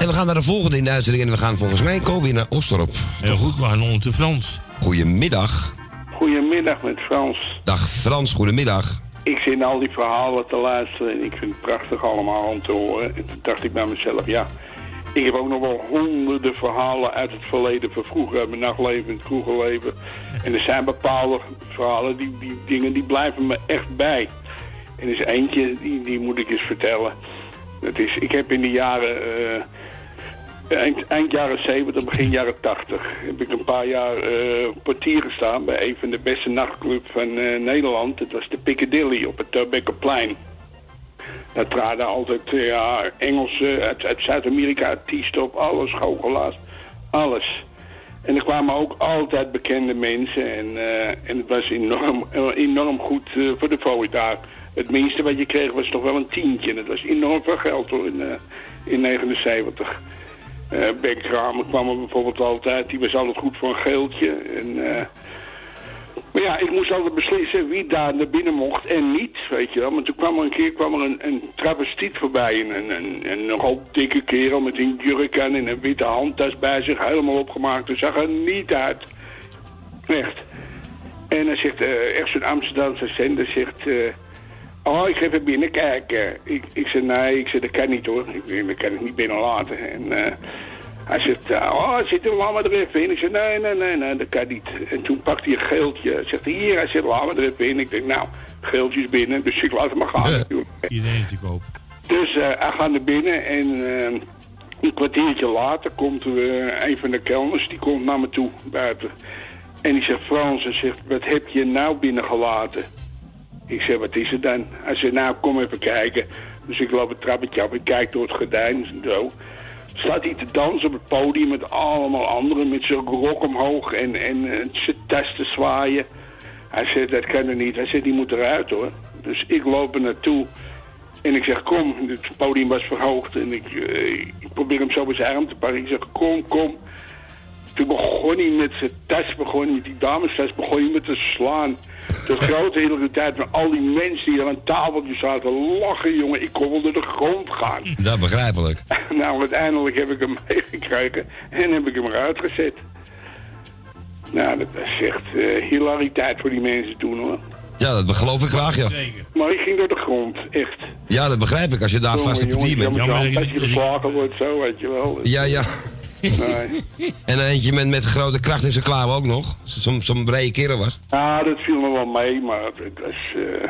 En we gaan naar de volgende in de uitzending. En we gaan volgens mij komen weer naar Ostorp. Heel goed, we gaan onder Frans. Goedemiddag. Goedemiddag met Frans. Dag Frans, goedemiddag. Ik zit al die verhalen te luisteren en ik vind het prachtig allemaal om te horen. En toen dacht ik bij mezelf, ja, ik heb ook nog wel honderden verhalen uit het verleden van vroeger, uit mijn nachtleven, het kroegenleven. En er zijn bepaalde verhalen, die, die dingen, die blijven me echt bij. En er is eentje, die, die moet ik eens vertellen. Dat is, ik heb in de jaren, eh, eind, jaren 70, begin jaren 80, heb ik een paar jaar eh portier gestaan bij een van de beste nachtclubs van eh, Nederland. Dat was de Piccadilly op het Torbekkerplein. Daar traden altijd ja, Engelsen uit, uit Zuid-Amerika, artiesten op, alles, goochelaars, alles. En er kwamen ook altijd bekende mensen en, eh, en het was enorm, enorm goed eh, voor de fooie daar. Het minste wat je kreeg was toch wel een tientje en dat was enorm veel geld hoor in, eh, in 79. Ben Kramer kwam er bijvoorbeeld altijd, die was altijd goed voor een geeltje. En, maar ja, ik moest altijd beslissen wie daar naar binnen mocht en niet, weet je wel. Maar toen kwam er een keer kwam er een, een travestiet voorbij. Een, een, een, nogal dikke kerel met een jurk aan en een witte handtas bij zich, helemaal opgemaakt. Hij zag er niet uit. Echt. En hij zegt, eh, echt zo'n Amsterdamse zender zegt... eh, oh, ik ga even binnenkijken. Ik, ik zei, nee, ik zei, dat kan niet hoor. Ik, ik kan het niet binnen laten. En... eh, Hij zegt, eh, oh, zit er, er even in. Ik zeg, nee, nee, nee, nee, dat kan niet. En toen pakt hij een geeltje. Hij zegt, hier, hij er even in. Ik denk, nou, geeltjes binnen, dus ik laat hem maar gaan. Iedereen te koop. Dus eh, hij gaat naar binnen en eh, een kwartiertje later komt er eh, een van de kelners, die komt naar me toe buiten. En die zegt, Frans, hij zegt, wat heb je nou binnengelaten? Ik zeg, wat is het dan? Hij zegt, nou, kom even kijken. Dus ik loop het trappetje af, ik kijk door het gordijn, zo. Staat hij te dansen op het podium met allemaal anderen, met zijn rok omhoog en, en eh, zijn tas te zwaaien. Hij zegt, dat kan er niet. Hij zegt, die moet eruit hoor. Dus ik loop er naartoe. En ik zeg, kom, het podium was verhoogd. En ik, eh, ik probeer hem zo bij zijn arm te pakken. Ik zeg, kom, kom. Toen begon hij met zijn tas, begon hij met die damestas, begon hij met te slaan. De grote hele tijd met al die mensen die aan tafeltjes zaten lachen, jongen. Ik kon wel door de grond gaan. (laughs) Dat begrijpelijk. (laughs) Nou, uiteindelijk heb ik hem (laughs) meegekregen en heb ik hem eruit gezet. Nou, dat was echt eh, hilariteit voor die mensen toen, hoor. Ja, dat geloof ik graag, ja. Maar ik ging door de grond, echt. Ja, dat begrijp ik, als je daar vast op dier bent. Als je geslagen wordt, zo, weet je wel. Ja, ja. Nee. En dan eentje met, met grote kracht in zijn klauw ook nog. Zo'n zo'n brede kerel was. Ja, dat viel me wel mee, maar het was... eh,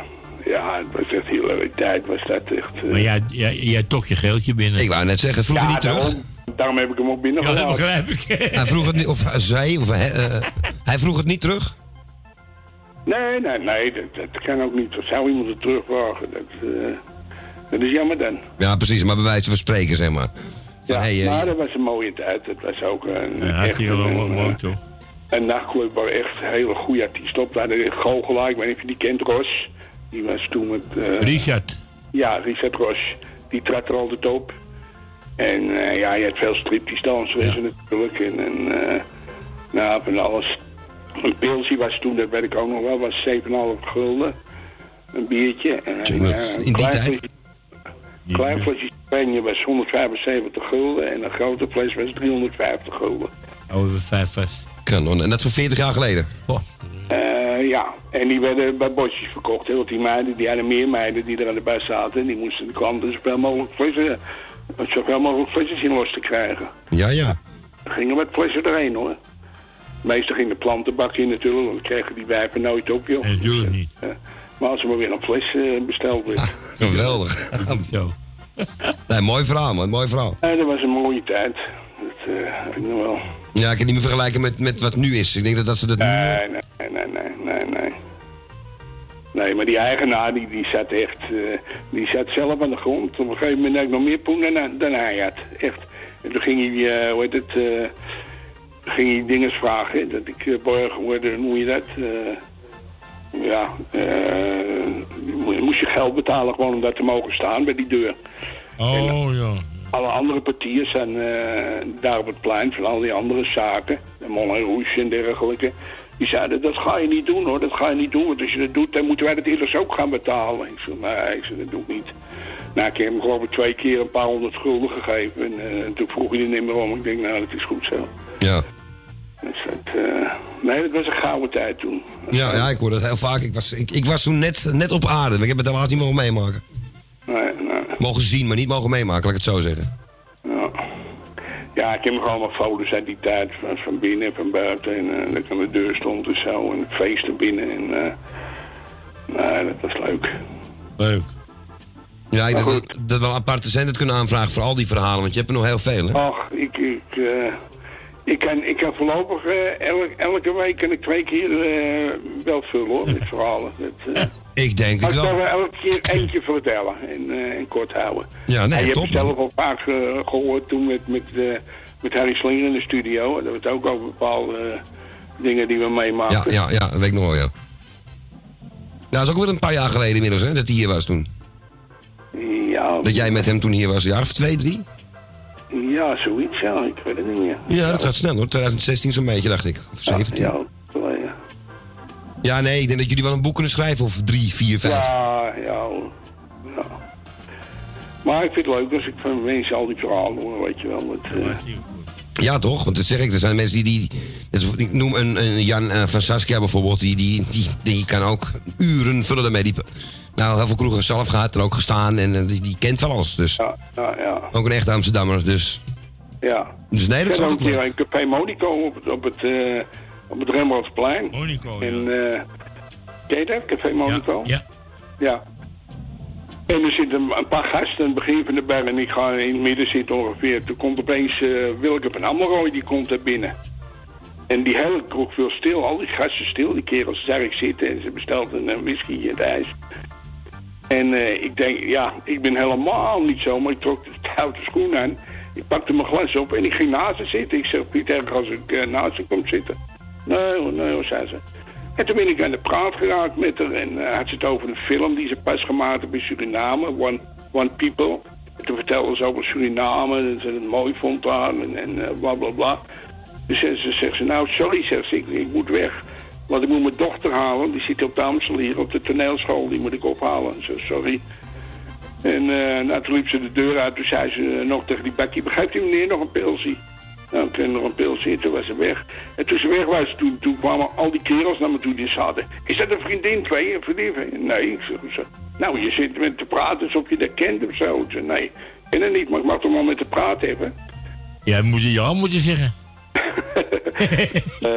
ja, het was echt hilariteit, was dat echt... eh. Maar jij, jij, jij toch je geeltje binnen. Ik wou net zeggen, vroeg ja, hij niet terug? Daarom, daarom heb ik hem ook binnen Ja, dat begrijp ik. Hij vroeg het niet, of zij, of hij, eh, hij vroeg het niet terug? Nee, nee, nee, dat, dat kan ook niet. Dat zou iemand het terugvragen. Dat, eh, dat is jammer dan. Ja, precies, maar bij wijze van spreken, zeg maar. Ja, hey, eh, maar dat was een mooie tijd. Dat was ook een, Ja, echt wel een, mooi, een, mooi toch? een nachtclub waar echt een hele goede artiest op. Daar de goochelaar, ik weet niet of je die kent, Ros. Die was toen met... eh, Richard. Ja, Richard Ros. Die trad er altijd op. En eh, ja, je had veel stripjes dansen natuurlijk. En, en eh, nou, van alles. Een pilsje was toen, dat weet ik ook nog wel, was 7,5 gulden. Een biertje. En, eh, in die tijd? Een klein flesje champagne was 175 gulden en een grote fles was 350 gulden. Oh, we vijf vast. Kanon. En dat voor 40 jaar geleden? Eh, ja, en die werden bij bosjes verkocht. Heel die meiden, die hadden meer meiden die er aan de bus zaten. Die moesten de klanten zoveel mogelijk flessen, zoveel mogelijk flesjes in los te krijgen. Ja, ja. Er gingen wat flessen erheen hoor. Meestal ging de plantenbak in natuurlijk, want dan kregen die wijven nooit op joh. Nee, natuurlijk niet. Eh, maar als er maar weer een fles eh, besteld werd. Geweldig. Zo. Nee, mooi verhaal, man. Mooi verhaal. Ja, dat was een mooie tijd. Dat eh, heb ik nog wel. Ja, ik kan niet meer vergelijken met, met wat nu is. Ik denk dat, dat ze dat nu... Nee, nee, nee, nee, nee, nee. Nee, maar die eigenaar die, die zat echt, eh, die zat zelf aan de grond. Op een gegeven moment had ik nog meer poen dan, dan hij had. Echt. En toen ging hij, eh, hoe heet het, eh, ging hij dingen vragen. hè, Dat ik uh, borgen word, hoe noem je dat? Eh, ja, eh, mo- moest je geld betalen gewoon om daar te mogen staan bij die deur. Oh, ja. Alle andere partijen zijn eh, daar op het plein van al die andere zaken, de Moulin Rouge en dergelijke. Die zeiden, dat ga je niet doen hoor, dat ga je niet doen. Want als je dat doet, dan moeten wij dat eerst ook gaan betalen. Ik zei, nee, ik zei, dat doe ik niet. Nou, ik heb hem geloof ik twee keer een paar honderd gulden gegeven. En eh, toen vroeg hij er niet meer om. Ik denk, nou, dat is goed zo. Ja. Dus dat, eh, nee, dat was een gouden tijd toen. Ja, ja, ik hoor dat heel vaak. Ik was, ik, ik was toen net, net op aarde. maar Ik heb het helaas niet mogen meemaken. Nee, nee. Mogen zien, maar niet mogen meemaken, laat ik het zo zeggen. Ja. ja, ik heb nog allemaal foto's uit die tijd, van, van binnen en van buiten. En eh, dat ik aan de deur stond en zo, en het feest er binnen. En, eh, nee, dat was leuk. Leuk. Ja, ik denk dat, dat we een aparte zender kunnen aanvragen voor al die verhalen, want je hebt er nog heel veel, hè? Ach, ik, ik, eh, ik, kan, ik kan voorlopig eh, elk, elke week kan ik twee keer eh wel vullen hoor, met verhalen. (laughs) Dat, eh, Ik denk het ik wel. zal er elke keer eentje vertellen en, en kort houden. Ja, nee, en je top, hebt het zelf al vaak eh, gehoord toen met, met, met Harry Slinger in de studio. Dat we het ook over bepaalde dingen die we meemaken. Ja, ja, ja, dat weet ik nog wel, ja. Ja, dat is ook weer een paar jaar geleden inmiddels, hè, dat hij hier was toen. Ja, Dat jij met hem toen hier was, een jaar of twee, drie? Ja, zoiets, ja, ik weet het niet meer. Ja, dat gaat snel hoor. 2016 zo'n beetje, dacht ik. Of 17. Ja, geleden. Ja, nee, ik denk dat jullie wel een boek kunnen schrijven. Of drie, vier, vijf. Ja, ja, ja. Maar ik vind het leuk als ik van mensen al die verhalen hoor, weet je wel. Het, eh, Ja, toch? Want dat zeg ik, er zijn mensen die... die ik noem een, een Jan eh, van Saskia bijvoorbeeld. Die, die, die, die kan ook uren vullen daarmee. Die, nou, heel veel kroegen zelf gehad en ook gestaan. En eh, die, die kent van alles. Dus ja, ja, ja. ook een echte Amsterdammer. Dus Ja. Dus nee, dat is ook hier een Café Monaco op het, op het, eh, op het Rembrandtsplein. Monaco, ja. En, eh ken je dat, Café Monaco? Ja. Ja. En er zitten een, paar gasten aan het begin van de berg en ik ga in het midden zitten ongeveer. Toen komt opeens Wilke van Ammeroy, die komt daar binnen. En die hele kroeg viel stil, al die gasten stil, die kerels zag ik zitten en ze bestelt een, whisky en het ijs. En eh, ik denk, ja, ik ben helemaal niet zo, maar ik trok de (laughs) stoute schoen aan. Ik pakte mijn glas op en ik ging naast ze zitten. Ik zeg, Pieter, als ik eh, naast ze kom zitten. Nee hoor, nee hoor, zei ze. En toen ben ik aan de praat geraakt met haar en eh, had ze het over een film die ze pas gemaakt heeft in Suriname, One, One People. En toen vertelde ze over Suriname en ze het mooi vond daar en, en bla bla bla. Dus ze, ze zegt ze, nou sorry, zegt ze, ik moet weg. Want ik moet mijn dochter halen, die zit op de hier op de toneelschool, die moet ik ophalen. Ze sorry. En eh, nou, toen liep ze de deur uit, toen zei ze eh, nog tegen die bakkie, begrijpt u meneer nog een pilsie? Nou, kreeg nog een pilsje en toen was ze weg. En toen ze weg was, toen, toen kwamen al die kerels naar me toe die zaten. Is dat een vriendin, twee, een vriendin? je?" Nee, ik zo. Nou, je zit met te praten alsof je dat kent of zo. Nee, ken het niet, maar ik mag toch wel met te praten hebben. Jij moet je ja moeten zeggen. (laughs) Eh,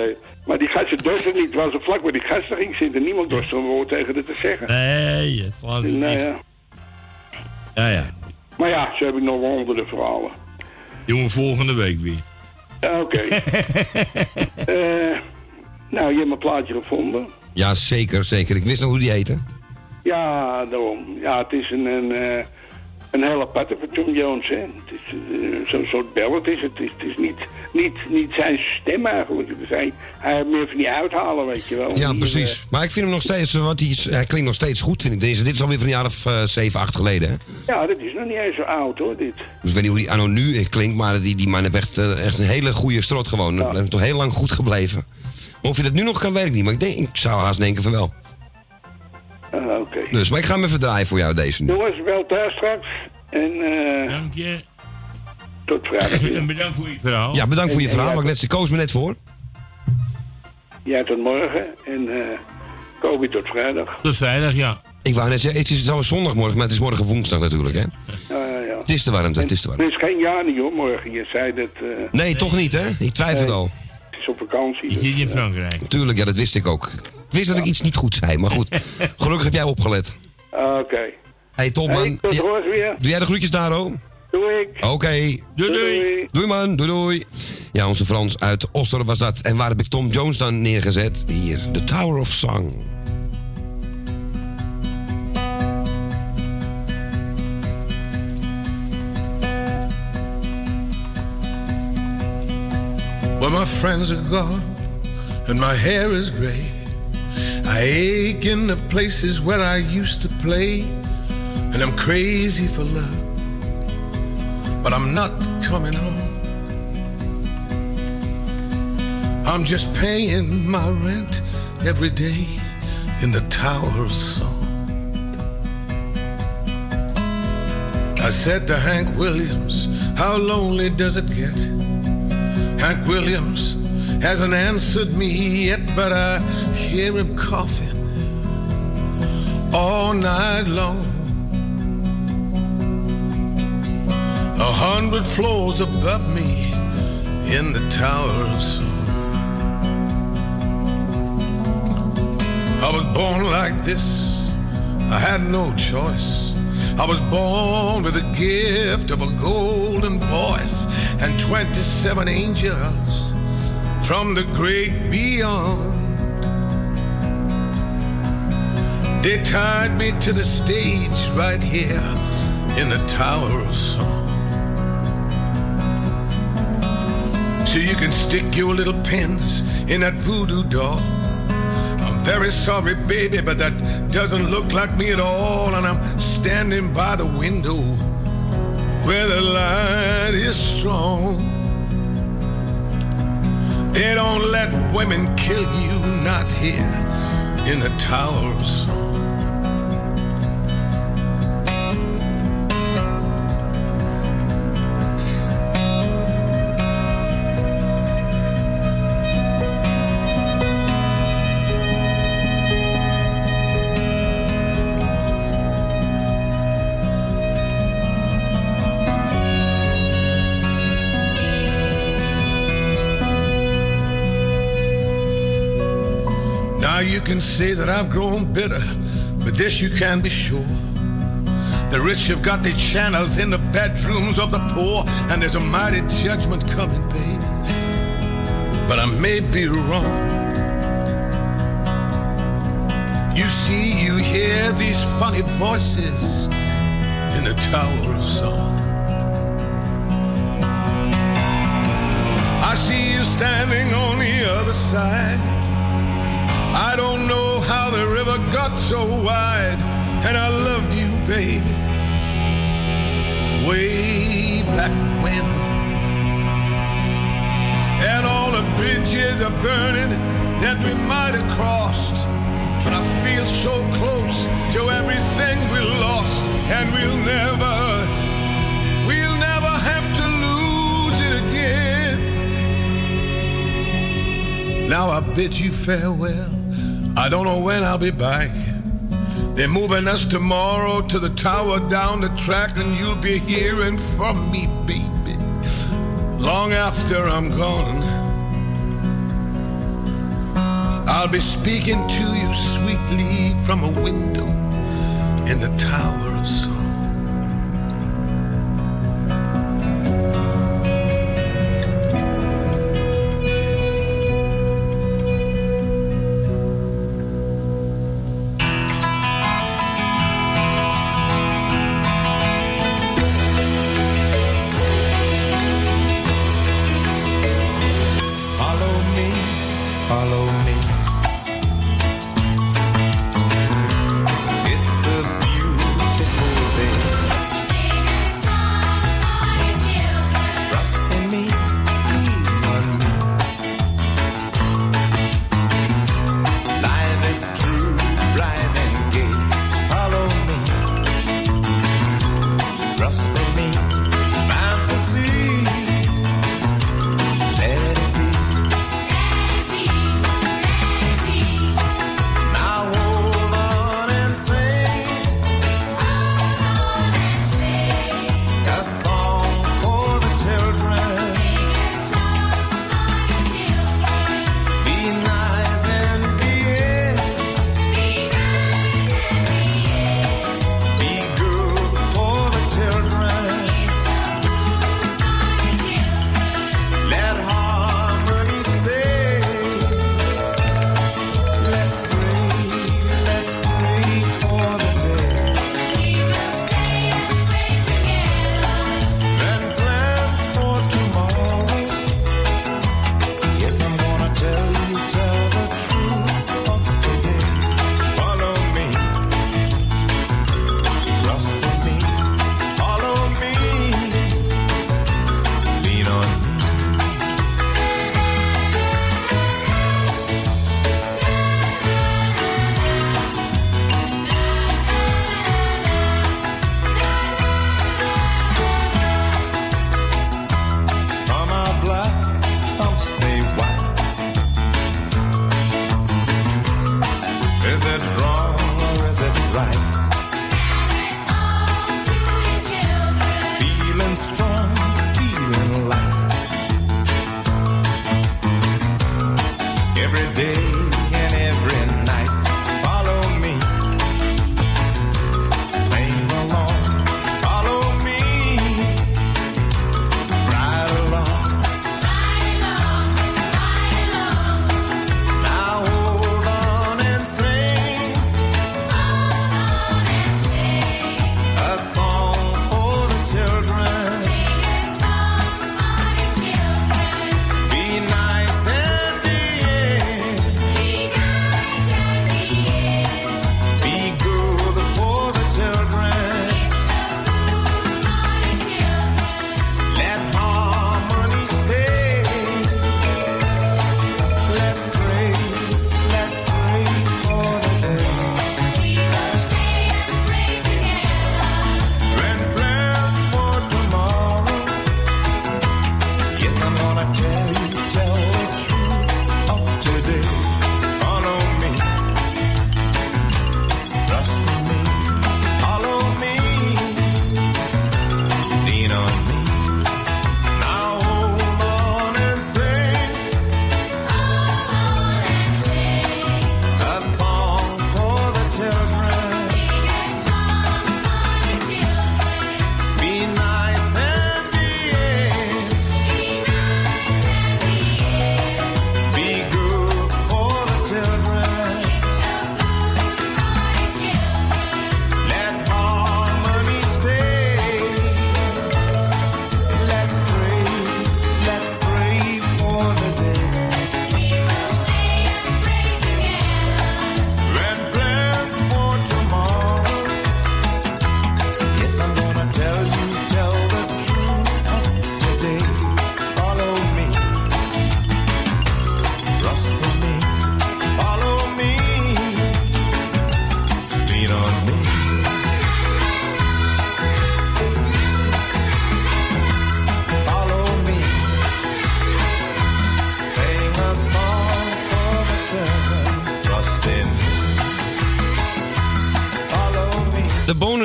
maar die gasten dorsten niet, terwijl ze vlak bij die gasten ging zitten. Niemand dorst een woord tegen haar te zeggen. Nee, het slaat het Nou niet. ja. Ja, ja. Maar ja, zo heb ik nog wel honderden verhalen. Jongen, volgende week weer. Ja, Oké. (laughs) Eh, nou, je hebt mijn plaatje gevonden. Ja, zeker, zeker. Ik wist nog hoe die heette. Ja, daarom. Ja, het is een, een, eh, een hele aparte van Tom Jones, hè. Het is eh, zo'n soort ballad is het. Het is, het is niet, niet, niet zijn stem eigenlijk. Het is hij, hij heeft meer van die uithalen, weet je wel. Ja, Die, precies. Maar ik vind hem nog steeds, eh, wat hij, hij klinkt nog steeds goed, vind ik. Deze, dit is alweer van een jaar of eh, 7, 8 geleden, hè? eh, ja, dat is nog niet eens zo oud, hoor, dit. Dus ik weet niet hoe die anno nu eh, klinkt, maar die, die man heeft echt, eh, echt een hele goede strot gewoon. Dat is toch heel lang goed gebleven. Maar of je dat nu nog kan, weet ik niet. Maar ik, denk, ik zou haast denken van wel. Ah, Oké. Dus, maar ik ga hem even draaien voor jou, deze nu. Jongens, wel thuis straks. En eh Dank je. tot vrijdag weer. (laughs) En bedankt voor je verhaal. Ja, bedankt voor je En- verhaal. net, ze koos me net voor. Jij tot morgen. En eh Kobe tot vrijdag. Tot vrijdag, ja. Ik wou net zeggen, het is trouwens zondagmorgen, maar het is morgen woensdag natuurlijk, hè? Ja, ja, ja. Het is te warm, het is te warm. Het is geen jaar niet, hoor, morgen. Je zei dat... eh, Nee, toch niet, hè? Ik twijfelde Nee. al. Het is op vakantie. Je dus, zit in Frankrijk. Tuurlijk, ja, dat wist ik ook. Ik wist dat ik iets niet goed zei, maar goed. (laughs) Gelukkig heb jij opgelet. Oké. Hey, top man. Hey, tot Ja, morgen weer. doe jij de groetjes daar, hoor? Doe ik. Oké. Doei, doei. Doei man, doei doei. Ja, onze Frans uit Oster was dat. En waar heb ik Tom Jones dan neergezet? Hier, The Tower of Song. Well, my friends are gone and my hair is gray. I ache in the places where I used to play, and I'm crazy for love, but I'm not coming home. I'm just paying my rent every day in the Tower of Song. I said to Hank Williams, How lonely does it get? Hank Williams hasn't answered me yet, but I hear him coughing all night long. A hundred floors above me in the Tower of Song. I was born like this, I had no choice. I was born with the gift of a golden voice and 27 angels from the great beyond. They tied me to the stage right here in the Tower of Song. So you can stick your little pins in that voodoo doll. I'm very sorry, baby, but that doesn't look like me at all. And I'm standing by the window where the light is strong. They don't let women kill you, not here in the Tower of Song. Can say that I've grown bitter, but this you can be sure. The rich have got their channels in the bedrooms of the poor, and there's a mighty judgment coming, baby. But I may be wrong. You see, you hear these funny voices in the Tower of Song. I see you standing on the other side. I don't know how the river got so wide, and I loved you, baby, way back when. And all the bridges are burning that we might have crossed. But I feel so close to everything we lost, and we'll never, we'll never have to lose it again. Now I bid you farewell. I don't know when I'll be back. They're moving us tomorrow to the tower down the track, and you'll be hearing from me, baby, long after I'm gone. I'll be speaking to you sweetly from a window in the Tower of Song.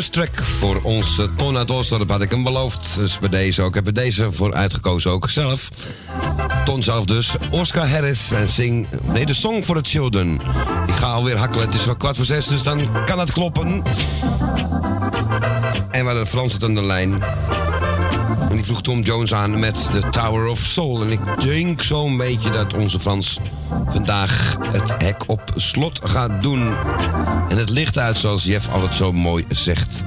Bonus track voor onze Tornado's. Dat had ik hem beloofd. Dus bij deze ook. Ik heb deze voor uitgekozen ook zelf. Ton zelf dus. Oscar Harris en zing... Nee, de Song for the Children. Ik ga alweer hakkelen. Het is al kwart voor zes, dus dan kan het kloppen. En we hadden Frans het de lijn. En die vroeg Tom Jones aan met The Tower of Soul. En ik denk zo'n beetje dat onze Frans vandaag het hek op slot gaat doen. En het licht uit, zoals Jeff altijd zo mooi zegt.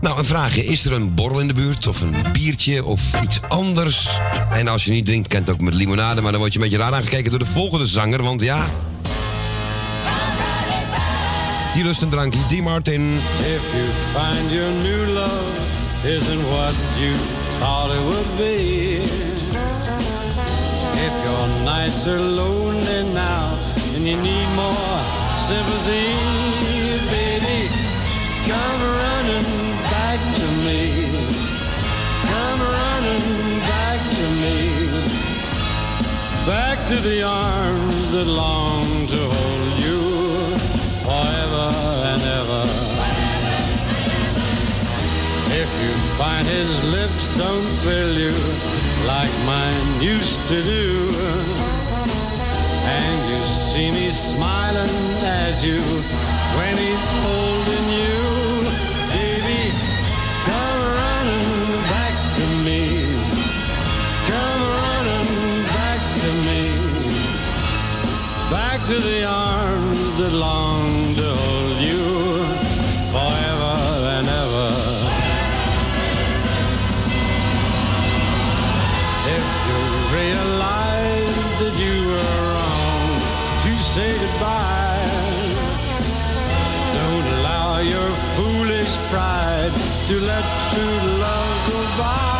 Nou, een vraagje. Is er een borrel in de buurt? Of een biertje? Of iets anders? En als je niet drinkt, kent ook met limonade. Maar dan word je een beetje raar aangekeken door de volgende zanger. Want ja... Die lust een drankje. D. Martin. If you find your new love isn't what you thought it would be. If your nights are lonely now and you need more sympathy, baby, come running back to me. Come running back to me. Back to the arms that long to hold you forever If you find his lips don't thrill you like mine used to do, and you see me smiling at you when he's holding you, baby, come running back to me. Come running back to me. Back to the arms that long to let true love go by.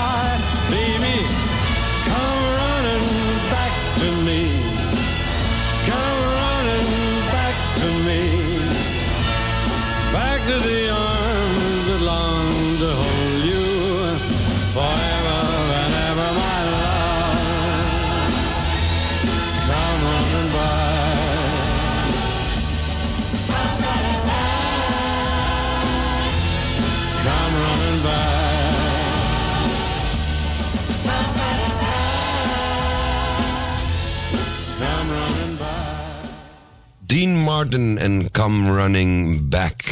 Martin en Come Running Back.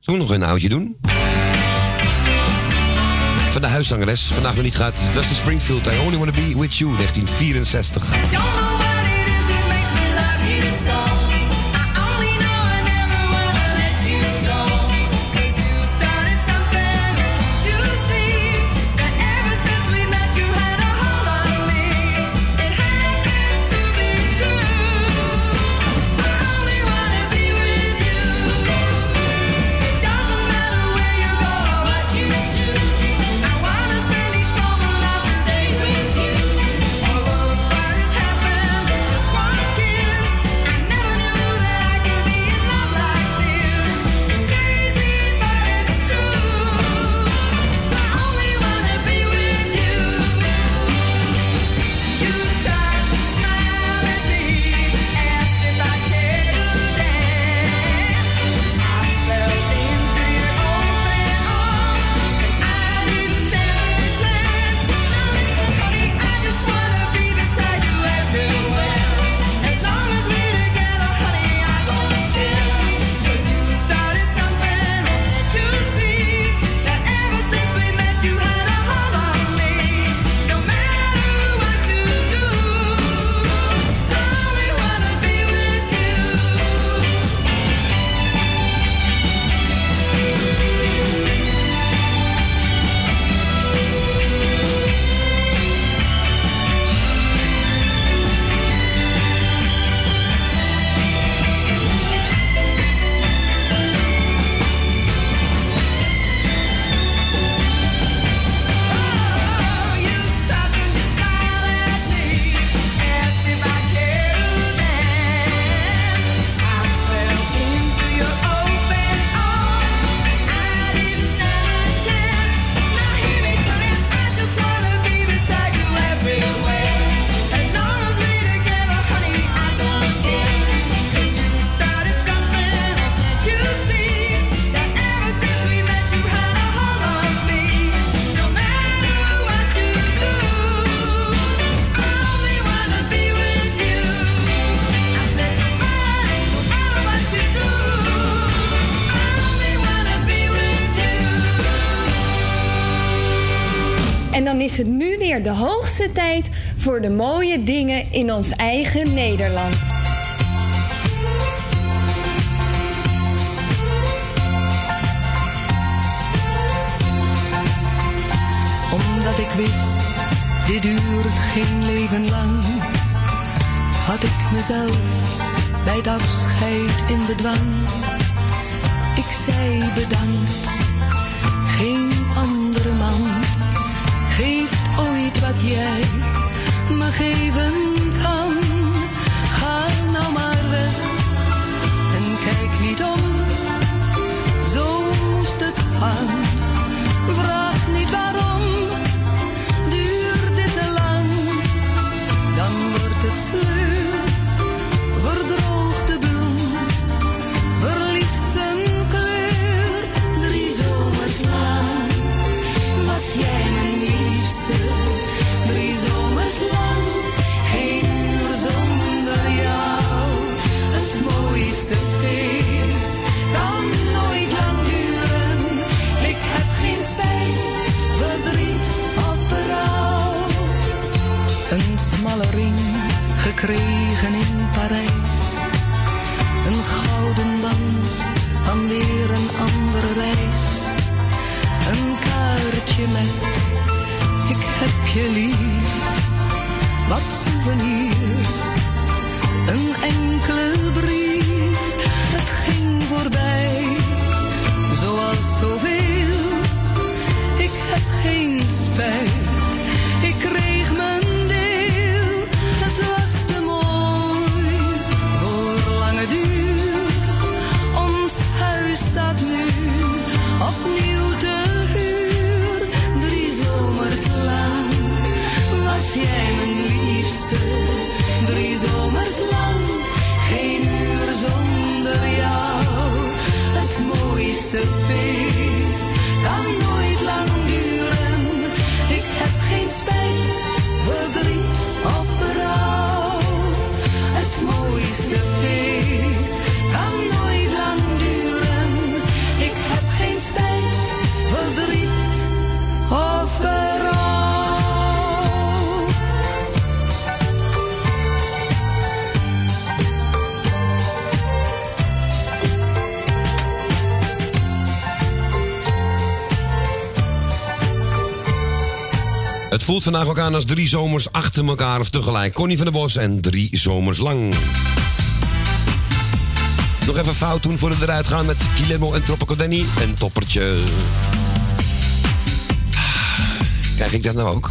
Zullen we nog een oudje doen? Van de huiszangeres, vandaag nog niet gaat. Dusty Springfield, I Only Wanna Be With You, 1964. De mooie dingen in ons eigen Nederland. Omdat ik wist, dit duurt geen leven lang, had ik mezelf bij het afscheid in bedwang. Ik zei bedankt, geen geven je lief. Wat souvenirs. Een enkele brief. Voelt vandaag ook aan als drie zomers achter elkaar of tegelijk. Connie van der Bos en drie zomers lang. Nog even fout doen voor we eruit gaan met Guillermo en Tropico Danny. En toppertje. Krijg ik dat nou ook?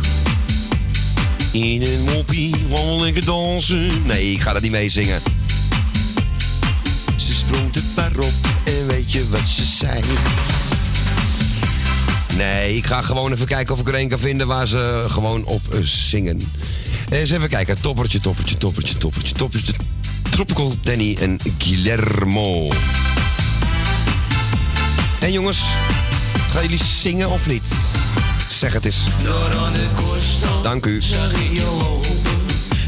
In een moppie wandel ik dansen. Nee, ik ga dat niet mee zingen. Ze sprong het maar op en weet je wat ze zei? Nee, ik ga gewoon even kijken of ik er een kan vinden waar ze gewoon op eh, zingen. Eens even kijken. Toppertje, toppertje, toppertje, toppertje, toppertje. Tropical Danny en Guillermo. En jongens, gaan jullie zingen of niet? Zeg het eens. Dank u.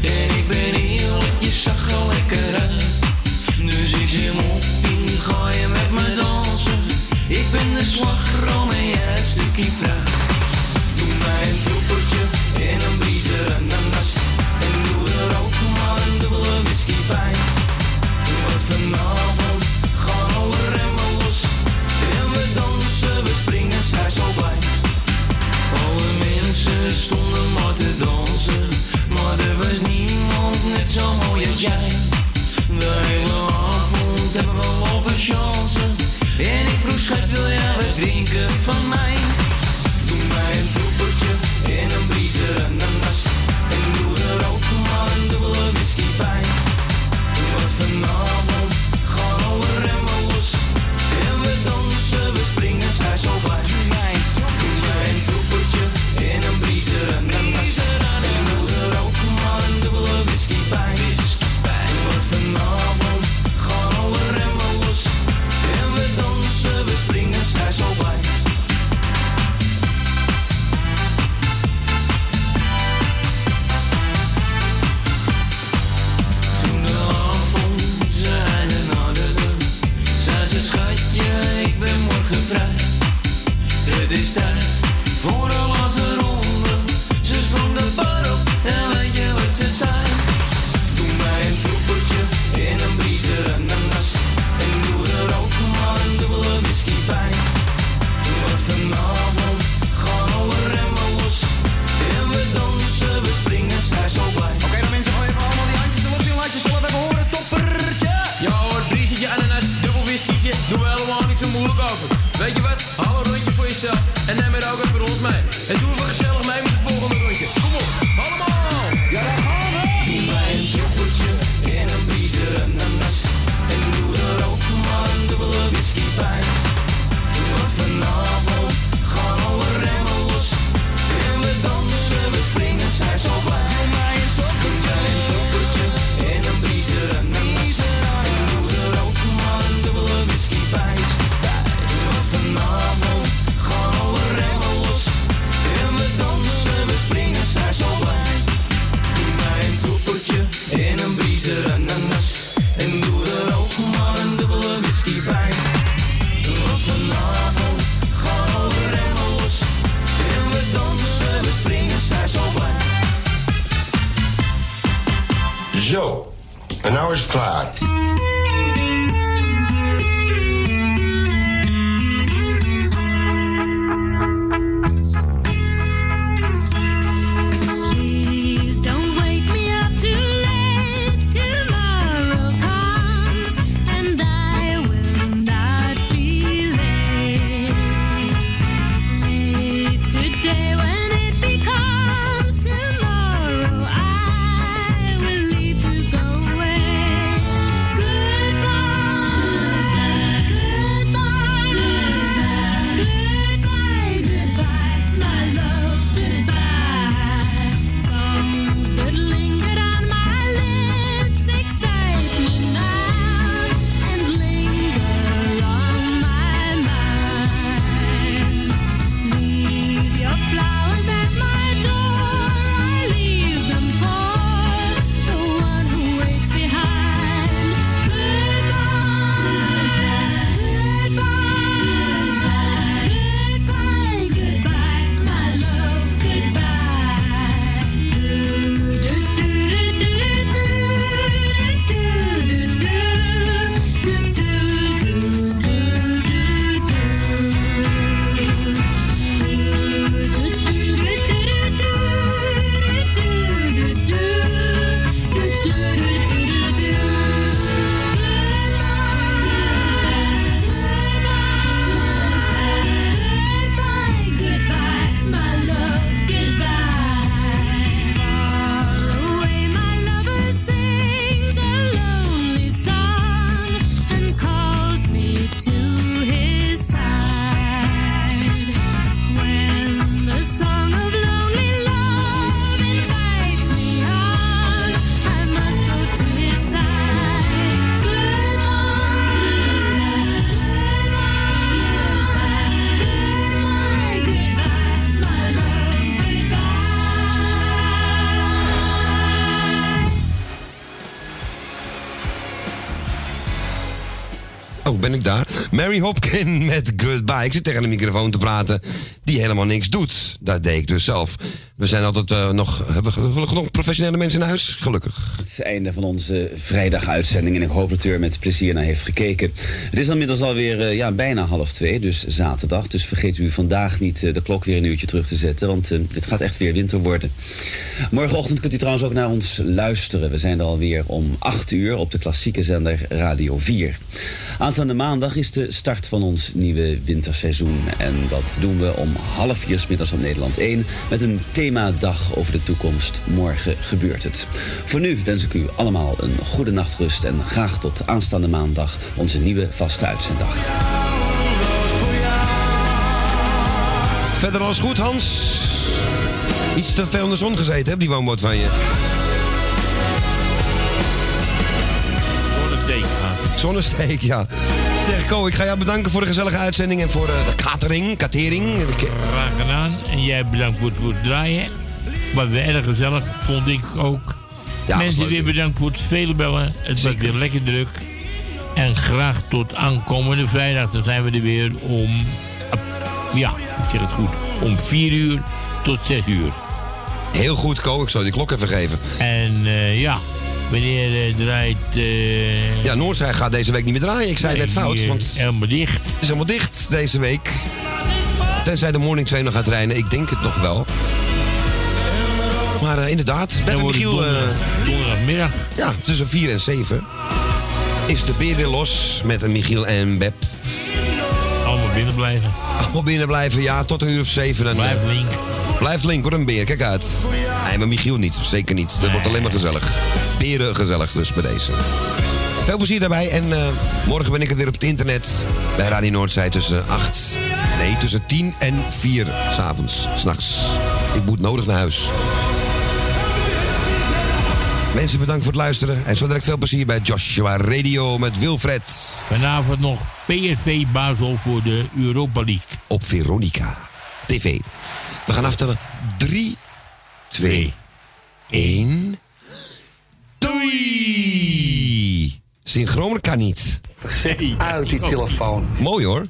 En ik ben eerlijk, zag er lekker uit. Dus met me dansen? Ik ben de slagroom en het. Doe mij een troepertje en een briezer ananas. En doe er ook maar een dubbele whisky bij. Want vanavond gaan alle remmen los. En we dansen, we springen, zij zo blij. Alle mensen stonden maar te dansen, maar er was niemand net zo mooi als jij. Mary Hopkin met Goodbye. Ik zit tegen de microfoon te praten die helemaal niks doet. Dat deed ik dus zelf. We zijn altijd eh, nog... Hebben we nog professionele mensen in huis? Gelukkig. Het is het einde van onze vrijdaguitzending en ik hoop dat u er met plezier naar heeft gekeken. Het is inmiddels alweer uh, ja, bijna half twee, dus zaterdag. Dus vergeet u vandaag niet de klok weer een uurtje terug te zetten, want het gaat echt weer winter worden. Morgenochtend kunt u trouwens ook naar ons luisteren. We zijn er alweer om 8 uur op de klassieke zender Radio 4. Aanstaande maandag is de start van ons nieuwe winterseizoen. En dat doen we om half vier middags op Nederland 1 met een themadag over de toekomst. Morgen gebeurt het. Voor nu wens ik u allemaal een goede nachtrust en graag tot aanstaande maandag onze nieuwe vaste uitzenddag. Verder alles goed, Hans? Iets te veel in de zon gezeten, hè, die woonboot van je. Zonnesteek, ja. Zeg, Ko, ik ga jou bedanken voor de gezellige uitzending en voor uh, de catering. catering. Graag gedaan. En jij bedankt voor het, draaien. Was weer erg gezellig, vond ik ook. Ja, Mensen weer bedankt voor het vele bellen. Het was weer lekker druk. En graag tot aankomende vrijdag. Dan zijn we er weer om... Ja, ik zeg het goed. Om 4 uur tot 6 uur. Heel goed, Ko. Ik zal die klok even geven. En uh, ja, wanneer uh, draait... Uh... Ja, Noordzij gaat deze week niet meer draaien. Ik zei nee, net fout. Want helemaal dicht. Het is helemaal dicht deze week. Tenzij de Morning 2 nog gaat rijden. Ik denk het nog wel. Maar inderdaad, Ben en Michiel... Donderdag, donderdagmiddag. Ja, tussen 4 en 7 is de beer weer los met een Michiel en Beb. Allemaal binnen blijven. Allemaal binnen blijven, ja, tot een uur of zeven. Dan, Blijf link. Blijft link, hoor, een beer, kijk uit. Nee, maar Michiel niet, zeker niet. Dat wordt alleen maar gezellig. Beren gezellig dus bij deze. Veel plezier daarbij en uh, morgen ben ik er weer op het internet bij Radio Noordzij tussen 8, nee, tussen 10 en 4 s'avonds, s'nachts. Ik moet nodig naar huis. Mensen, bedankt voor het luisteren. En zo direct veel plezier bij Joshua Radio met Wilfred. Vanavond nog PSV Basel voor de Europa League. Op Veronica TV. We gaan aftellen. 3, 2, 1. Doei! Synchroon kan niet. Zet uit die telefoon. Mooi hoor.